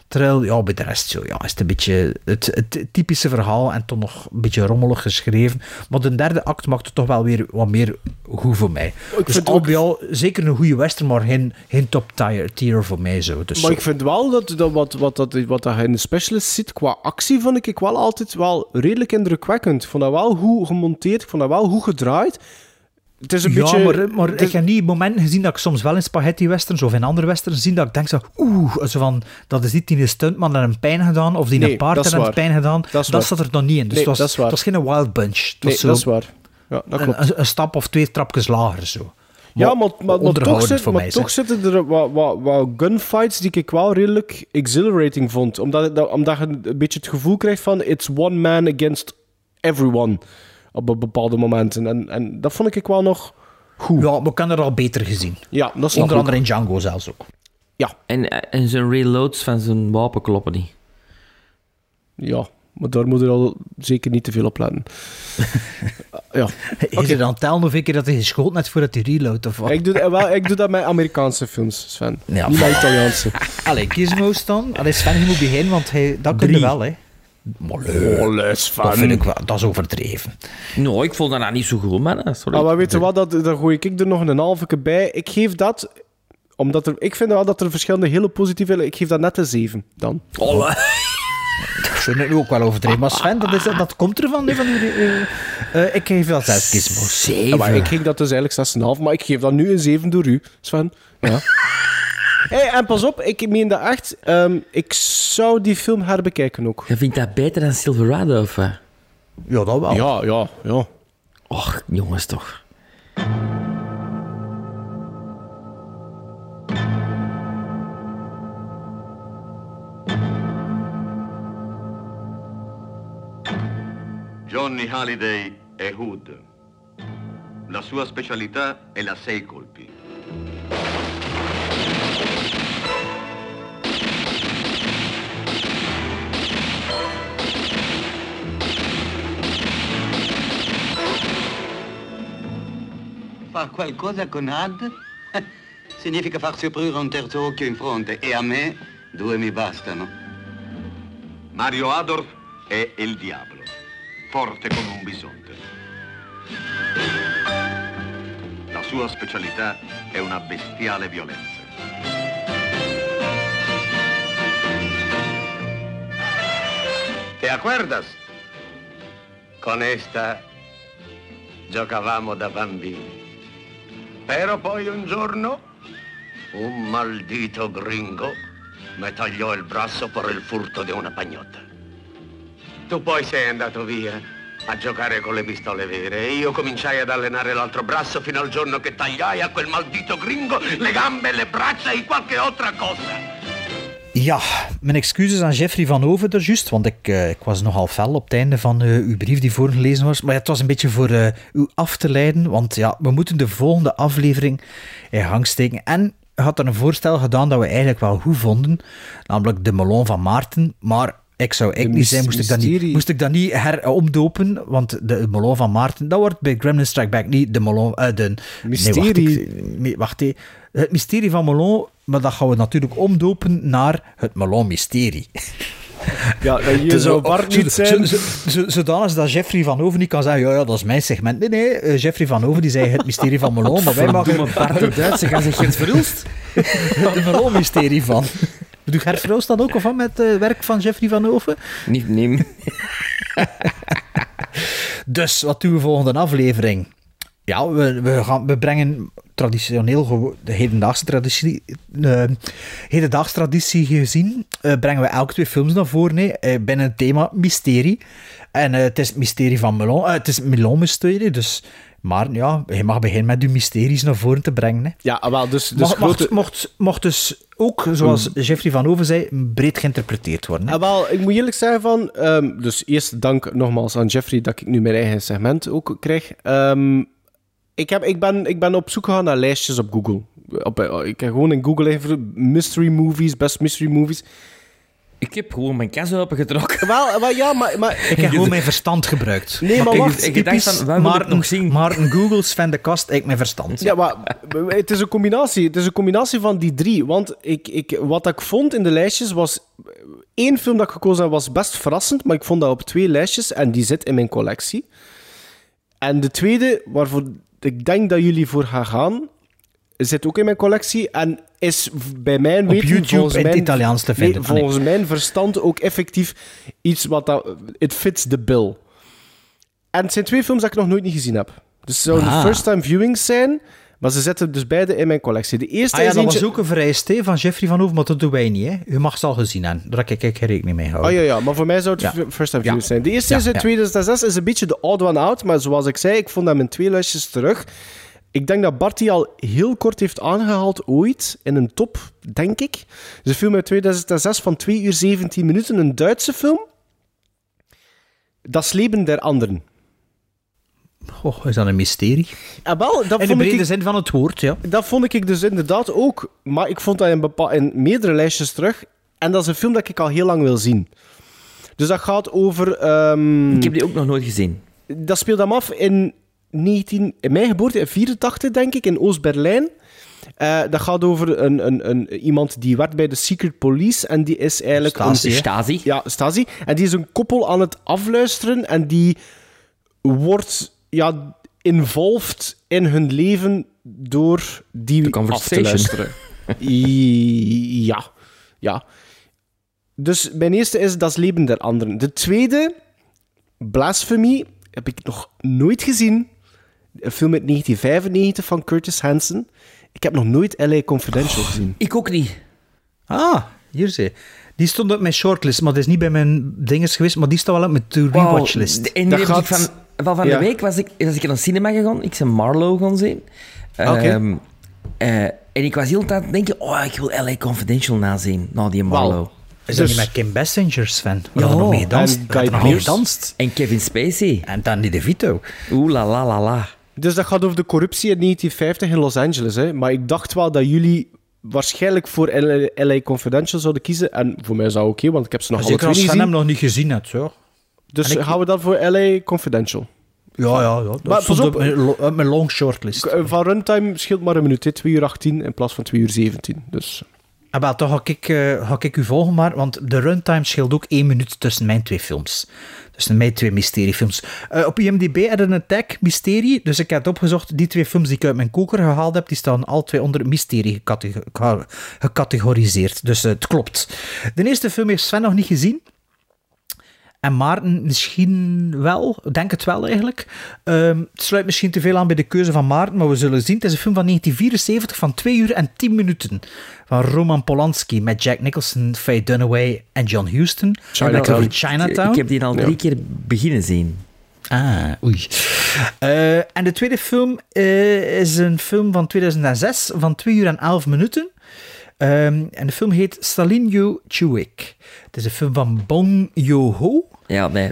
Terwijl, ja, bij de rest zo, ja, is het een beetje het, het typische verhaal en toch nog een beetje rommelig geschreven. Maar de derde act maakt het toch wel weer wat meer goed voor mij. dus vind al ook- bij al zeker een goede western, maar geen, geen top tier, tier voor mij zo. Dus maar zo. ik vind wel dat, dat wat, wat, dat, wat dat in de specialist ziet, qua actie, vond ik wel altijd wel redelijk indrukwekkend. Ik vond dat wel goed gemonteerd, ik vond dat wel goed gedraaid. Het is een ja, beetje... maar, maar is- ik heb niet momenten gezien dat ik soms wel in spaghetti westerns of in andere westerns zie dat ik denk zo, oeh, zo van, dat is niet die een stuntman er een pijn gedaan of die Nee, een paard er een pijn gedaan. Dat zat er nog niet in. Dus Nee, het, was, het was geen wild bunch. Het was Nee, zo dat is waar. Ja, dat klopt. Een, stap of twee trapjes lager zo. Ja, maar, maar, maar toch, zit, maar mij. toch zitten er wat, wat, wat gunfights die ik wel redelijk exhilarating vond. Omdat, omdat je een beetje het gevoel krijgt van it's one man against everyone op be- bepaalde momenten. En, en dat vond ik wel nog goed. Ja, ik kan er al beter gezien. Ja, dat snap Onder ik. andere in Django zelfs ook. En, en zijn reloads van zijn wapen kloppen niet. Ja, maar daar moet je al zeker niet te veel op letten. [laughs] ja. Is er dan tellen hoeveel keer dat hij geschoten heeft voordat hij reload of wat? Ik doe, wel, ik doe dat met Amerikaanse films, Sven. Ja, niet met Italiaanse. [laughs] Allee, Gizmos dan. Allee, Sven, je moet beginnen, want hij, dat kun je wel, hè. Maar Oh, les van. Dat vind ik wel, dat is overdreven. Nou, ik vond dat nou niet zo goed, man. Sorry. Ah, maar weet je wat, dat, daar gooi ik er nog een halve bij. Ik geef dat, omdat er, ik vind wel dat er verschillende hele positieve... Ik geef dat net een 7 dan. Oh, Dat vind ik nu ook wel overdreven. Maar Sven, dat, is, dat komt ervan. van die, eh, eh, ik geef wel zes Gizmos. Ja, maar ik geef dat dus eigenlijk 6,5, maar ik geef dat nu een 7 door u, Sven. Ja. Hey, en pas op, ik meen dat echt. Um, ehm, ik zou die film herbekijken ook. Je vindt dat beter dan Silverado, of? Ja, dat wel. Ja, ja, ja. Och, jongens toch. Johnny Halliday è Hood. La sua specialità è la sei colpi. Far qualcosa con Ad? [laughs] Significa farsi aprire un terzo occhio in fronte e a me due mi bastano. Mario Adolf è il diavolo, forte come un bisonte. La sua specialità è una bestiale violenza. ¿Te acuerdas? Con esta giocavamo da bambini. Però poi un giorno un maldito gringo mi tagliò il braccio per il furto di una pagnotta. Tu poi sei andato via a giocare con le pistole vere e io cominciai ad allenare l'altro braccio fino al giorno che tagliai a quel maldito gringo le gambe, le braccia e qualche altra cosa. Ja, mijn excuses aan Jeffrey van Over er juist, want ik, uh, ik was nogal fel op het einde van uh, uw brief die voorgelezen was. Maar het was een beetje voor uh, u af te leiden, want ja, we moeten de volgende aflevering in gang steken. En had er een voorstel gedaan dat we eigenlijk wel goed vonden, namelijk de Melon van Maarten. Maar ik zou ik niet zijn, moest ik, dat niet, moest ik dat niet heromdopen, want de Melon van Maarten, dat wordt bij Gremlin Strike Back niet de Melon... De, mysterie. Nee, wacht, wacht Het mysterie van Melon, maar dat gaan we natuurlijk omdopen naar het Melon Mysterie. Ja, dat hier zou Bart niet zijn. Zodanig dat Jeffrey van Over niet kan zeggen, ja, ja, dat is mijn segment. Nee, nee, uh, Jeffrey van Over die zei het mysterie van Melon, maar wij maken... Bart de Duitse gaan zich Gert Verhulst. [laughs] Het Melon-mysterie van... Doe Gert Verhulst dan ook of wat met het uh, werk van Jeffrey van Over? Niet nemen. [laughs] dus, wat doen we volgende aflevering? Ja, we, we, gaan, we brengen traditioneel de hedendaagse traditie, uh, hedendaagse traditie gezien, uh, brengen we elke twee films naar voren nee, uh, binnen het thema mysterie. En het is het mysterie van Melon, het is Melon mysterie, dus... Maar ja, je mag beginnen met je mysteries naar voren te brengen. Hè. Ja, wel, dus... dus mocht, grote... mocht, mocht dus ook, zoals Jeffrey van Over zei, breed geïnterpreteerd worden. Hè. Ah, wel, ik moet eerlijk zeggen van... Um, dus eerst dank nogmaals aan Jeffrey dat ik nu mijn eigen segment ook krijg. Um, ik, heb, ik, ben, ik ben op zoek gegaan naar lijstjes op Google. Op, ik heb gewoon in Google even mystery movies, best mystery movies. Ik heb gewoon mijn kas opengetrokken. [laughs] Wel, wel ja, maar, maar... Ik heb gewoon mijn verstand gebruikt. Nee, maar wacht. Ik, ik dacht van, waar ik nog zien? Maarten Googles van de kast, ik mijn verstand. Ja, maar het is een combinatie. Het is een combinatie van die drie. Want ik, ik, wat ik vond in de lijstjes was... één film dat ik gekozen heb was best verrassend, maar ik vond dat op twee lijstjes en die zit in mijn collectie. En de tweede, waarvoor ik denk dat jullie voor gaan gaan, zit ook in mijn collectie en is bij mijn weten, op YouTube in het Italiaans te vinden. Nee, volgens nee. mijn verstand ook effectief iets wat dat... It fits the bill. En het zijn twee films dat ik nog nooit niet gezien heb. Dus het zouden Ah. first-time viewings zijn, maar ze zitten dus beide in mijn collectie. De eerste Ah ja, is dat eentje... was ook een vereist hè, van Jeffrey van Over, maar dat doen wij niet. Hè. U mag ze al gezien hebben. Daar heb ik geen rekening mee houden. Oh ja, ja, maar voor mij zou het Ja. first-time Ja. zijn. De eerste is uit ja. 2006, is een beetje de odd one out, maar zoals ik zei, ik vond hem in twee lijstjes terug. Ik denk dat Bart die al heel kort heeft aangehaald ooit in een top, denk ik. Het is een film uit 2006 van 2 uur 17 minuten, een Duitse film. Das Leben der Anderen. Oh, is dat een mysterie? Ah, wel, dat In de vond brede ik, zin van het woord, ja. dat vond ik dus inderdaad ook. Maar ik vond dat in, bepa- in meerdere lijstjes terug. En dat is een film dat ik al heel lang wil zien. Dus dat gaat over... ehm, Ik heb die ook nog nooit gezien. dat speelt hem af in, 19, in mijn geboorte, in 84 denk ik, in Oost-Berlijn. Eh, dat gaat over een, een, een, iemand die werkt bij de Secret Police en die is eigenlijk... Stasi, een? Stasi. Ja, Stasi. En die is een koppel aan het afluisteren en die wordt ja, involved in hun leven door die af te [laughs] conversation. ja, ja. Dus mijn eerste is Das Leben der Anderen. De tweede, Blasphemy, heb ik nog nooit gezien. Een film uit 1995 van Curtis Hanson. Ik heb nog nooit L.A. Confidential gezien. Ik ook niet. Ah, hier zie je. Die stond op mijn shortlist, maar dat is niet bij mijn dinges geweest, maar die staat wel op mijn to-rewatchlist. En Dat die heb ik gaat- van, wel van Ja. de week was ik, was ik naar een cinema gegaan. Ik ben Marlowe gaan zien. Ah, Oké. Ehm, eh, en ik was heel de tijd denken, oh, ik wil LA Confidential nazien, na die Marlowe. Is dat Dus- niet met Kim Basinger, Sven? We Ja, hadden nog mee gedanst. en nog gedanst. En Kevin Spacey. En Danny DeVito. Oeh la la la la. Dus dat gaat over de corruptie in 1950 in Los Angeles. Hè. Maar ik dacht wel dat jullie waarschijnlijk voor LA, LA Confidential zouden kiezen. En voor mij is dat oké, want ik heb ze nog alle Zeker twee als Sven hem gezien. nog niet gezien hebt, zo. Dus En ik- gaan we dan voor LA Confidential. Ja, ja, ja. Dat Maar pas op. mijn mijn long shortlist. Eh, Van runtime scheelt maar een minuut, hè. 2 uur 18 in plaats van 2 uur 17. Dus Ah, wel, toch ga ik, eh, ga ik u volgen, maar, want de runtime scheelt ook één minuut tussen mijn twee films. Tussen mijn twee mysteriefilms. Eh, op IMDb hadden een tag mysterie, dus ik heb het opgezocht. Die twee films die ik uit mijn koker gehaald heb, die staan al twee onder mysterie gecatego- geca- gecategoriseerd. Dus eh, het klopt. De eerste film heeft Sven nog niet gezien. En Maarten misschien wel, ik denk het wel eigenlijk. Ehm, het sluit misschien te veel aan bij de keuze van Maarten, maar we zullen zien. Het is een film van 1974 van 2 uur en 10 minuten. Van Roman Polanski met Jack Nicholson, Faye Dunaway en John Huston. Chinatown. Over Chinatown. Ik heb die al drie Ja. keer beginnen zien. Ah, oei. Eh, en de tweede film eh, is een film van 2006 van 2 uur en 11 minuten. Ehm, en de film heet Stalinyu Chuik. Het is een film van Bong Joon-ho. Ja, nee.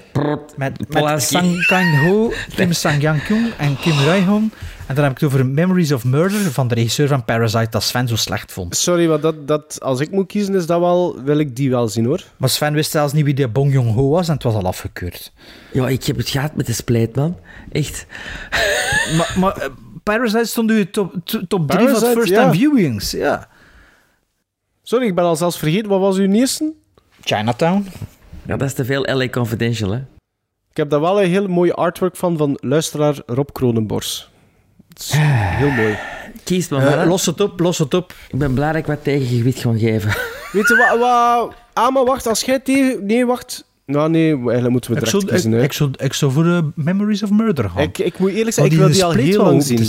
Met, met. Sang Kang-ho, Kim [laughs] Sang-yang-kyung en Kim Rae-hong. En dan heb ik het over Memories of Murder van de regisseur van Parasite, dat Sven zo slecht vond. sorry, maar dat, dat, als ik moet kiezen, is dat wel, wil ik die wel zien hoor. Maar Sven wist zelfs niet wie de Bong Joon-ho was en het was al afgekeurd. Ja, ik heb het gehad met de splijt, man. Echt. [laughs] maar maar eh, Parasite stond u top 3 van Parasite, first-time ja. viewings. Ja. Sorry, ik ben al zelfs vergeten. Wat was uw eerste? Chinatown. Ja, dat is te veel LA Confidential, hè. Ik heb daar wel een heel mooie artwork van, van luisteraar Rob Kronenbors. Het is heel mooi. Kies maar, Eh, maar. los het op, los het op. Ik ben blij dat ik wat tegengewicht ga geven. Weet je wat? wat ah, maar wacht. Als jij tegen... Nee, wacht. Nou, nee. Eigenlijk moeten we Ik direct zou, ik, kiezen. hè. ik, zou, ik zou voor de Memories of Murder gaan. Ik, ik moet eerlijk zeggen, ik wil die al heel lang zien.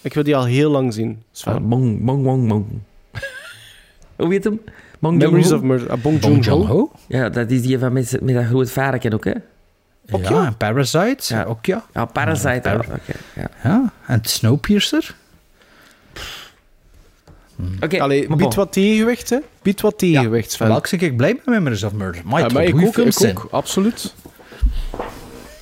Ik wil die al heel lang zien. Sven. Ah, bong, bong, bong, bong. Hoe heet hem? Bong Memories of Murder. Ah, Bong, Bong Joon-ho. Joon-ho. Ja, dat is die van met, met dat groot varken ook, hè? Ook ja, en Parasite. Ja. Ook ja. Ja, Parasite. Ja, ja, ja. ja. En Snowpiercer. Oké, Allee, maar bied bon. wat tegenwicht, hè. Bied wat tegenwicht, Sven. Welk zeg ik blij met Memories of Murder. Maar Ja, het maar ik ook, films ik zijn. ook. Absoluut.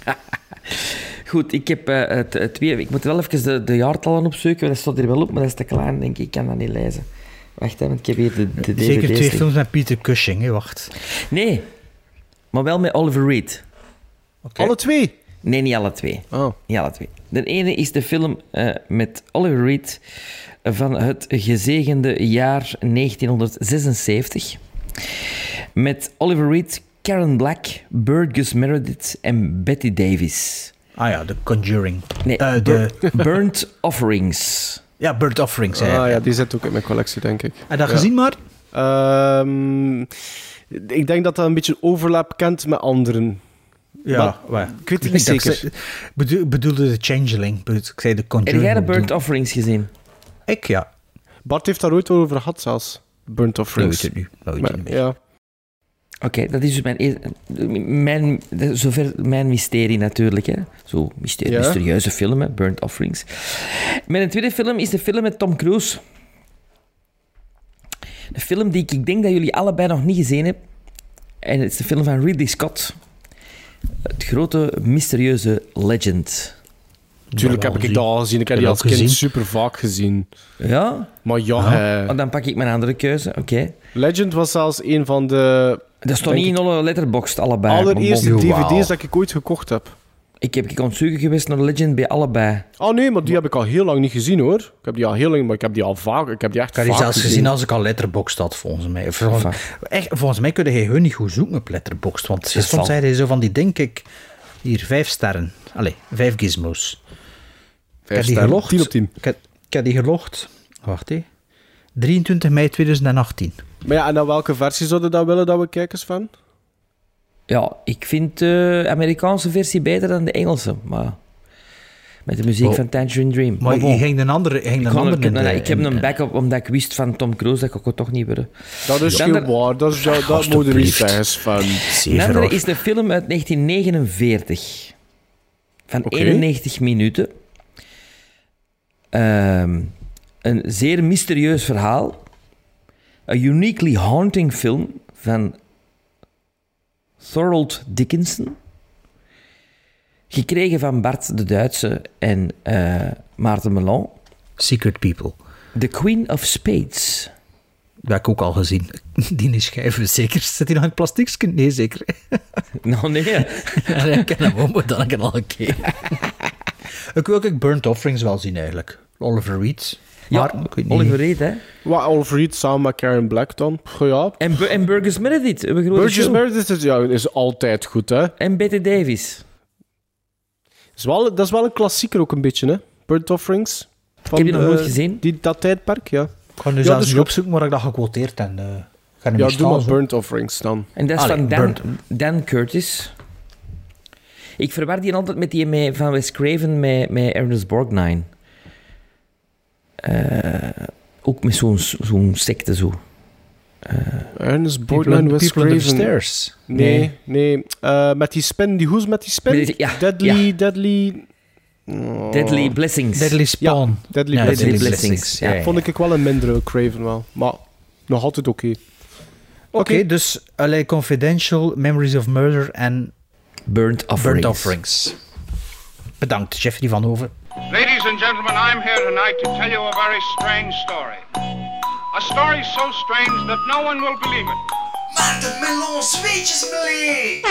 [laughs] Goed, ik heb eh, het. Ik moet wel even de, de jaartallen opzoeken. Dat staat er wel op, maar dat is te klein, denk ik. Ik kan dat niet lezen. Wacht, hè, want ik heb hier de, de DVD's. Zeker twee films met Peter Cushing, hè. wacht. Nee, maar wel met Oliver Reed. Alle twee? Nee, niet alle twee. Oh. Niet alle twee. De ene is de film eh, met Oliver Reed van het gezegende jaar 1976. Met Oliver Reed, Karen Black, Burgess Meredith en Betty Davis. Ah ja, The Conjuring. Nee, Eh, Bur- de- Burnt Offerings. Ja, Bird Offerings. hè. Ah, ja, die zit ook in mijn collectie, denk ik. Heb je dat Ja. gezien, maar? Ehm, ik denk dat dat een beetje overlap kent met anderen. Ja, Maar ik weet het niet zeker. Ik zei- bedoel- bedoelde de Changeling. Bedoel- Ik zei de Heb Conjuring. jij de Burnt Offerings gezien? Ik, ja. Bart heeft daar ooit over gehad zelfs. Burnt Dat Offerings. weet nu. Dat weet Maar- ik niet meer. ja. Oké, dat is dus mijn, eer- mijn, zover mijn mysterie natuurlijk. Hè. Zo mysterie, Ja. mysterieuze film, hè, Burnt Offerings. Mijn tweede film is de film met Tom Cruise. Een film die ik, ik denk dat jullie allebei nog niet gezien hebben. En het is de film van Ridley Scott. Het grote, mysterieuze Legend. Tuurlijk heb ik dat al gezien. Ik heb Heb die als kind gezien? super vaak gezien. Ja? Maar ja, eh, Oh, dan pak ik mijn andere keuze. Oké. Legend was zelfs een van de Dat stond niet in alle letterboxd, allebei. allereerste dvd's dat ik ooit gekocht heb. Ik heb ik geweest naar Legend bij allebei. Oh nee, maar die heb ik al heel lang niet gezien hoor. Ik heb die al heel lang, maar ik heb die al vaak. Ik heb die echt Ik die zelfs gezien als ik al Letterboxd had, volgens mij. Volgens, echt, volgens mij kun je hun niet goed zoeken op Letterboxd. Want is soms val. zei hij zo van die, denk ik... Hier, vijf sterren. Allee, vijf gizmos. ik heb die sterren, gelogd. 10 op 10. Ik heb, ik heb die gelogd. Wacht, hé. 23 mei 2018. Maar ja, en dan welke versie zouden dat willen dat we kijkers van? Ja, ik vind de Amerikaanse versie beter dan de Engelse, maar... Met de muziek Oh. van Tangerine Dream. Maar bon. je ging een andere, ging Ik, een er- andere ik, in de- ik heb in- een backup omdat ik wist van Tom Cruise dat ik het toch niet willen. Dat is Dan de- waar. Dat, is, dat, dat moet je niet zeggen, Sven. De andere is de film uit 1949. Van Oké. 91 minuten. Ehm, een zeer mysterieus verhaal. Een uniquely haunting film van Thorold Dickinson. Gekregen van Bart de Duitse en eh, Maarten Melon. Secret People. The Queen of Spades. Dat heb ik ook al gezien. [laughs] Die schijven, zeker. Zit hij nog in plastiekje? Nee, zeker. [laughs] Nou, nee. [laughs] ja, ik ken hem ook, maar dan heb ik al een keer. ik wil ook Burnt Offerings wel zien, eigenlijk. Oliver Reed. Ja, Maar, ik weet niet. Oliver Reed, hè. Wat Oliver Reed samen met Karen Black dan? Goh, ja. En, Bu- en Burgess Meredith. Een grote Burgess. Meredith is, ja, is altijd goed, hè. En Betty Davis. Is wel, dat is wel een klassieker ook een beetje, hè. Burnt Offerings. Van, heb die nog eh, nooit gezien. Die, dat tijdperk, ja. Ik ga nu Ja, zelfs dus niet opzoeken, maar ik dat gequoteerd en eh ga niet Ja, doe maar. Burnt Offerings dan. En dat is Allee, van Dan. Dan Curtis. Ik verwar die altijd met die met, van Wes Craven met, met Ernest Borgnine. Eh, ook met zo'n zo'n secte zo. Ernest People Borgnine, the Craven. Stairs. Nee, Nee. nee. Eh, met die spin, die hoes met die spin? Met die- ja, Deadly, ja. Deadly... Oh. Deadly Blessings. Deadly Spawn. Ja, Deadly Ja, Blessings. Deadly Blessings, ja, ja. Vond ik wel een mindere Craven wel. Maar nog altijd oké. Oké, dus LA Confidential, Memories of Murder en Burnt Offerings. Burnt Offerings. Bedankt, Jeffrey van Hoven. Ladies and gentlemen, I'm here tonight to tell you a very strange story. A story so strange that no one will believe it. Maarten Melon Melee!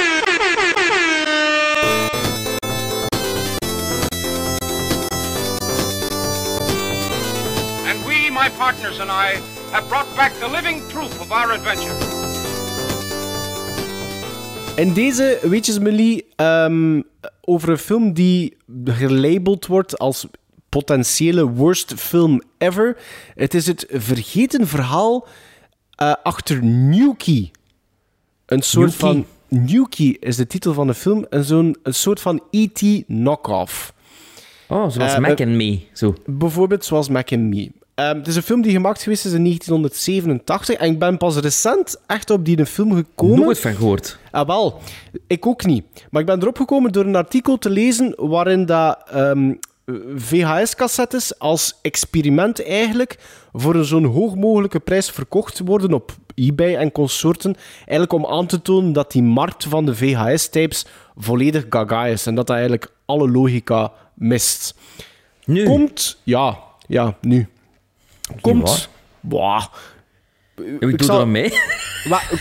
And we, my partners and I, have brought back the living proof of our adventure. In deze Weetjes Melie ehm over een film die gelabeld wordt als potentiële worst film ever. Het is het vergeten verhaal eh, achter Nuki. Een soort van... Nuki is de titel van de film. En zo'n een soort van E.T. knock-off. Oh, zoals Eh, Mac eh, and Me. Zo. Bijvoorbeeld zoals Mac and Me. Ehm, het is een film die gemaakt geweest is in 1987. En ik ben pas recent echt op die film gekomen. Nooit van gehoord. Ah, wel. Ik ook niet. Maar ik ben erop gekomen door een artikel te lezen waarin dat ehm, VHS-cassettes als experiment eigenlijk voor een zo'n hoog mogelijke prijs verkocht worden op eBay en consorten. Eigenlijk om aan te tonen dat die markt van de VHS-tapes volledig gaga is en dat dat eigenlijk alle logica mist. Nu. Komt... Ja, ja, nu. Komt... Wauw. Ik doe zal- er aan mee. [laughs] maar,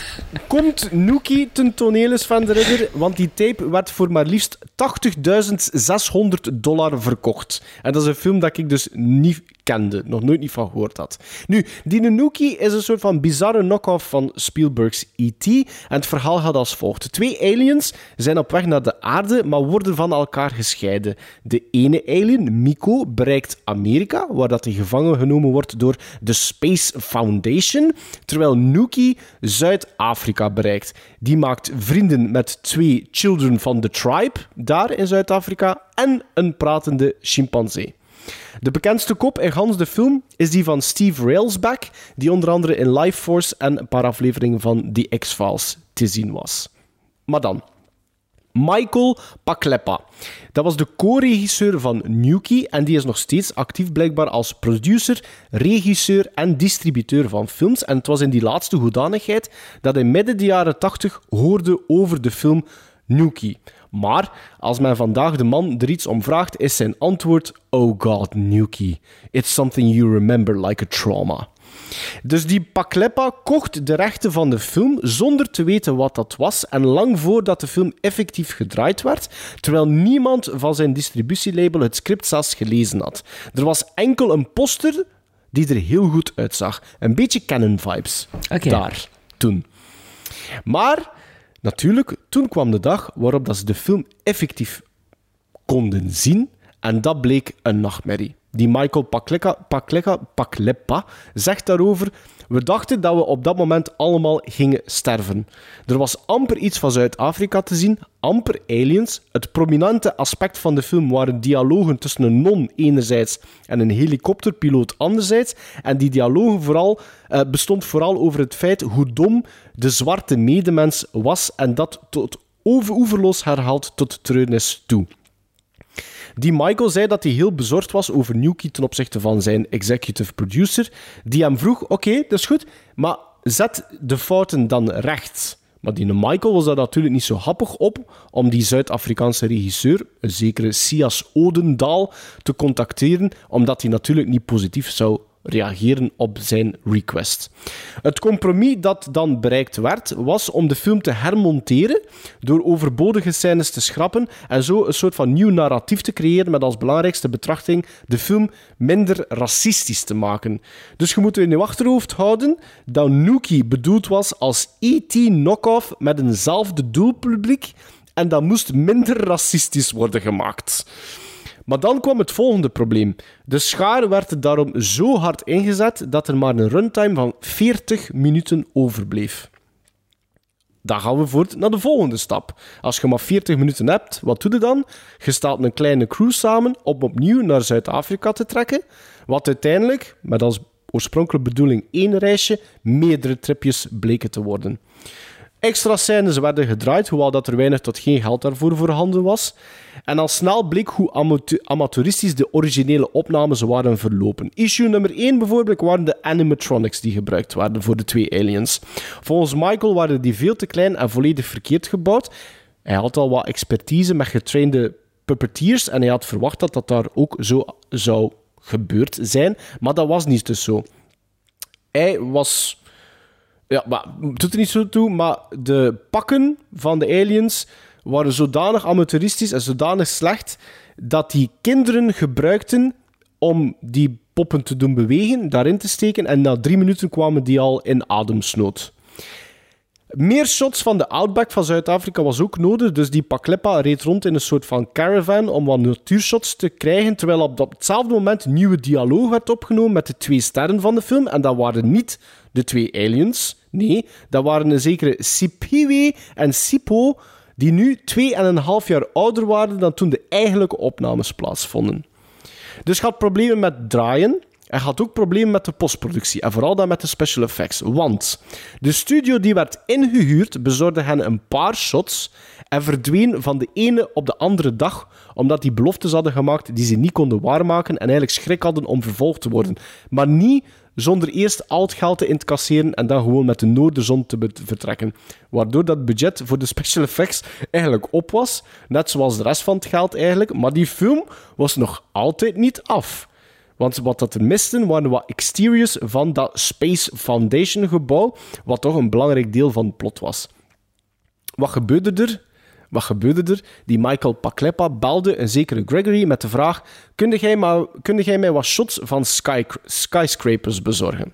komt Nookie ten toneel eens van de ridder? Want die tape werd voor maar liefst 80.600 dollar verkocht. En dat is een film dat ik dus niet kende, nog nooit niet van gehoord had. Nu, die Nookie is een soort van bizarre knock-off van Spielberg's E.T. En het verhaal gaat als volgt. Twee aliens zijn op weg naar de aarde, maar worden van elkaar gescheiden. De ene alien, Miko, bereikt Amerika, waar dat hij gevangen genomen wordt door de Space Foundation, terwijl Nookie Zuid-Afrika bereikt. Die maakt vrienden met twee children van the tribe, daar in Zuid-Afrika, en een pratende chimpansee. De bekendste kop in gans de film is die van Steve Railsback, die onder andere in Life Force en een paar afleveringen van The X-Files te zien was. Maar dan, Michael Paklepa. Dat was de co-regisseur van Nuki en die is nog steeds actief blijkbaar als producer, regisseur en distributeur van films. En het was in die laatste hoedanigheid dat hij midden de jaren 80 hoorde over de film Nuki. Maar als men vandaag de man er iets om vraagt, is zijn antwoord: Oh god, Nuki. It's something you remember like a trauma. Dus die Paklepa kocht de rechten van de film zonder te weten wat dat was en lang voordat de film effectief gedraaid werd, terwijl niemand van zijn distributielabel het script zelfs gelezen had. Er was enkel een poster die er heel goed uitzag. Een beetje Canon-vibes. Daar, toen. Maar, natuurlijk, toen kwam de dag waarop dat ze de film effectief konden zien. En dat bleek een nachtmerrie. Die Michael Pakleka, Paklepa zegt daarover... We dachten dat we op dat moment allemaal gingen sterven. Er was amper iets van Zuid-Afrika te zien, amper aliens. Het prominente aspect van de film waren dialogen tussen een non enerzijds en een helikopterpiloot anderzijds. En die dialogen vooral, eh, bestond vooral over het feit hoe dom de zwarte medemens was en dat tot over oeverloos herhaald tot treurnis toe. Die Michael zei dat hij heel bezorgd was over Nuki ten opzichte van zijn executive producer, die hem vroeg, oké, dat is goed, maar zet de fouten dan recht. Maar die Michael was daar natuurlijk niet zo happig op om die Zuid-Afrikaanse regisseur, een zekere Sias Odendaal, te contacteren, omdat hij natuurlijk niet positief zou reageren op zijn request. Het compromis dat dan bereikt werd, was om de film te hermonteren door overbodige scènes te schrappen en zo een soort van nieuw narratief te creëren met als belangrijkste betrachting de film minder racistisch te maken. Dus je moet in je achterhoofd houden dat Nookie bedoeld was als E.T. knock-off met eenzelfde doelpubliek en dat moest minder racistisch worden gemaakt. Maar dan kwam het volgende probleem. De schaar werd daarom zo hard ingezet dat er maar een runtime van 40 minuten overbleef. Dan gaan we voort naar de volgende stap. Als je maar 40 minuten hebt, wat doe je dan? Je staat een kleine crew samen om opnieuw naar Zuid-Afrika te trekken, wat uiteindelijk, met als oorspronkelijke bedoeling één reisje, meerdere tripjes bleken te worden. Extra scènes werden gedraaid, hoewel dat er weinig tot geen geld daarvoor voorhanden was. En al snel bleek hoe amateuristisch de originele opnames waren verlopen. Issue nummer 1 bijvoorbeeld waren de animatronics die gebruikt werden voor de twee aliens. Volgens Michael waren die veel te klein en volledig verkeerd gebouwd. Hij had al wat expertise met getrainde puppeteers en hij had verwacht dat dat daar ook zo zou gebeurd zijn, maar dat was niet dus zo. Hij was ja, maar het doet er niet zo toe, maar de pakken van de aliens waren zodanig amateuristisch en zodanig slecht dat die kinderen gebruikten om die poppen te doen bewegen, daarin te steken en na drie minuten kwamen die al in ademsnood. Meer shots van de outback van Zuid-Afrika was ook nodig, dus die Paklepa reed rond in een soort van caravan om wat natuurshots te krijgen, terwijl op dat- hetzelfde moment nieuwe dialoog werd opgenomen met de twee sterren van de film, en dat waren niet de twee aliens, nee, dat waren een zekere Sipiwe en Sipo, die nu twee en een half jaar ouder waren dan toen de eigenlijke opnames plaatsvonden. Dus je had problemen met draaien. En had ook problemen met de postproductie. En vooral dan met de special effects. Want de studio die werd ingehuurd bezorgde hen een paar shots. En verdween van de ene op de andere dag. Omdat die beloftes hadden gemaakt die ze niet konden waarmaken. En eigenlijk schrik hadden om vervolgd te worden. Maar niet zonder eerst al het geld te incasseren en dan gewoon met de noorderzon te vertrekken. Waardoor dat budget voor de special effects eigenlijk op was, net zoals de rest van het geld eigenlijk, maar die film was nog altijd niet af. Want wat dat misten waren wat exteriors van dat Space Foundation gebouw, wat toch een belangrijk deel van het plot was. Wat gebeurde er? Wat gebeurde er? Die Michael Paklepa belde een zekere Gregory met de vraag: Kun jij, maar, kun jij mij wat shots van sky, skyscrapers bezorgen?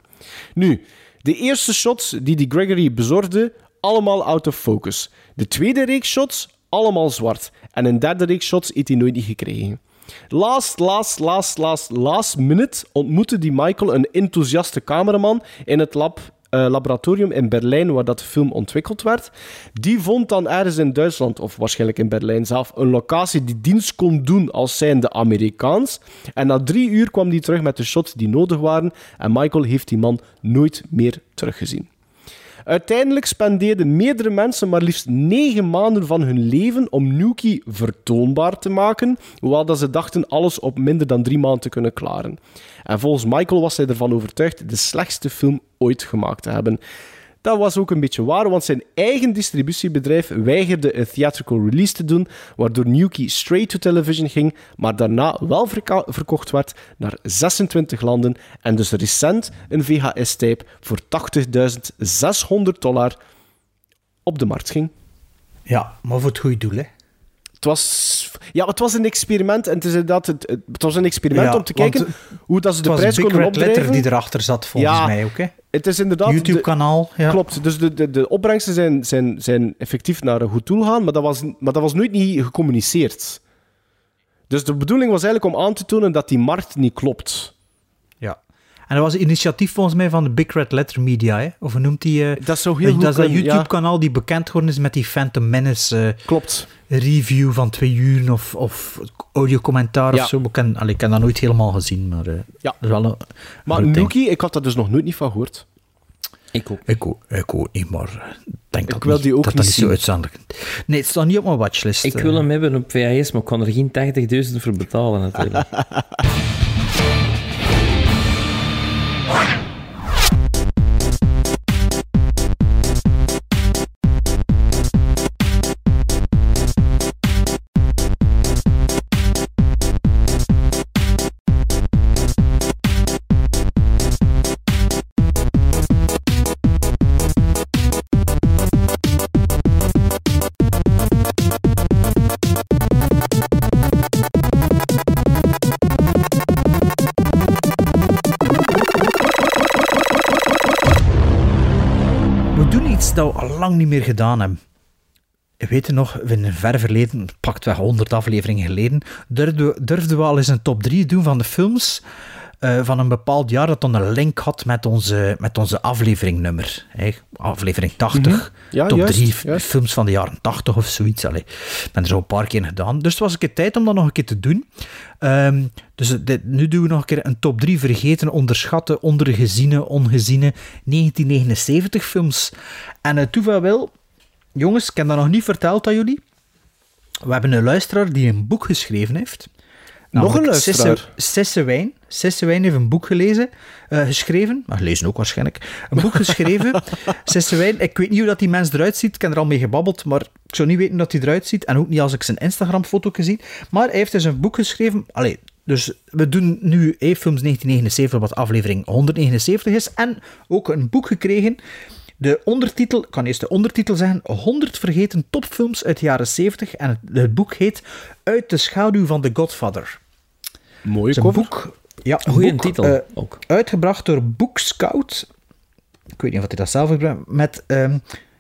Nu, de eerste shots die die Gregory bezorgde, allemaal out of focus. De tweede reeks shots, allemaal zwart. En een derde reeks shots heeft hij nooit niet gekregen. Last, last, last, last, last minute ontmoette die Michael een enthousiaste cameraman in het lab, eh, laboratorium in Berlijn waar dat de film ontwikkeld werd. Die vond dan ergens in Duitsland, of waarschijnlijk in Berlijn zelf, een locatie die dienst kon doen als zijnde Amerikaans. En na drie uur kwam die terug met de shots die nodig waren en Michael heeft die man nooit meer teruggezien. Uiteindelijk spendeerden meerdere mensen maar liefst negen maanden van hun leven om Nuki vertoonbaar te maken, hoewel dat ze dachten alles op minder dan drie maanden te kunnen klaren. En volgens Michael was hij ervan overtuigd de slechtste film ooit gemaakt te hebben. Dat was ook een beetje waar, want zijn eigen distributiebedrijf weigerde een theatrical release te doen, waardoor Nuki straight to television ging, maar daarna wel verkocht werd naar 26 landen en dus recent een VHS-tape voor 80.600 dollar op de markt ging. Ja, maar voor het goede doel, hè. Het was, ja, het was een experiment en het, is inderdaad, het, het was een experiment Ja, om te kijken hoe dat ze de Het was prijs Big konden Red Letter opdrijven. die erachter zat, volgens Ja, mij ook, hè. Het is inderdaad... de- YouTube-kanaal, ja. Klopt, dus de, de, de opbrengsten zijn, zijn, zijn effectief naar een goed doel gaan, maar dat was, maar dat was nooit niet gecommuniceerd. Dus de bedoeling was eigenlijk om aan te tonen dat die markt niet klopt. En dat was een initiatief volgens mij van de Big Red Letter Media, hè? Of hoe noemt die? eh, Dat zou heel goed Dat is dat ja. YouTube-kanaal die bekend geworden is met die Phantom Menace... eh, Klopt. Review van twee uur of, of audiocommentaar Ja. of zo. Ik, ken, allee, ik heb dat nooit helemaal gezien, maar... eh, Ja. dat is wel een Maar. Nuki, ik had daar dus nog nooit niet van gehoord. Ik ook. Ik ook, ik ook niet, maar eh, ik denk dat, wil niet, die ook dat, niet dat niet zo uitzonderlijk Nee, het staat niet op mijn watchlist. Ik wil hem hebben op VHS, maar ik kan er geen 80.000 voor betalen natuurlijk. [laughs] dat al lang niet meer gedaan hebben. Je weet het nog, in een ver verleden, pakt weg 100 afleveringen geleden, durfden we, durfden we al eens een top 3 doen van de films eh, van een bepaald jaar dat dan een link had met onze, met onze afleveringnummer. Hè? Aflevering 80. Mhm. Ja, top juist, 3 juist. films van de jaren 80 of zoiets. Allee. Ik ben er zo een paar keer gedaan. Dus het was een keer tijd om dat nog een keer te doen. Ehm, dus dit, nu doen we nog een keer een top 3 vergeten, onderschatte, ondergeziene, ongeziene 1979 films. En het toeval wel, jongens, ik heb dat nog niet verteld aan jullie. We hebben een luisteraar die een boek geschreven heeft. Nog een luisteraar? Sisse, Wijn. Sisse Wijn heeft een boek gelezen, eh, geschreven, maar lezen ook waarschijnlijk. Een boek geschreven. [laughs] Sisse Wijn, ik weet niet hoe dat die mens eruit ziet. Ik heb er al mee gebabbeld, maar ik zou niet weten hoe dat hij eruit ziet. En ook niet als ik zijn Instagram-foto gezien. Maar hij heeft dus een boek geschreven. Allee, dus we doen nu eh, films 1979, wat aflevering 179 is. En ook een boek gekregen. De ondertitel, ik kan eerst de ondertitel zeggen, 100 vergeten topfilms uit de jaren 70. En het, het boek heet Uit de schaduw van The Godfather. Mooie cover. boek, ja, een Goeie boek, titel eh, ook. Uitgebracht door Book Scout. Ik weet niet of hij dat zelf heeft. Met, ehm,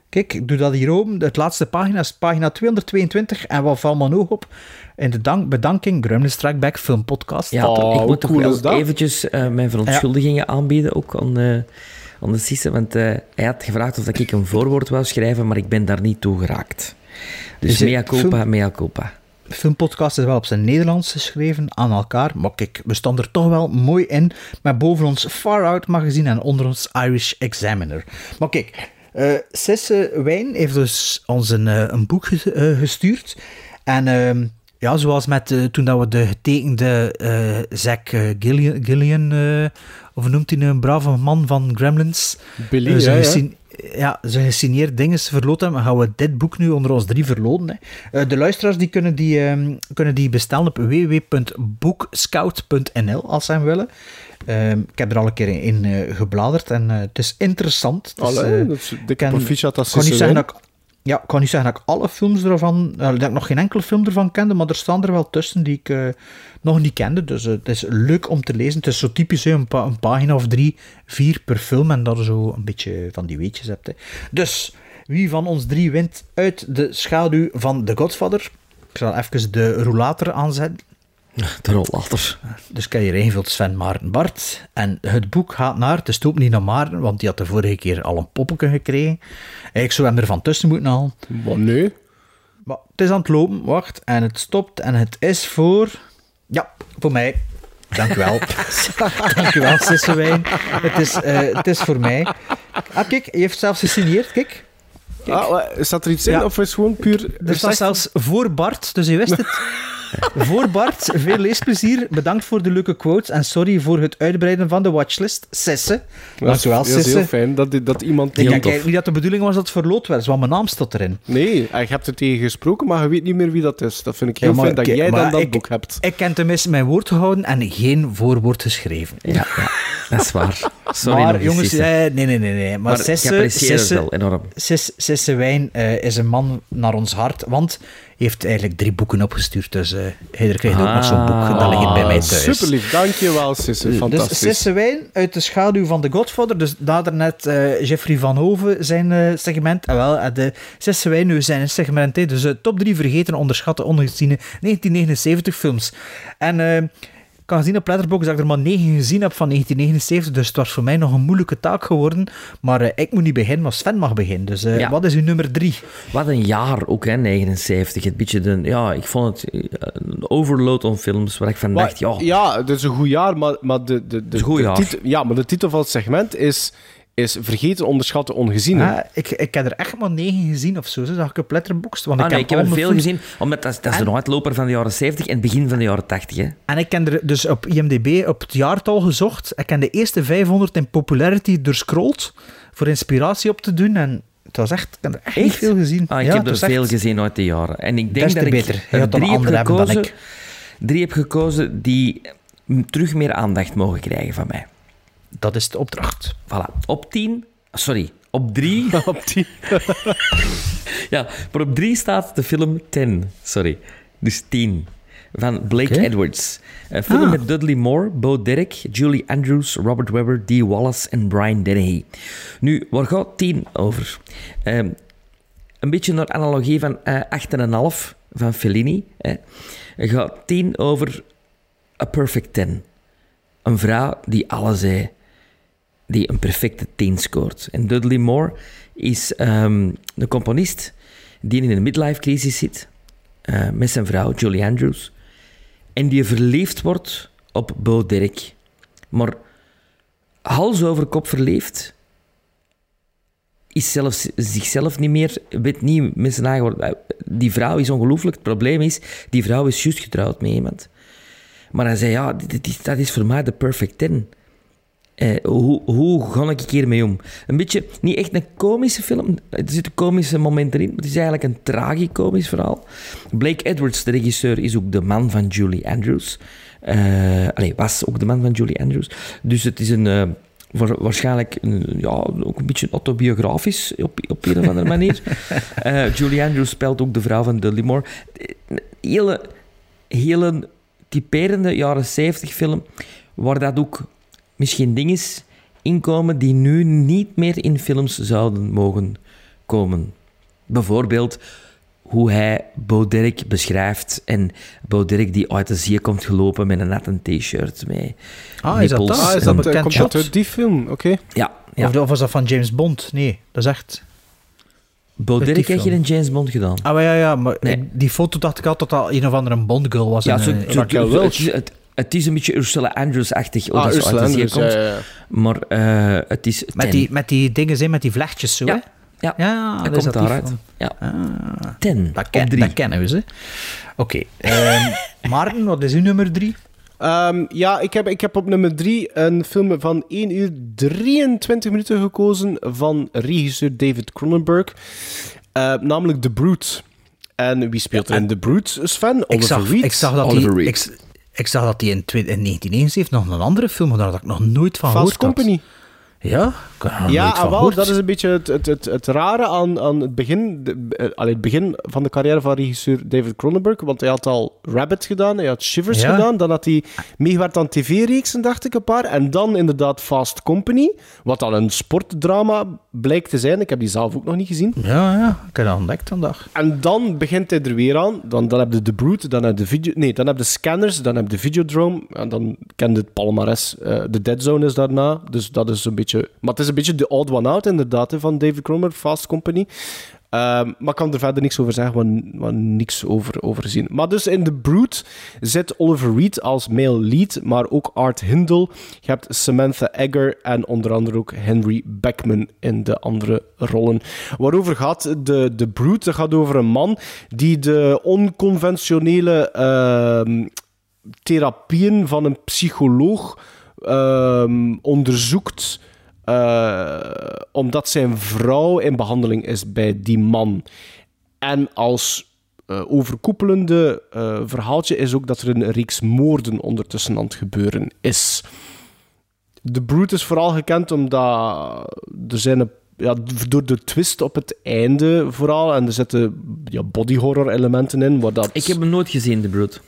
kijk, ik doe dat hier open. Het laatste pagina is pagina 222. En wat valt me oog op? In de dank, bedanking, Gremlin Strike Back Film Podcast. Ja, Oh, ik moet toch cool wel eventjes eh, mijn verontschuldigingen aanbieden, ook aan, eh aan de Sisse, want eh, hij had gevraagd of dat ik een voorwoord wou schrijven, maar ik ben daar niet toe geraakt. Dus het mea culpa, film- mea culpa. Filmpodcast is wel op zijn Nederlands geschreven aan elkaar. Maar kijk, we staan er toch wel mooi in. Met boven ons Far Out magazine en onder ons Irish Examiner. Maar kijk, eh Sisse Wijn heeft dus ons een, eh, een boek eh, gestuurd. En ehm, ja, zoals met toen dat we de getekende eh Zack Gillian, Gillian of noemt hij een brave man van Gremlins? Billy, zijn ja, ja. Ja, zijn gesigneerd dingen verloot hebben, gaan we dit boek nu onder ons drie verloten. Hè. Eh, de luisteraars die kunnen, die, ehm, kunnen die bestellen op www.boekscout.nl als ze hem willen. Ehm, ik heb er al een keer in, in, eh, gebladerd en eh, het is interessant. Het is, Allee, dat is dikke proficiat kan niet zeggen dat ik ja, ik kan niet zeggen dat ik alle films ervan, dat ik nog geen enkele film ervan kende, maar er staan er wel tussen die ik eh, nog niet kende. Dus eh, het is leuk om te lezen. Het is zo typisch, een, een pagina of drie, vier per film en dat zo een beetje van die weetjes hebt. Hè. Dus, wie van ons drie wint uit de schaduw van The Godfather? Ik zal even de roulator aanzetten. [laughs] De rollator. Dus hier ingevuld Sven Maarten Bart. En het boek gaat naar, het stopt niet naar Maarten, want die had de vorige keer al een poppetje gekregen. En ik zou hem ervan tussen moeten halen. Maar nee. Maar het is aan het lopen, wacht. En het stopt en het is voor... Ja, voor mij. Dank u wel. [laughs] Dank u wel, Sissewijn. Het is, eh, het is voor mij. Ah, kijk, je heeft zelfs gesigneerd, kijk. Ah, staat er iets in Ja. of is het gewoon puur... Er staat zelfs voor Bart, dus je wist het. [laughs] voor Bart, veel leesplezier. Bedankt voor de leuke quotes en sorry voor het uitbreiden van de watchlist. Sisse. Dat Dank is, u wel, dat is heel Sisse. fijn dat, dat iemand... Ik denk niet dat de bedoeling was dat het verloot werd, want mijn naam staat erin. Nee, je hebt er tegen gesproken, maar je weet niet meer wie dat is. Dat vind ik heel Ja, maar fijn dat jij dan dat ik- boek hebt. Ik ken tenminste mijn woord gehouden en geen voorwoord geschreven. Ja, ja, dat is waar. [laughs] Sorry maar nog eens, jongens, Sisse. eh, nee, nee, nee, nee. Maar, Maar ik Sisse, apprecieer het Sisse, wel enorm. Sis- Sisse Wijn eh, is een man naar ons hart, want hij heeft eigenlijk drie boeken opgestuurd. Dus eh hij krijgt ook nog zo'n boek, dat ligt bij mij thuis. Ah, Super lief, dankjewel Sisse. Dus Fantastisch. Sisse Wijn uit de schaduw van de Godfather. Dus daar net eh, Jeffrey Van Hoven zijn segment. En wel, eh, de Sisse Wijn nu zijn segment. Dus top 3 vergeten, onderschatte, ongeziene 1979 films. En kan zien op Letterboxd dat ik er maar 9 gezien heb van 1979. Dus het was voor mij nog een moeilijke taak geworden. Maar eh, ik moet niet beginnen, maar Sven mag beginnen. Dus eh, Ja. wat is uw nummer 3? Wat een jaar ook, hè, 79. Het beetje de, ja, ik vond het eh, een overload aan films waar ik van dacht, ja, ja, het is een goed jaar, maar, maar, de, de, de, een goed de jaar. titel, ja, maar de titel van het segment is, is Vergeten, Onderschatten, Ongezien. Ah, ik, ik heb er echt maar 9 gezien of zo. Zo zag ik op Letterboxd. Want Ah, ik nee, heb ik heb er veel gezien, omdat dat, is- dat is En- de uitloper van de jaren 70 en het begin van de jaren 80. Hè. En ik heb er dus op IMDb op het jaartal gezocht. Ik heb de eerste 500 in popularity doorscrolld voor inspiratie op te doen. En het was echt, ik heb er echt, veel gezien. Ah, ik Ja, heb er echt- veel gezien uit de jaren. En ik denk dat ik beter. Er drie heb dan gekozen, ik. drie heb gekozen die terug meer aandacht mogen krijgen van mij. Dat is de opdracht. Voilà. Op 10, sorry, op 3. [laughs] op 10. [laughs] ja, maar op 3 staat de film 10. Sorry. Dus 10. van Blake. Edwards. Een film Ah. met Dudley Moore, Bo Derek, Julie Andrews, Robert Webber, Dee Wallace en Brian Dennehy. Nu, waar gaat 10 over? Ehm, een beetje naar analogie van eh 8,5 van Fellini. Hè. Gaat 10 over A Perfect 10. Een vrouw die alles zei, die een perfecte 10 scoort. En Dudley Moore is ehm een componist die in een midlife crisis zit eh, met zijn vrouw Julie Andrews en die verliefd wordt op Bo Derek. Maar hals over kop verliefd is zelfs zichzelf niet meer, weet niet met zijn eigen woorden. Die vrouw is ongelooflijk. Het probleem is, die vrouw is juist getrouwd met iemand. Maar hij zei, ja, dat is voor mij de perfect ten. Eh, hoe, hoe ga ik hiermee om? Een beetje, niet echt een komische film. Er zitten komische momenten in, maar het is eigenlijk een tragicomisch verhaal. Blake Edwards, de regisseur, is ook de man van Julie Andrews. Eh allee, was ook de man van Julie Andrews. Dus het is een... eh, wa- waarschijnlijk een, ja, ook een beetje autobiografisch op, op een of andere manier. [laughs] Eh, Julie Andrews speelt ook de vrouw van Dudley hele, hele typerende jaren 70 film, waar dat ook misschien dingen inkomen die nu niet meer in films zouden mogen komen. Bijvoorbeeld hoe hij Bo Derek beschrijft. En Bo Derek die uit de zee komt gelopen met een natte t-shirt. Ah, is dat? Ah, is dat, bekend komt shot? dat uit die film? Oké. Ja, ja. Of, of was dat van James Bond? Nee, dat is echt... Derek heeft film. geen James Bond gedaan. Ah, maar ja, ja, maar Nee. die foto dacht ik altijd dat dat een of andere Bond-girl was. Ja, zo, eh, zo- het, het, het is een beetje Ursula Andrews-achtig. hoe Ah, dat Ursula Andrews, komt. ja, ja, ja. Maar eh, het is... met, ten. die, met die dingen, hè, met die vlechtjes zo, Ja. hè? Ja, Ja, dat komt daaruit. film. Ja. Ah, Ten, dat, op ken, drie. dat kennen we ze. Oké. ehm, [laughs] Maarten, wat is uw nummer drie? Ehm, ja, ik heb, ik heb op nummer 3 een film van 1 uur 23 minuten gekozen van regisseur David Cronenberg. Eh, namelijk The Brute. En wie speelt er in The Brute, Sven? Ik Oliver zag, Reed. ik zag dat Oliver die, Reed. ik, ik zag dat hij in, in 1971 nog een andere film had, daar had ik nog nooit van Fast gehoord. Company. Had Ja, ah, wel, dat is een beetje het, het, het, het rare aan, aan het, begin, de, eh, allee, het begin van de carrière van regisseur David Cronenberg. Want hij had al Rabbit gedaan, hij had Shivers Ja. gedaan. Dan had hij meegewerkt aan tv-reeksen, dacht ik, een paar. En dan inderdaad Fast Company, wat dan een sportdrama blijkt te zijn. Ik heb die zelf ook nog niet gezien. Ja, ja, ik heb dat ontdekt vandaag. En dan begint hij er weer aan. Dan, dan heb je de Brute, dan heb je de video... Nee, dan heb je de Scanners, dan heb je de Videodrome. En dan ken je het palmares. Eh, de Dead Zone is daarna. Dus dat is een beetje... Maar het is een beetje de odd one out, inderdaad, hè, van David Cronenberg, Fast Company. Ehm, maar ik kan er verder niks over zeggen, want, want niks over, zien. Maar dus in The Brute zit Oliver Reed als male lead, maar ook Art Hindle. Je hebt Samantha Egger en onder andere ook Henry Beckman in de andere rollen. Waarover gaat de, de Brute? Dat gaat over een man die de onconventionele ehm, therapieën van een psycholoog ehm, onderzoekt eh, omdat zijn vrouw in behandeling is bij die man. En als eh, overkoepelende eh, verhaaltje is ook dat er een reeks moorden ondertussen aan het gebeuren is. De Brute is vooral gekend omdat er zijn een ja, door de twist op het einde vooral. En er zitten ja, body horror elementen in. Waar dat... Ik heb hem nooit gezien, The Brute.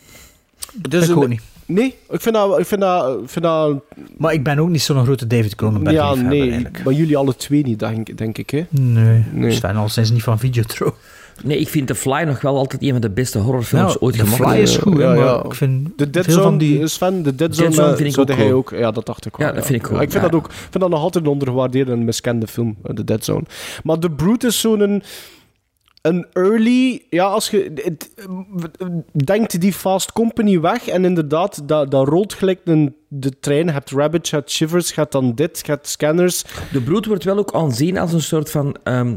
Dus ik een- ook niet. Nee, ik vind dat... Ik vind dat, ik vind dat Maar ik ben ook niet zo'n grote David Cronenberg ja, nee, eigenlijk. maar jullie alle twee niet, denk, denk ik. Hè? Nee, Nee. Sven al sinds niet van Videotro. Nee, ik vind The Fly nog wel altijd een van de beste horrorfilms Nou, ooit The gemaakt. Fly is goed, Ja, maar ja. ik vind De Dead veel Zone, van die... Sven, de Dead Dead Zone, eh, vind ik zou ook hij ook... Ja, dat dacht ik wel. Ja, dat vind ik cool, Ik vind, ja. dat ook, ik vind dat nog altijd een ondergewaardeerde en miskende film, eh, de Dead Zone. Maar The Brute is zo'n... Een, early... Ja, als je... Het, denkt die Fast Company weg en inderdaad, dat, dat rolt gelijk een, de trein. Je hebt Rabbit, je hebt Shivers, je hebt dan dit, je hebt Scanners. De Brute wordt wel ook aanzien als een soort van... oh,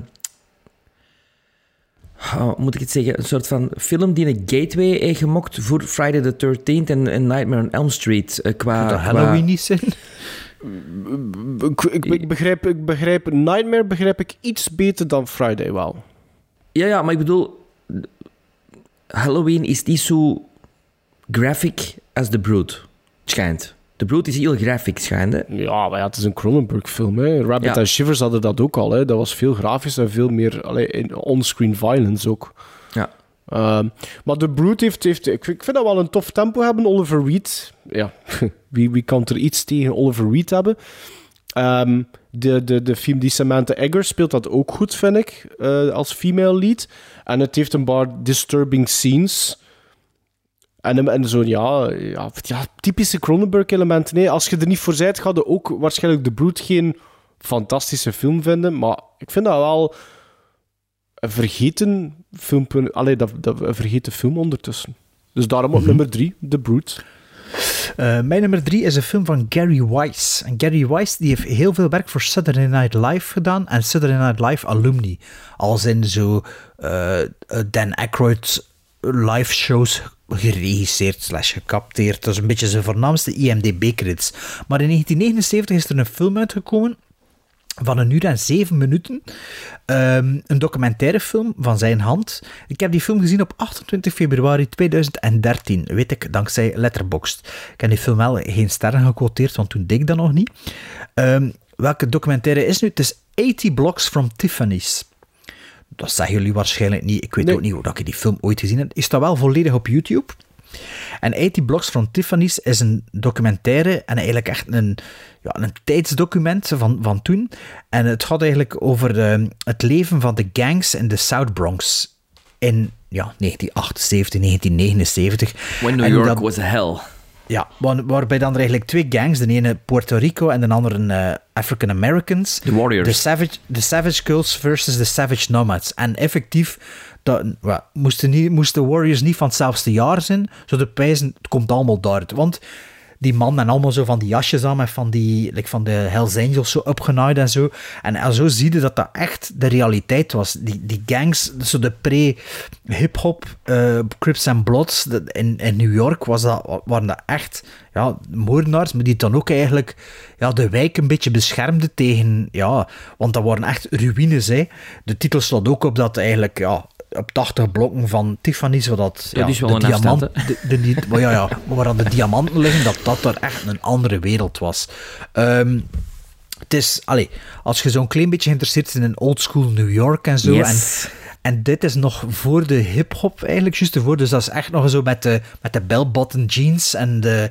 hoe moet ik het zeggen? Een soort van film die een gateway heeft gemokt voor Friday the 13th en, en Nightmare on Elm Street. eh, qua, dat Halloween niet zijn. Ik, ik, ik begrijp, ik begrijp Nightmare begrijp ik iets beter dan Friday wel. Ja, ja, maar ik bedoel... Halloween is niet zo graphic als The. Het schijnt. The Brute is heel graphic, schijnt. hè? Ja, maar ja, het is een Cronenberg-film. Rabbit Ja. en Shivers hadden dat ook al. Hè. Dat was veel grafisch en veel meer allee, on-screen violence ook. Ja. Ehm, maar The Brood heeft, heeft ik, vind- ik vind dat wel een tof tempo hebben. Oliver Reed, ja, [laughs] wie, wie kan er iets tegen Oliver Reed hebben? Ehm, de, de, de film die Samantha Egger speelt dat ook goed, vind ik, eh, als female lead. En het heeft een paar disturbing scenes. En, en zo'n, ja, ja, ja, typische Cronenberg-elementen. Nee, als je er niet voor zijt, ga je ook waarschijnlijk The Brood geen fantastische film vinden. Maar ik vind dat wel een vergeten film. Allee, dat, dat, een vergeten film ondertussen. Dus daarom op nummer drie, The Brood. Eh, mijn nummer drie is een film van Gary Weiss. En Gary Weiss die heeft heel veel werk voor Saturday Night Live gedaan en Saturday Night Live alumni. Als in zo eh, eh, Dan Aykroyd live shows geregisseerd slash gecapteerd. Dat is een beetje zijn voornaamste IMDb-credits. Maar in 1979 is er een film uitgekomen van een uur en zeven minuten. Ehm, een documentaire film van zijn hand. Ik heb die film gezien op 28 februari 2013. Weet ik, dankzij Letterboxd. Ik heb die film wel geen sterren gequoteerd, want toen deed ik dat nog niet. Ehm, welke documentaire is nu? Het is 80 Blocks from Tiffany's. Dat zeggen jullie waarschijnlijk niet. Ik weet ook niet hoe dat ik die film ooit gezien heb. Is dat wel volledig op YouTube? En 80 Blocks from Tiffany's is een documentaire en eigenlijk echt een, ja, een tijdsdocument van, van toen. En het gaat eigenlijk over de, het leven van de gangs in de South Bronx in ja, 1978, 1979. When New York dat- was a hell. ja, waar- waarbij dan er eigenlijk twee gangs, de ene Puerto Rico en de andere eh, African Americans. The Warriors. De Savage, de Savage Girls versus de Savage Nomads. En effectief, dat, moesten, niet, moesten Warriors niet van hetzelfde jaar zijn, de pijzen, het komt allemaal daaruit. Want die man en allemaal zo van die jasjes aan met van die, van de Hells Angels zo opgenaaid en zo. En, en zo zie je dat dat echt de realiteit was. Die, die gangs, zo de pre-hip-hop, eh, Crips and Bloods in, in New York was dat, waren dat echt ja, moordenaars, maar die dan ook eigenlijk ja, de wijk een beetje beschermden tegen, ja, want dat waren echt ruïnes. Hè. De titel slaat ook op dat eigenlijk, ja, op 80 blokken van Tiffany's, waar dat, ja, is wel de een diamant, afstand, de, de, die- maar ja, ja, waar dan de diamanten liggen, dat dat daar echt een andere wereld was. Ehm, het is, allee, als je zo'n klein beetje geïnteresseerd bent in oldschool New York en zo. Yes. En, en dit is nog voor de hip-hop eigenlijk, juist ervoor. Dus dat is echt nog zo met de, met de bell-bottom jeans en de,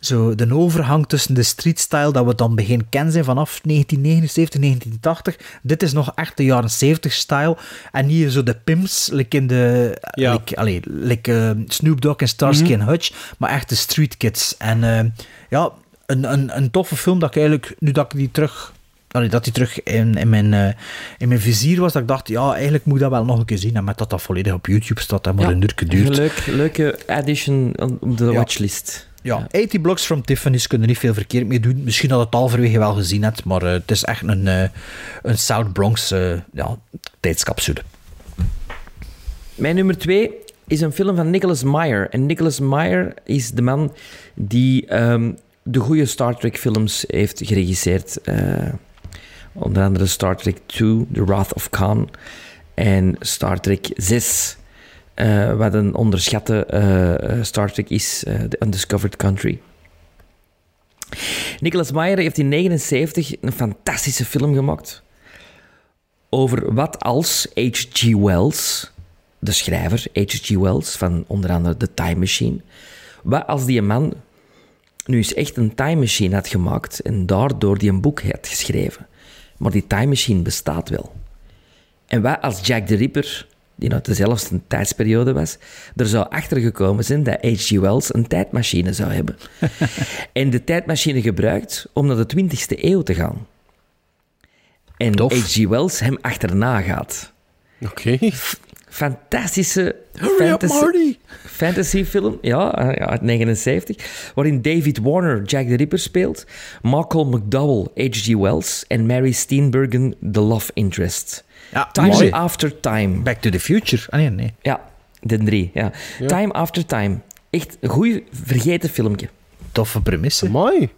zo de overgang tussen de street-style dat we dan begin kennen zijn vanaf 1979, 1980. Dit is nog echt de jaren 70 style. En niet zo de pimps, like in de. Ja. Like, allee, like eh, Snoop Dogg en Starsky Mhm. and Hutch, maar echt de street kids. En eh, ja, een, een, een toffe film dat ik eigenlijk, nu dat ik die terug. allee, dat die terug in, in, mijn, eh, in mijn vizier was, dat ik dacht, ja, eigenlijk moet ik dat wel nog een keer zien. En met dat dat volledig op YouTube staat, dat maar Ja, een uur duurt. Leuk, leuke addition op de Ja. watchlist. Ja, 80 Blocks from Tiffany's kunnen niet veel verkeerd mee doen. Misschien dat het halverwege wel gezien hebt, maar eh, het is echt een, eh, een South Bronx eh, ja, tijdscapsule. Mijn nummer twee is een film van Nicholas Meyer. En Nicholas Meyer is de man die ehm, de goede Star Trek films heeft geregisseerd. Eh, onder andere Star Trek 2, The Wrath of Khan. En Star Trek 6, eh, wat een onderschatte eh, Star Trek is, The Undiscovered Country. Nicholas Meyer heeft in 1979 een fantastische film gemaakt over wat als H.G. Wells, de schrijver H.G. Wells van onder andere The Time Machine, wat als die man nu eens echt een time machine had gemaakt en daardoor die een boek had geschreven. Maar die time machine bestaat wel. En wat als Jack the Ripper, die uit dezelfde tijdsperiode was, er zou achtergekomen zijn dat H.G. Wells een tijdmachine zou hebben. [laughs] en de tijdmachine gebruikt om naar de 20e eeuw te gaan. En H.G. Wells hem achterna gaat. Oké. Fantastische Marty! fantasyfilm, ja, eh, uit 79, waarin David Warner Jack the Ripper speelt, Malcolm McDowell H.G. Wells en Mary Steenburgen the love interest. Ja, Time mooi. After Time. Back to the Future. Ah nee, nee. Ja, de drie. Ja. Ja. Time After Time. Echt een goed vergeten filmpje. Toffe premisse. Mooi.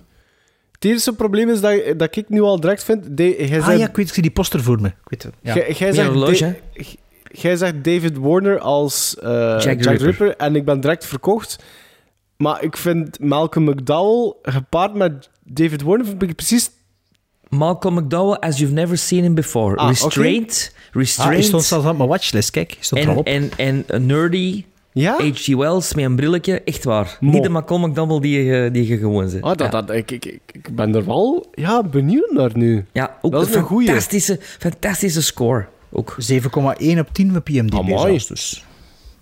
Het eerste probleem is dat, dat ik nu al direct vind... De, Ah zei- ja, ik weet, ik zie die poster voor me. Ik weet het. Ja. Jij- zegt, horloge, David Warner als eh, Jack, Ripper. Ripper. en ik ben direct verkocht. Maar ik vind Malcolm McDowell gepaard met David Warner vind ik precies Malcolm McDowell, As You've Never Seen Him Before. Ah, Restraint. Ah, Restraint. hij stond zelfs op mijn watchlist, kijk. Hij stond en, op. en, en een Nerdy. Ja? H.G. Wells met een brilletje. Echt waar. Mo. Niet de Malcolm McDowell die je, die je gewoon zit. Ah, dat, ja. dat, ik, ik, ik- ben er wel ja, benieuwd naar nu. Ja, ook dat is een goeie. fantastische, fantastische score. Ook. 7,1 op 10 op IMDb Amai. zelfs, dus.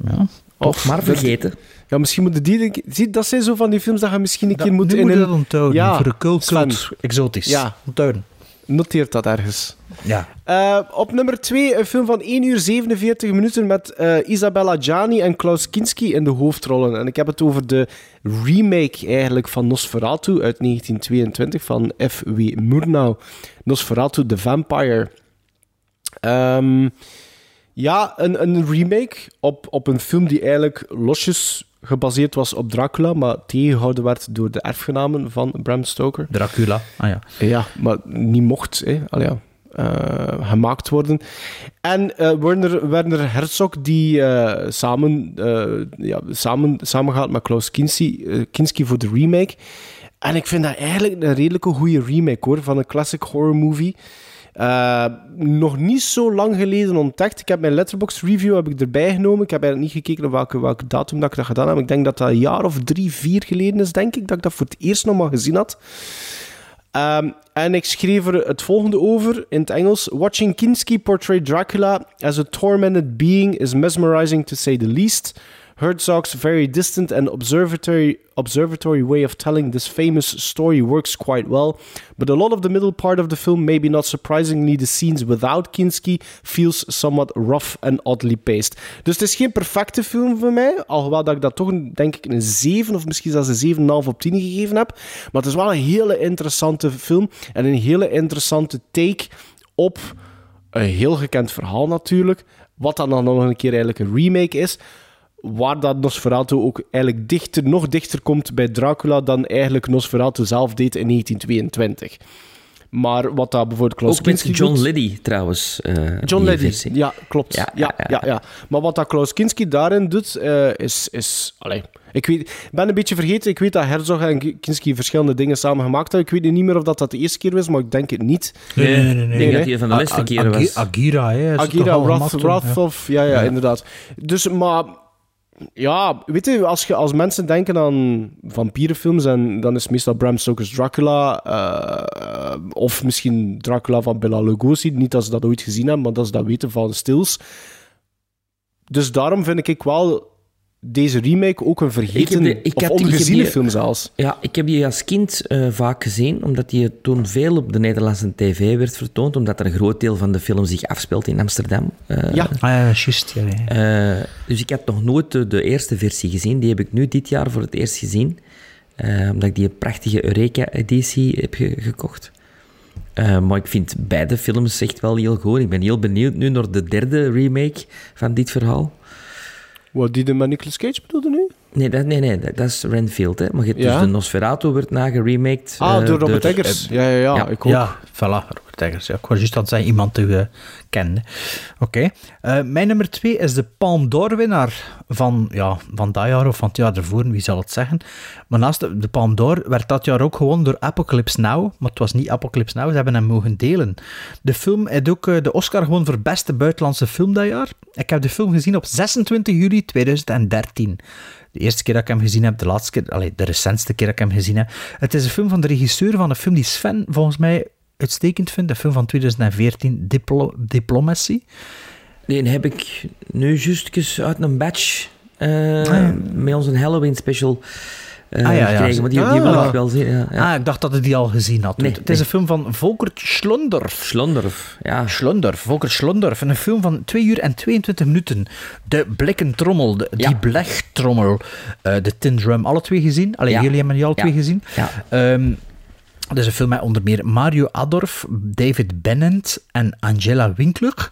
Ja. Of, maar vergeten. Ja, misschien moeten die... Zie, dat zijn zo van die films dat je misschien een Dat- keer moet in moet een... dat onthouden. Ja, voor de cult, cult exotisch. Ja. Onthouden. Noteert dat ergens. Ja. Eh, op nummer 2 een film van 1 uur 47 minuten met eh, Isabella Gianni en Klaus Kinski in de hoofdrollen. En ik heb het over de remake eigenlijk van Nosferatu uit 1922 van F.W. Murnau. Nosferatu the Vampire. Ehm, ja, een, een remake op, op een film die eigenlijk losjes gebaseerd was op Dracula, maar tegengehouden werd door de erfgenamen van Bram Stoker. Dracula. Ah ja. Ja, maar niet mocht hè. Allee, ja, eh, gemaakt worden. En eh, Werner, Werner Herzog, die eh, samen, ja, samen, samen gaat met Klaus Kinski, Kinski voor de remake. En ik vind dat eigenlijk een redelijke goede remake hoor, van een classic horror movie. Eh, nog niet zo lang geleden ontdekt. Ik heb mijn letterbox review heb ik erbij genomen. Ik heb eigenlijk niet gekeken op welke, welke datum dat ik dat gedaan heb. Ik denk dat dat een jaar of drie, vier geleden is, denk ik, dat ik dat voor het eerst nog maar gezien had. Um, en ik schreef er het volgende over in het Engels. Watching Kinski portray Dracula as a tormented being is mesmerizing to say the least. Herzog's very distant and observatory, observatory way of telling this famous story works quite well, but a lot of the middle part of the film, maybe not surprisingly the scenes without Kinski, feels somewhat rough and oddly paced. Dus het is geen perfecte film voor mij, alhoewel dat ik dat toch denk ik een 7 of misschien zelfs een 7,5 op 10 gegeven heb. Maar het is wel een hele interessante film en een hele interessante take op een heel gekend verhaal natuurlijk. Wat dan, dan nog een keer eigenlijk een remake is. Waar dat Nosferatu ook eigenlijk dichter, nog dichter komt bij Dracula dan eigenlijk Nosferatu zelf deed in 1922. Maar wat dat bijvoorbeeld Klaus Ook Kinski John doet- Liddy trouwens. eh, John Liddy, versie. ja, klopt. Ja, ja, ja, Maar wat dat Klaus Kinski daarin doet, eh, is... is allee, ik, weet, ben een beetje vergeten. Ik weet dat Herzog en Kinski verschillende dingen samen gemaakt hebben. Ik weet niet meer of dat, dat de eerste keer was, maar ik denk het niet. Nee, nee, nee. Ik denk dat hij van de laatste keren was. Agira, hè. Agira, Wrath, Wrath ja. of... Ja, ja, Ja. inderdaad. Dus, maar... Ja, weet je, als, je, als mensen denken aan vampierenfilms, en dan is meestal Bram Stoker's Dracula, eh, of misschien Dracula van Bela Lugosi, niet dat ze dat ooit gezien hebben, maar dat ze dat weten van Stills. Dus daarom vind ik wel deze remake ook een vergeten de- ik of heb ongeziene film zelfs. Ja, ik heb die als kind eh, vaak gezien, omdat die toen veel op de Nederlandse tv werd vertoond, omdat er een groot deel van de film zich afspeelt in Amsterdam. Eh, Ja. Ah ja, juist. Ja, ja. eh, dus ik had nog nooit de, de eerste versie gezien. Die heb ik nu dit jaar voor het eerst gezien, eh, omdat ik die prachtige Eureka-editie heb ge- gekocht. Eh, maar ik vind beide films echt wel heel goed. Ik ben heel benieuwd nu naar de derde remake van dit verhaal. Wat die de met Nicolas Cage bedoelde nu? Nee, dat, nee, nee, dat, dat is Renfield. Hè. Maar je hebt Ja? dus de Nosferatu werd nageremaked. Ah, eh, door Robert Eggers. eh, Ja, ja, ja, ik ook. Ja, voilà, Ik was juist het zeggen, iemand die je kende. Oké. Eh, mijn nummer twee is de Palme d'Or-winnaar van, ja, van dat jaar of van het jaar ervoor, wie zal het zeggen. Maar naast de, de Palme d'Or werd dat jaar ook gewonnen door Apocalypse Now, maar het was niet Apocalypse Now, ze hebben hem mogen delen. De film heeft ook eh, de Oscar gewonnen voor beste buitenlandse film dat jaar. Ik heb de film gezien op 26 juli 2013. De eerste keer dat ik hem gezien heb, de laatste keer, allee, de recentste keer dat ik hem gezien heb. Het is een film van de regisseur van een film die Sven volgens mij uitstekend vindt. Een film van 2014, Diplo Diplomacy. Die heb ik nu juist uit een batch eh, ja. met onze Halloween special eh Ah, ja, ja. gekregen. Maar die, die wil Ah. ik wel zien. Ah, ik dacht dat hij die al gezien had. Nee, het is nee. een film van Volker Schlondorf. Schlondorf, ja. Schlondorf, Volker Schlondorf. Een film van 2 uur en 22 minuten. De blikken trommel, de, die blechtrommel, eh, de tin drum. Alle twee gezien? Alleen jullie hebben die alle twee gezien? Ja. Ehm, dat is een film met onder meer Mario Adorf, David Bennett en Angela Winkler.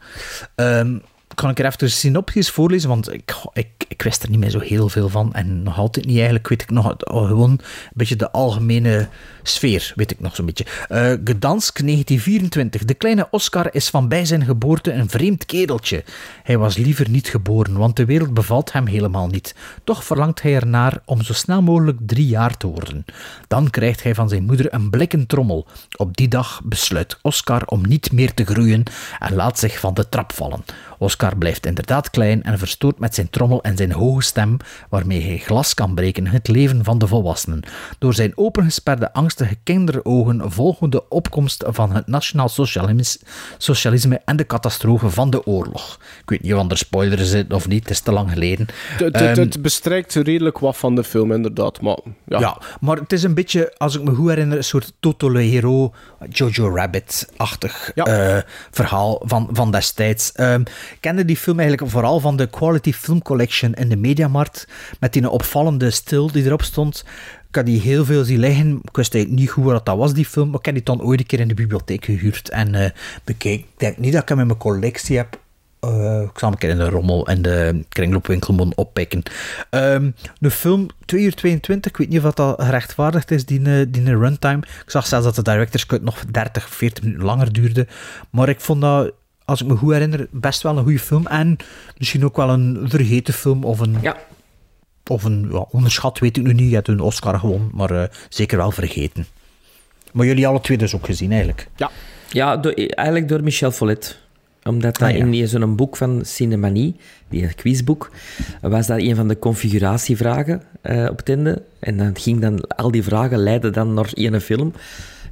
Ehm, kan ik er even de synopsis voorlezen, want ik, ik, ik wist er niet meer zo heel veel van. En nog altijd niet eigenlijk, weet ik nog oh, gewoon een beetje de algemene sfeer, weet ik nog zo'n beetje. Uh, Gdansk, 1924. De kleine Oscar is van bij zijn geboorte een vreemd kereltje. Hij was liever niet geboren, want de wereld bevalt hem helemaal niet. Toch verlangt hij ernaar om zo snel mogelijk drie jaar te worden. Dan krijgt hij van zijn moeder een blikken trommel. Op die dag besluit Oscar om niet meer te groeien en laat zich van de trap vallen. Oscar blijft inderdaad klein en verstoort met zijn trommel en zijn hoge stem, waarmee hij glas kan breken, het leven van de volwassenen. Door zijn opengesperde, angstige kinderogen volgen de opkomst van het nationaal socialisme en de catastrofe van de oorlog. Ik weet niet of er spoilers zitten of niet, het is te lang geleden. Het, het, het bestrijkt redelijk wat van de film, inderdaad. Maar, ja. ja. maar het is een beetje, als ik me goed herinner, een soort Toto Hero, Jojo Rabbit-achtig ja. uh, verhaal van, van destijds. Um, kende die film eigenlijk vooral van de Quality Film Collection in de Mediamarkt, met die opvallende stil die erop stond. Had die heel veel zien liggen. Ik wist niet goed wat dat was, die film, maar ik heb die dan ooit een keer in de bibliotheek gehuurd en uh, bekeken. Ik denk niet dat ik hem in mijn collectie heb. Uh, ik zal een keer in de rommel en de kringloopwinkel moeten oppikken. Um, de film 2 uur 22, ik weet niet of dat gerechtvaardigd is, die, eh, die runtime. Ik zag zelfs dat de director's cut nog 30, 40 minuten langer duurde. Maar ik vond dat als ik me goed herinner, best wel een goede film. En misschien ook wel een vergeten film of een. Ja. Of een ja, onderschat, weet ik nu niet. Je hebt een Oscar gewonnen, maar uh, zeker wel vergeten. Maar jullie alle twee dus ook gezien, eigenlijk? Ja. Ja, door, eigenlijk door Michel Follet. Omdat dat ah, ja. in zo'n boek van Cinemanie, die quizboek, was dat een van de configuratievragen uh, op het einde. En dan ging dan al die vragen leiden dan naar één film.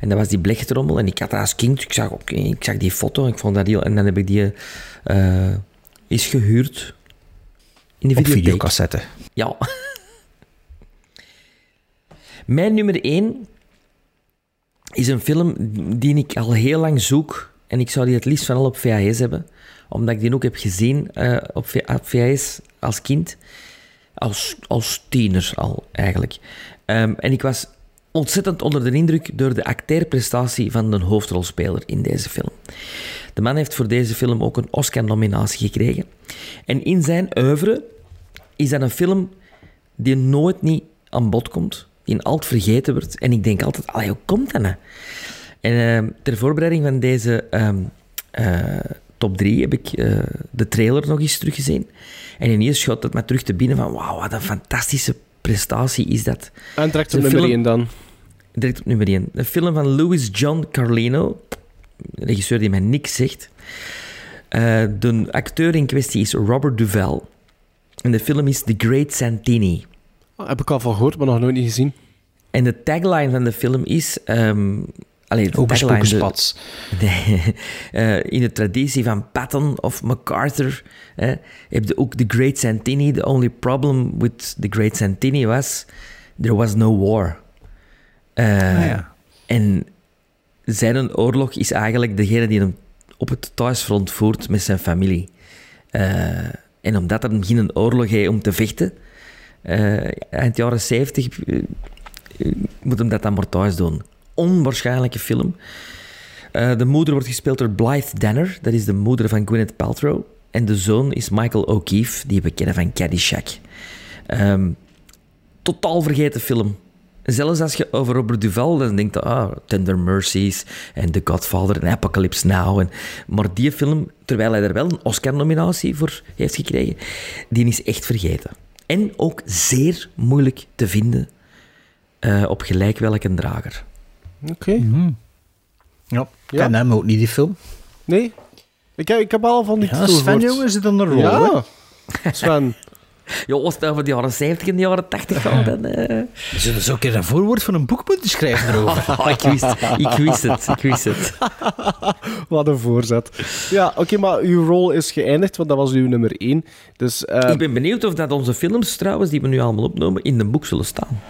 En dat was die blechtrommel. En ik had dat als kind, ik zag, okay, ik zag die foto. Ik vond dat heel... En dan heb ik die uh, eens gehuurd. In de videocassette. Ja. Mijn nummer 1 is een film die ik al heel lang zoek. En ik zou die het liefst van al op VHS hebben. Omdat ik die ook heb gezien uh, op, op VHS als kind. Als, als tiener al, eigenlijk. Um, en ik was ontzettend onder de indruk door de acteerprestatie van de hoofdrolspeler in deze film. De man heeft voor deze film ook een Oscar-nominatie gekregen. En in zijn oeuvre is dat een film die nooit niet aan bod komt, die altijd vergeten wordt. En ik denk altijd, allee, hoe komt dat nou? En uh, ter voorbereiding van deze um, uh, top 3 heb ik uh, de trailer nog eens teruggezien. En ineens schoot het me terug te binnen van, wauw, wat een fantastische prestatie is dat. En direct op nummer 1 dan. Direct op nummer 1. Een film van Louis John Carlino, regisseur die mij niks zegt. Uh, de acteur in kwestie is Robert Duval. En de film is The Great Santini. Oh, heb ik al van gehoord, maar nog nooit niet gezien. En de tagline van de film is... Um, Allee, de tagline, de, de, [laughs] uh, in de traditie van Patton of MacArthur uh, heb je ook The Great Santini. The only problem with The Great Santini was... There was no war. Uh, ah, ja. En zijn oorlog is eigenlijk degene die hem op het thuisfront voert met zijn familie. Uh, en omdat er geen oorlog is om te vechten, uh, eind jaren 70 moet hem dat dan maar thuis doen. Onwaarschijnlijke film. de moeder wordt gespeeld door Blythe Danner, dat is de moeder van Gwyneth Paltrow. En de zoon is Michael O'Keefe, die we kennen van Caddyshack. Um, totaal vergeten film. Zelfs als je over Robert Duval, dan denkt ah, Tender Mercies en The Godfather en Apocalypse Now. En, maar die film, terwijl hij er wel een Oscar-nominatie voor heeft gekregen, die is echt vergeten. En ook zeer moeilijk te vinden uh, op gelijk welke drager. Oké. Okay. Mm. Ja, ja. ken hem ook niet, die film. Nee? Ik heb, ik heb al van die ja, Sven, jongen, zit dan een rol, Ja, Sven. Ja, als het over de jaren 70 en de jaren 80 gaat, dan... Uh... Zullen we zo een keer een voorwoord van een boek moeten schrijven erover? [laughs] oh, ik, wist, ik wist het, ik wist het. [laughs] Wat een voorzet. Ja, oké, okay, maar uw rol is geëindigd, want dat was uw nummer 1. Dus, uh... Ik ben benieuwd of dat onze films, trouwens, die we nu allemaal opnemen, in een boek zullen staan.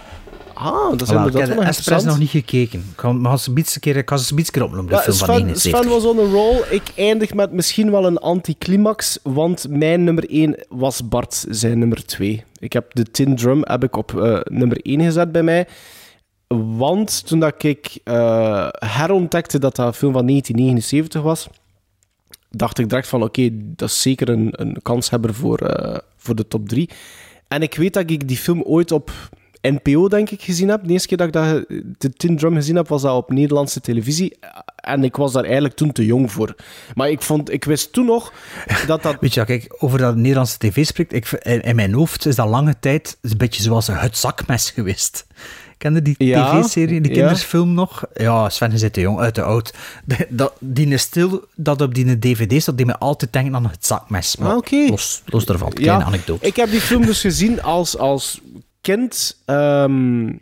Ah, dat wel interessant. Ik nog niet gekeken. Ik ga, maar ze een keer, ik ga ze een keer opnoemen, de ja, film Sven, van 71. Sven was on een roll. Ik eindig met misschien wel een anticlimax, want mijn nummer 1 was Bart zijn nummer 2. Ik heb de Tin Drum heb ik op uh, nummer 1 gezet bij mij. Want toen dat ik uh, herontdekte dat dat een film van 1979 was, dacht ik direct van oké, dat is zeker een, een kanshebber voor, eh, voor de top 3. En ik weet dat ik die film ooit op NPO, denk ik, gezien heb. De eerste keer dat ik dat, de Tin Drum gezien heb, was dat op Nederlandse televisie. En ik was daar eigenlijk toen te jong voor. Maar ik, vond, ik wist toen nog dat dat... [laughs] Weet je, kijk, over dat Nederlandse tv spreekt, ik, in, mijn hoofd is dat lange tijd een beetje zoals het zakmes geweest. Kende die Ja, tv-serie, die ja. kindersfilm nog? Ja, Sven, je zit te jong, uit de oud. Dat, die stil, dat op die dvd staat, die me altijd denken aan het zakmes. Maar Ah, oké. los, los daarvan, kleine anekdote. Ik heb die film dus gezien als, als kind. ehm,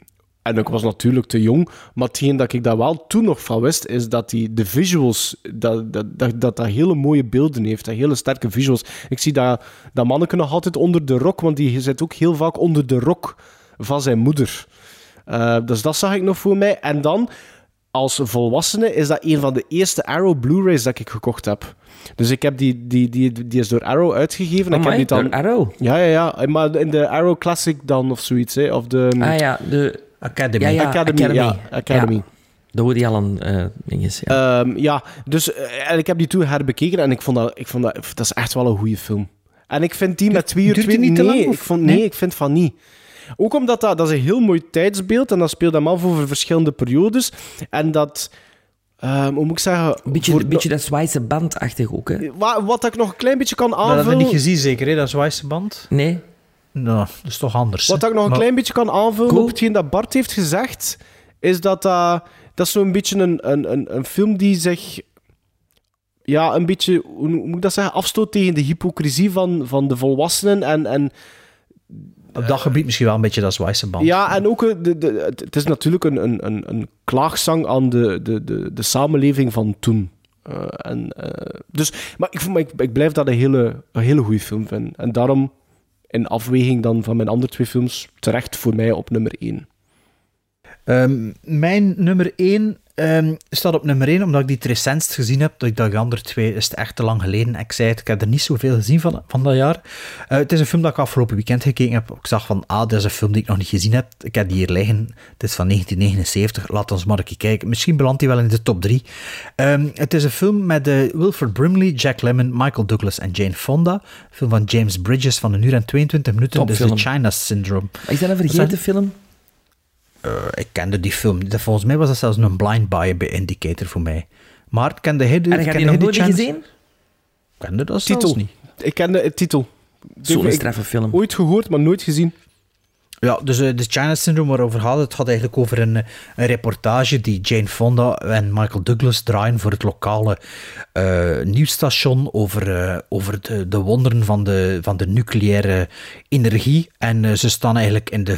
en ik was natuurlijk te jong. Maar hetgeen dat ik daar wel toen nog van wist, is dat die, de visuals, dat dat, dat, dat dat hele mooie beelden heeft. Dat hele sterke visuals. Ik zie dat, dat manneke nog altijd onder de rok, want die zit ook heel vaak onder de rok van zijn moeder. Eh, dus dat zag ik nog voor mij. En dan, als volwassene, is dat een van de eerste Arrow Blu-rays dat ik gekocht heb. Dus ik heb die, die, die, die is door Arrow uitgegeven. ik heb die dan... door Arrow? Ja, ja, ja. Maar in de Arrow Classic dan of zoiets, hè. Of de... Ah ja, de... Academy. Ja, ja, Academy, ja, Academy. Ja, de Woody Allen eh dinges, ja. Ehm, ja, dus eh, en ik heb die toen herbekeken en ik vond dat, ik vond dat, dat is echt wel een goede film. En ik vind die met twee uur twee- niet te nee, lang, ik vond, nee, nee? ik vind van niet. Ook omdat dat, dat is een heel mooi tijdsbeeld en dat speelt hem af over verschillende periodes. En dat, ehm, hoe moet ik zeggen... beetje, voor- een beetje dat Zwijse bandachtig ook, hè? Wat, wat ik nog een klein beetje kan Dat heb je aanvullen... niet gezien, zeker, hè, dat Zwijse band? Nee. Nou, dat is toch anders. Wat hè? ik nog een Maar- klein beetje kan aanvullen Cool. op hetgeen dat Bart heeft gezegd, is dat dat, dat is zo'n beetje een, een, een, een film die zich ja, een beetje, hoe moet ik dat zeggen, afstoot tegen de hypocrisie van, van de volwassenen en, en Op dat gebied misschien wel een beetje dat Zwijse band. ja, en ook, eh, de, de, het is natuurlijk een, een, een, een klaagzang aan de, de, de, de samenleving van toen. Eh, en, eh, dus, maar ik, vond- maar ik, ik blijf dat een hele, een hele goede film vinden. En daarom, in afweging dan van mijn andere twee films, terecht voor mij op nummer 1. Ehm, mijn nummer 1 staat op nummer 1 omdat ik die het recentst gezien heb. Dat ik dat de andere twee is het echt te lang geleden. Ik zei het, ik heb er niet zoveel gezien van, van dat jaar. Eh, het is een film dat ik afgelopen weekend gekeken heb. Ik zag van, ah, dat is een film die ik nog niet gezien heb. Ik heb die hier liggen. Het is van 1979. Laat ons maar een keer kijken. Misschien belandt hij wel in de top 3. het is een film met eh, Wilford Brimley, Jack Lemmon, Michael Douglas en Jane Fonda. Een film van James Bridges van een uur en 22 minuten. Dus de. China Syndrome. Is dat een vergeten film? Eh, ik kende die film. Dat, volgens mij was dat zelfs een blind buy indicator voor mij. Maar kende hij de En heb je nog nooit gezien? Kende dat Titel. zelfs niet. Ik kende het titel. Zo'n Ik- straffe film. Ooit gehoord, maar nooit gezien. Ja, dus eh, de China Syndrome waarover gaat het, gaat eigenlijk over een, een reportage die Jane Fonda en Michael Douglas draaien voor het lokale eh, nieuwsstation over, eh, over de, de wonderen van de, van de nucleaire energie. En ze staan eigenlijk in de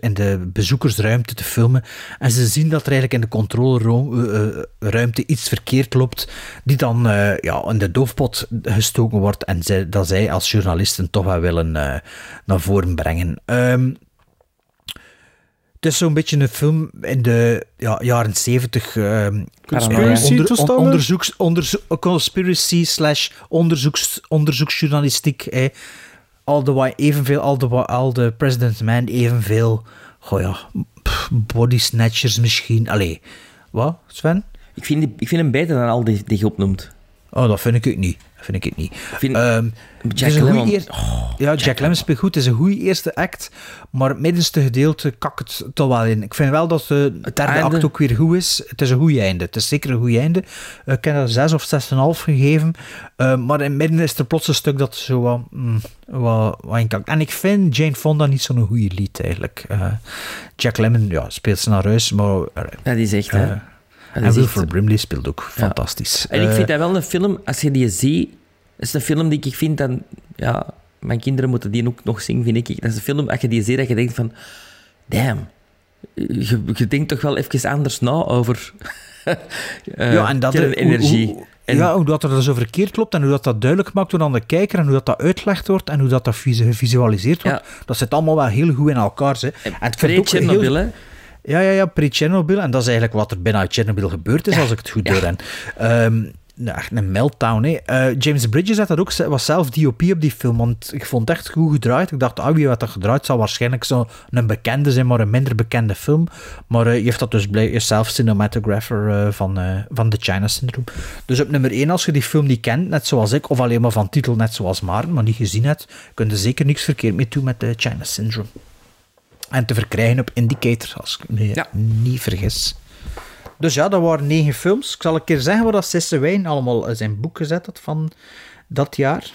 in de bezoekersruimte te filmen. En ze zien dat er eigenlijk in de controleruimte iets verkeerd loopt, die dan ja, in de doofpot gestoken wordt en zij, dat zij als journalisten toch wel willen naar voren brengen. Ehm, het is zo'n beetje een film in de ja, jaren zeventig. ehm, Conspiracy onder- toestanden? on- onderzoeks, onderzo- conspiracy slash onderzoeks, onderzoeksjournalistiek. Eh. Al de wa- evenveel, al de, wa- al de President's Man evenveel. Goh ja, pff, body snatchers misschien. Allee, wat, Sven? Ik vind, die, ik vind hem beter dan al die die je opnoemt. Oh, dat vind ik ook niet. Vind ik het niet. vind- Ehm, het Jack goeie Lemmon. ja, Jack, Lemmon speelt goed. Het is een goede eerste act. Maar het middenste gedeelte kak het toch wel in. Ik vind wel dat de derde einde- act ook weer goed is. Het is een goed einde. Het is zeker een goed einde. Eh, ik heb dat 6 of 6,5 gegeven. Eh, maar in het midden is er plots een stuk dat zo wat, mm, wat, wat inkakt. En ik vind Jane Fonda niet zo'n goede lied eigenlijk. Eh, Jack Lemmon ja, speelt ze naar huis, maar... Dat is echt, hè. Eh, en Wilford echt- Brimley speelt ook fantastisch. En ik Eh, vind dat wel een film, als je die ziet, is een film die ik vind dan, ja, mijn kinderen moeten die ook nog zien, vind ik. Dat is een film, als je die ziet, dat je denkt van, damn, je, je denkt toch wel even anders na over [laughs] eh, ja, en dat kernenergie. hoe- hoe- En- ja, hoe dat er zo verkeerd loopt en hoe dat, dat duidelijk maakt aan de kijker en hoe dat, dat uitgelegd wordt en hoe dat, dat vis- gevisualiseerd wordt. Dat zit allemaal wel heel goed in elkaar. Hè. En het vind ik ook Pre-Chernobyl, hè? Ja, ja, ja, pre-Chernobyl. En dat is eigenlijk wat er bijna uit Chernobyl gebeurd is, als ik het goed door heb. Ehm, nou, echt een meltdown. Hè. Eh, James Bridges had dat ook, was zelf DOP op die film, want ik vond het echt goed gedraaid. Ik dacht, ah, wie had dat gedraaid? zal waarschijnlijk zo een bekende zijn, maar een minder bekende film. Maar uh, je heeft dat dus zelf cinematographer uh, van, van The China Syndrome. Dus op nummer 1, als je die film niet kent, net zoals ik, of alleen maar van titel, net zoals Maarten, maar niet gezien hebt, kun je zeker niks verkeerd mee doen met The China Syndrome. En te verkrijgen op Indicator, als ik me ja. niet vergis. Dus ja, dat waren negen films. Ik zal een keer zeggen wat dat Sisse Wijn allemaal in zijn boek gezet had van dat jaar.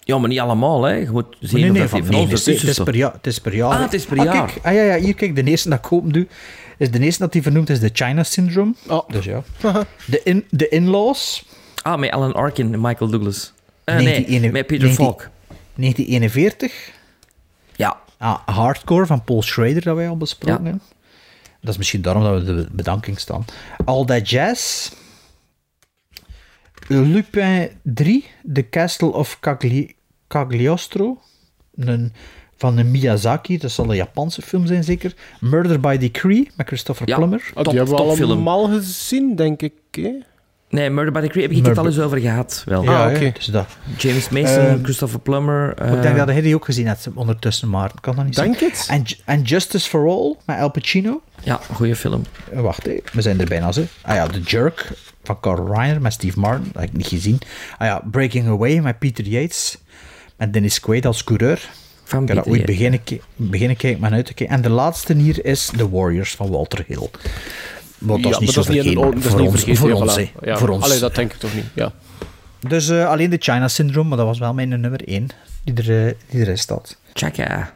Ja, maar niet allemaal, hè. Je moet zien nee, nee, of van, van nee, ons het, is, het, is per jaar, het is per jaar. Ah, het is per ah, jaar. Kijk, ah, ja, ja, hier, kijk, de eerste dat ik open doe, is de eerste dat hij vernoemd is de China Syndrome. Oh. Dus ja. De, in, de In-Laws. Ah, met Alan Arkin en Michael Douglas. Uh, nee, 19, met Peter 19, Falk. 1941. Ah, Hardcore van Paul Schrader, dat wij al besproken Ja. hebben. Dat is misschien daarom dat we de bedanking staan. All That Jazz. Lupin 3, The Castle of Cagli Cagliostro. Een, van een Miyazaki, dat zal een Japanse film zijn zeker. Murder by Decree, met Christopher Ja. Plummer. Oh, Top- die hebben we allemaal gezien, denk ik. Hè? Nee, Murder by the Creek heb ik het Murder- al eens over gehad. Wel. Ja, Ah, oké. ja, dus dat. James Mason, Ehm, Christopher Plummer. Ik eh, denk dat hij die ook gezien heeft ondertussen, maar kan dat niet Denk zijn. het? En, en Justice for All, met Al Pacino. Ja, goede film. Eh, Wacht, hé, we zijn er bijna. Zo. Ah ja, The Jerk van Carl Reiner met Steve Martin, dat heb ik niet gezien. Ah ja, Breaking Away met Peter Yates. Met Dennis Quaid als coureur. Van Ik heb dat ooit beginnen, beginnen kijken, maar uit te kijken. En de laatste hier is The Warriors van Walter Hill. Maar dat is Ja, niet zo dat is niet, vergeten. een- dat is voor niet ons, vergeten. voor ja, ons, voilà. hè. Ja, voor ons. Allee, dat denk ik toch niet. Ja. Dus eh, alleen de China Syndrome, maar dat was wel mijn nummer 1 die, er, eh, die erin staat. Chaka.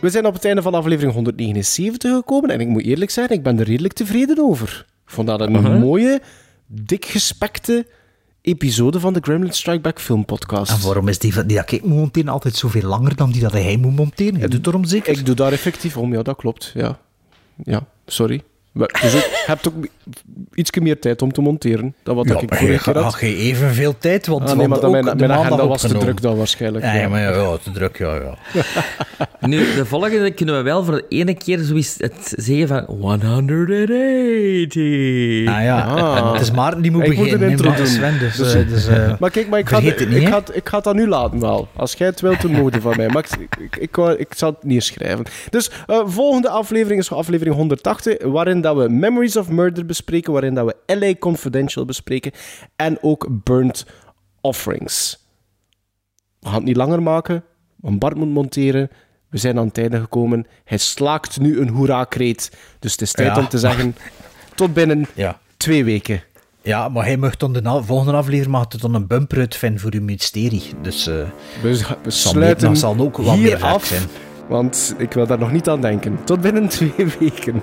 We zijn op het einde van aflevering 179 gekomen en ik moet eerlijk zijn, ik ben er redelijk tevreden over. Ik vond dat een Uh-huh. mooie, dik gespekte episode van de Gremlin Strike Back Film Podcast. En waarom is die, die dat ik moet monteren altijd zoveel langer dan die dat hij moet monteren? Je doet erom zeker? Ik doe daar effectief om, ja, dat klopt. Ja, ja sorry. Maar, dus ook, je hebt ook iets meer tijd om te monteren dan wat Ja, ik vorige je keer had. had je evenveel tijd, want, Ah, nee, want maar dan ook mijn, de agenda was te druk dan waarschijnlijk. Ja, ja. maar ja, ja, te druk, ja, ja. [laughs] Nu, de volgende kunnen we wel voor de ene keer zoiets het zeggen van 180. Ah ja, Ah. het is Maarten die moet Ik moet beginnen. een intro doen. Sven, dus, Dus- eh, dus, eh, [laughs] Maar kijk, maar ik, ga, het niet, ik, ga, ik ga het dat nu laten wel. Als jij het wilt, dan moet je van mij. Maar ik, ik, ik, wou- ik zal het neerschrijven. Dus eh, volgende aflevering is aflevering 180, waarin dat we Memories of Murder bespreken, waarin dat we LA Confidential bespreken en ook Burnt Offerings. We gaan het niet langer maken, want Bart moet monteren. We zijn aan het einde gekomen. Hij slaakt nu een hoera-kreet. Dus het is tijd Ja. om te zeggen, [laughs] tot binnen ja. twee weken. ja, maar hij mag dan de volgende aflevering mag het dan een bumper uitvinden voor uw mysterie. Dus eh We, sluiten dat zal ook wat hier meer af, zijn. want ik wil daar nog niet aan denken. Tot binnen [laughs] twee weken.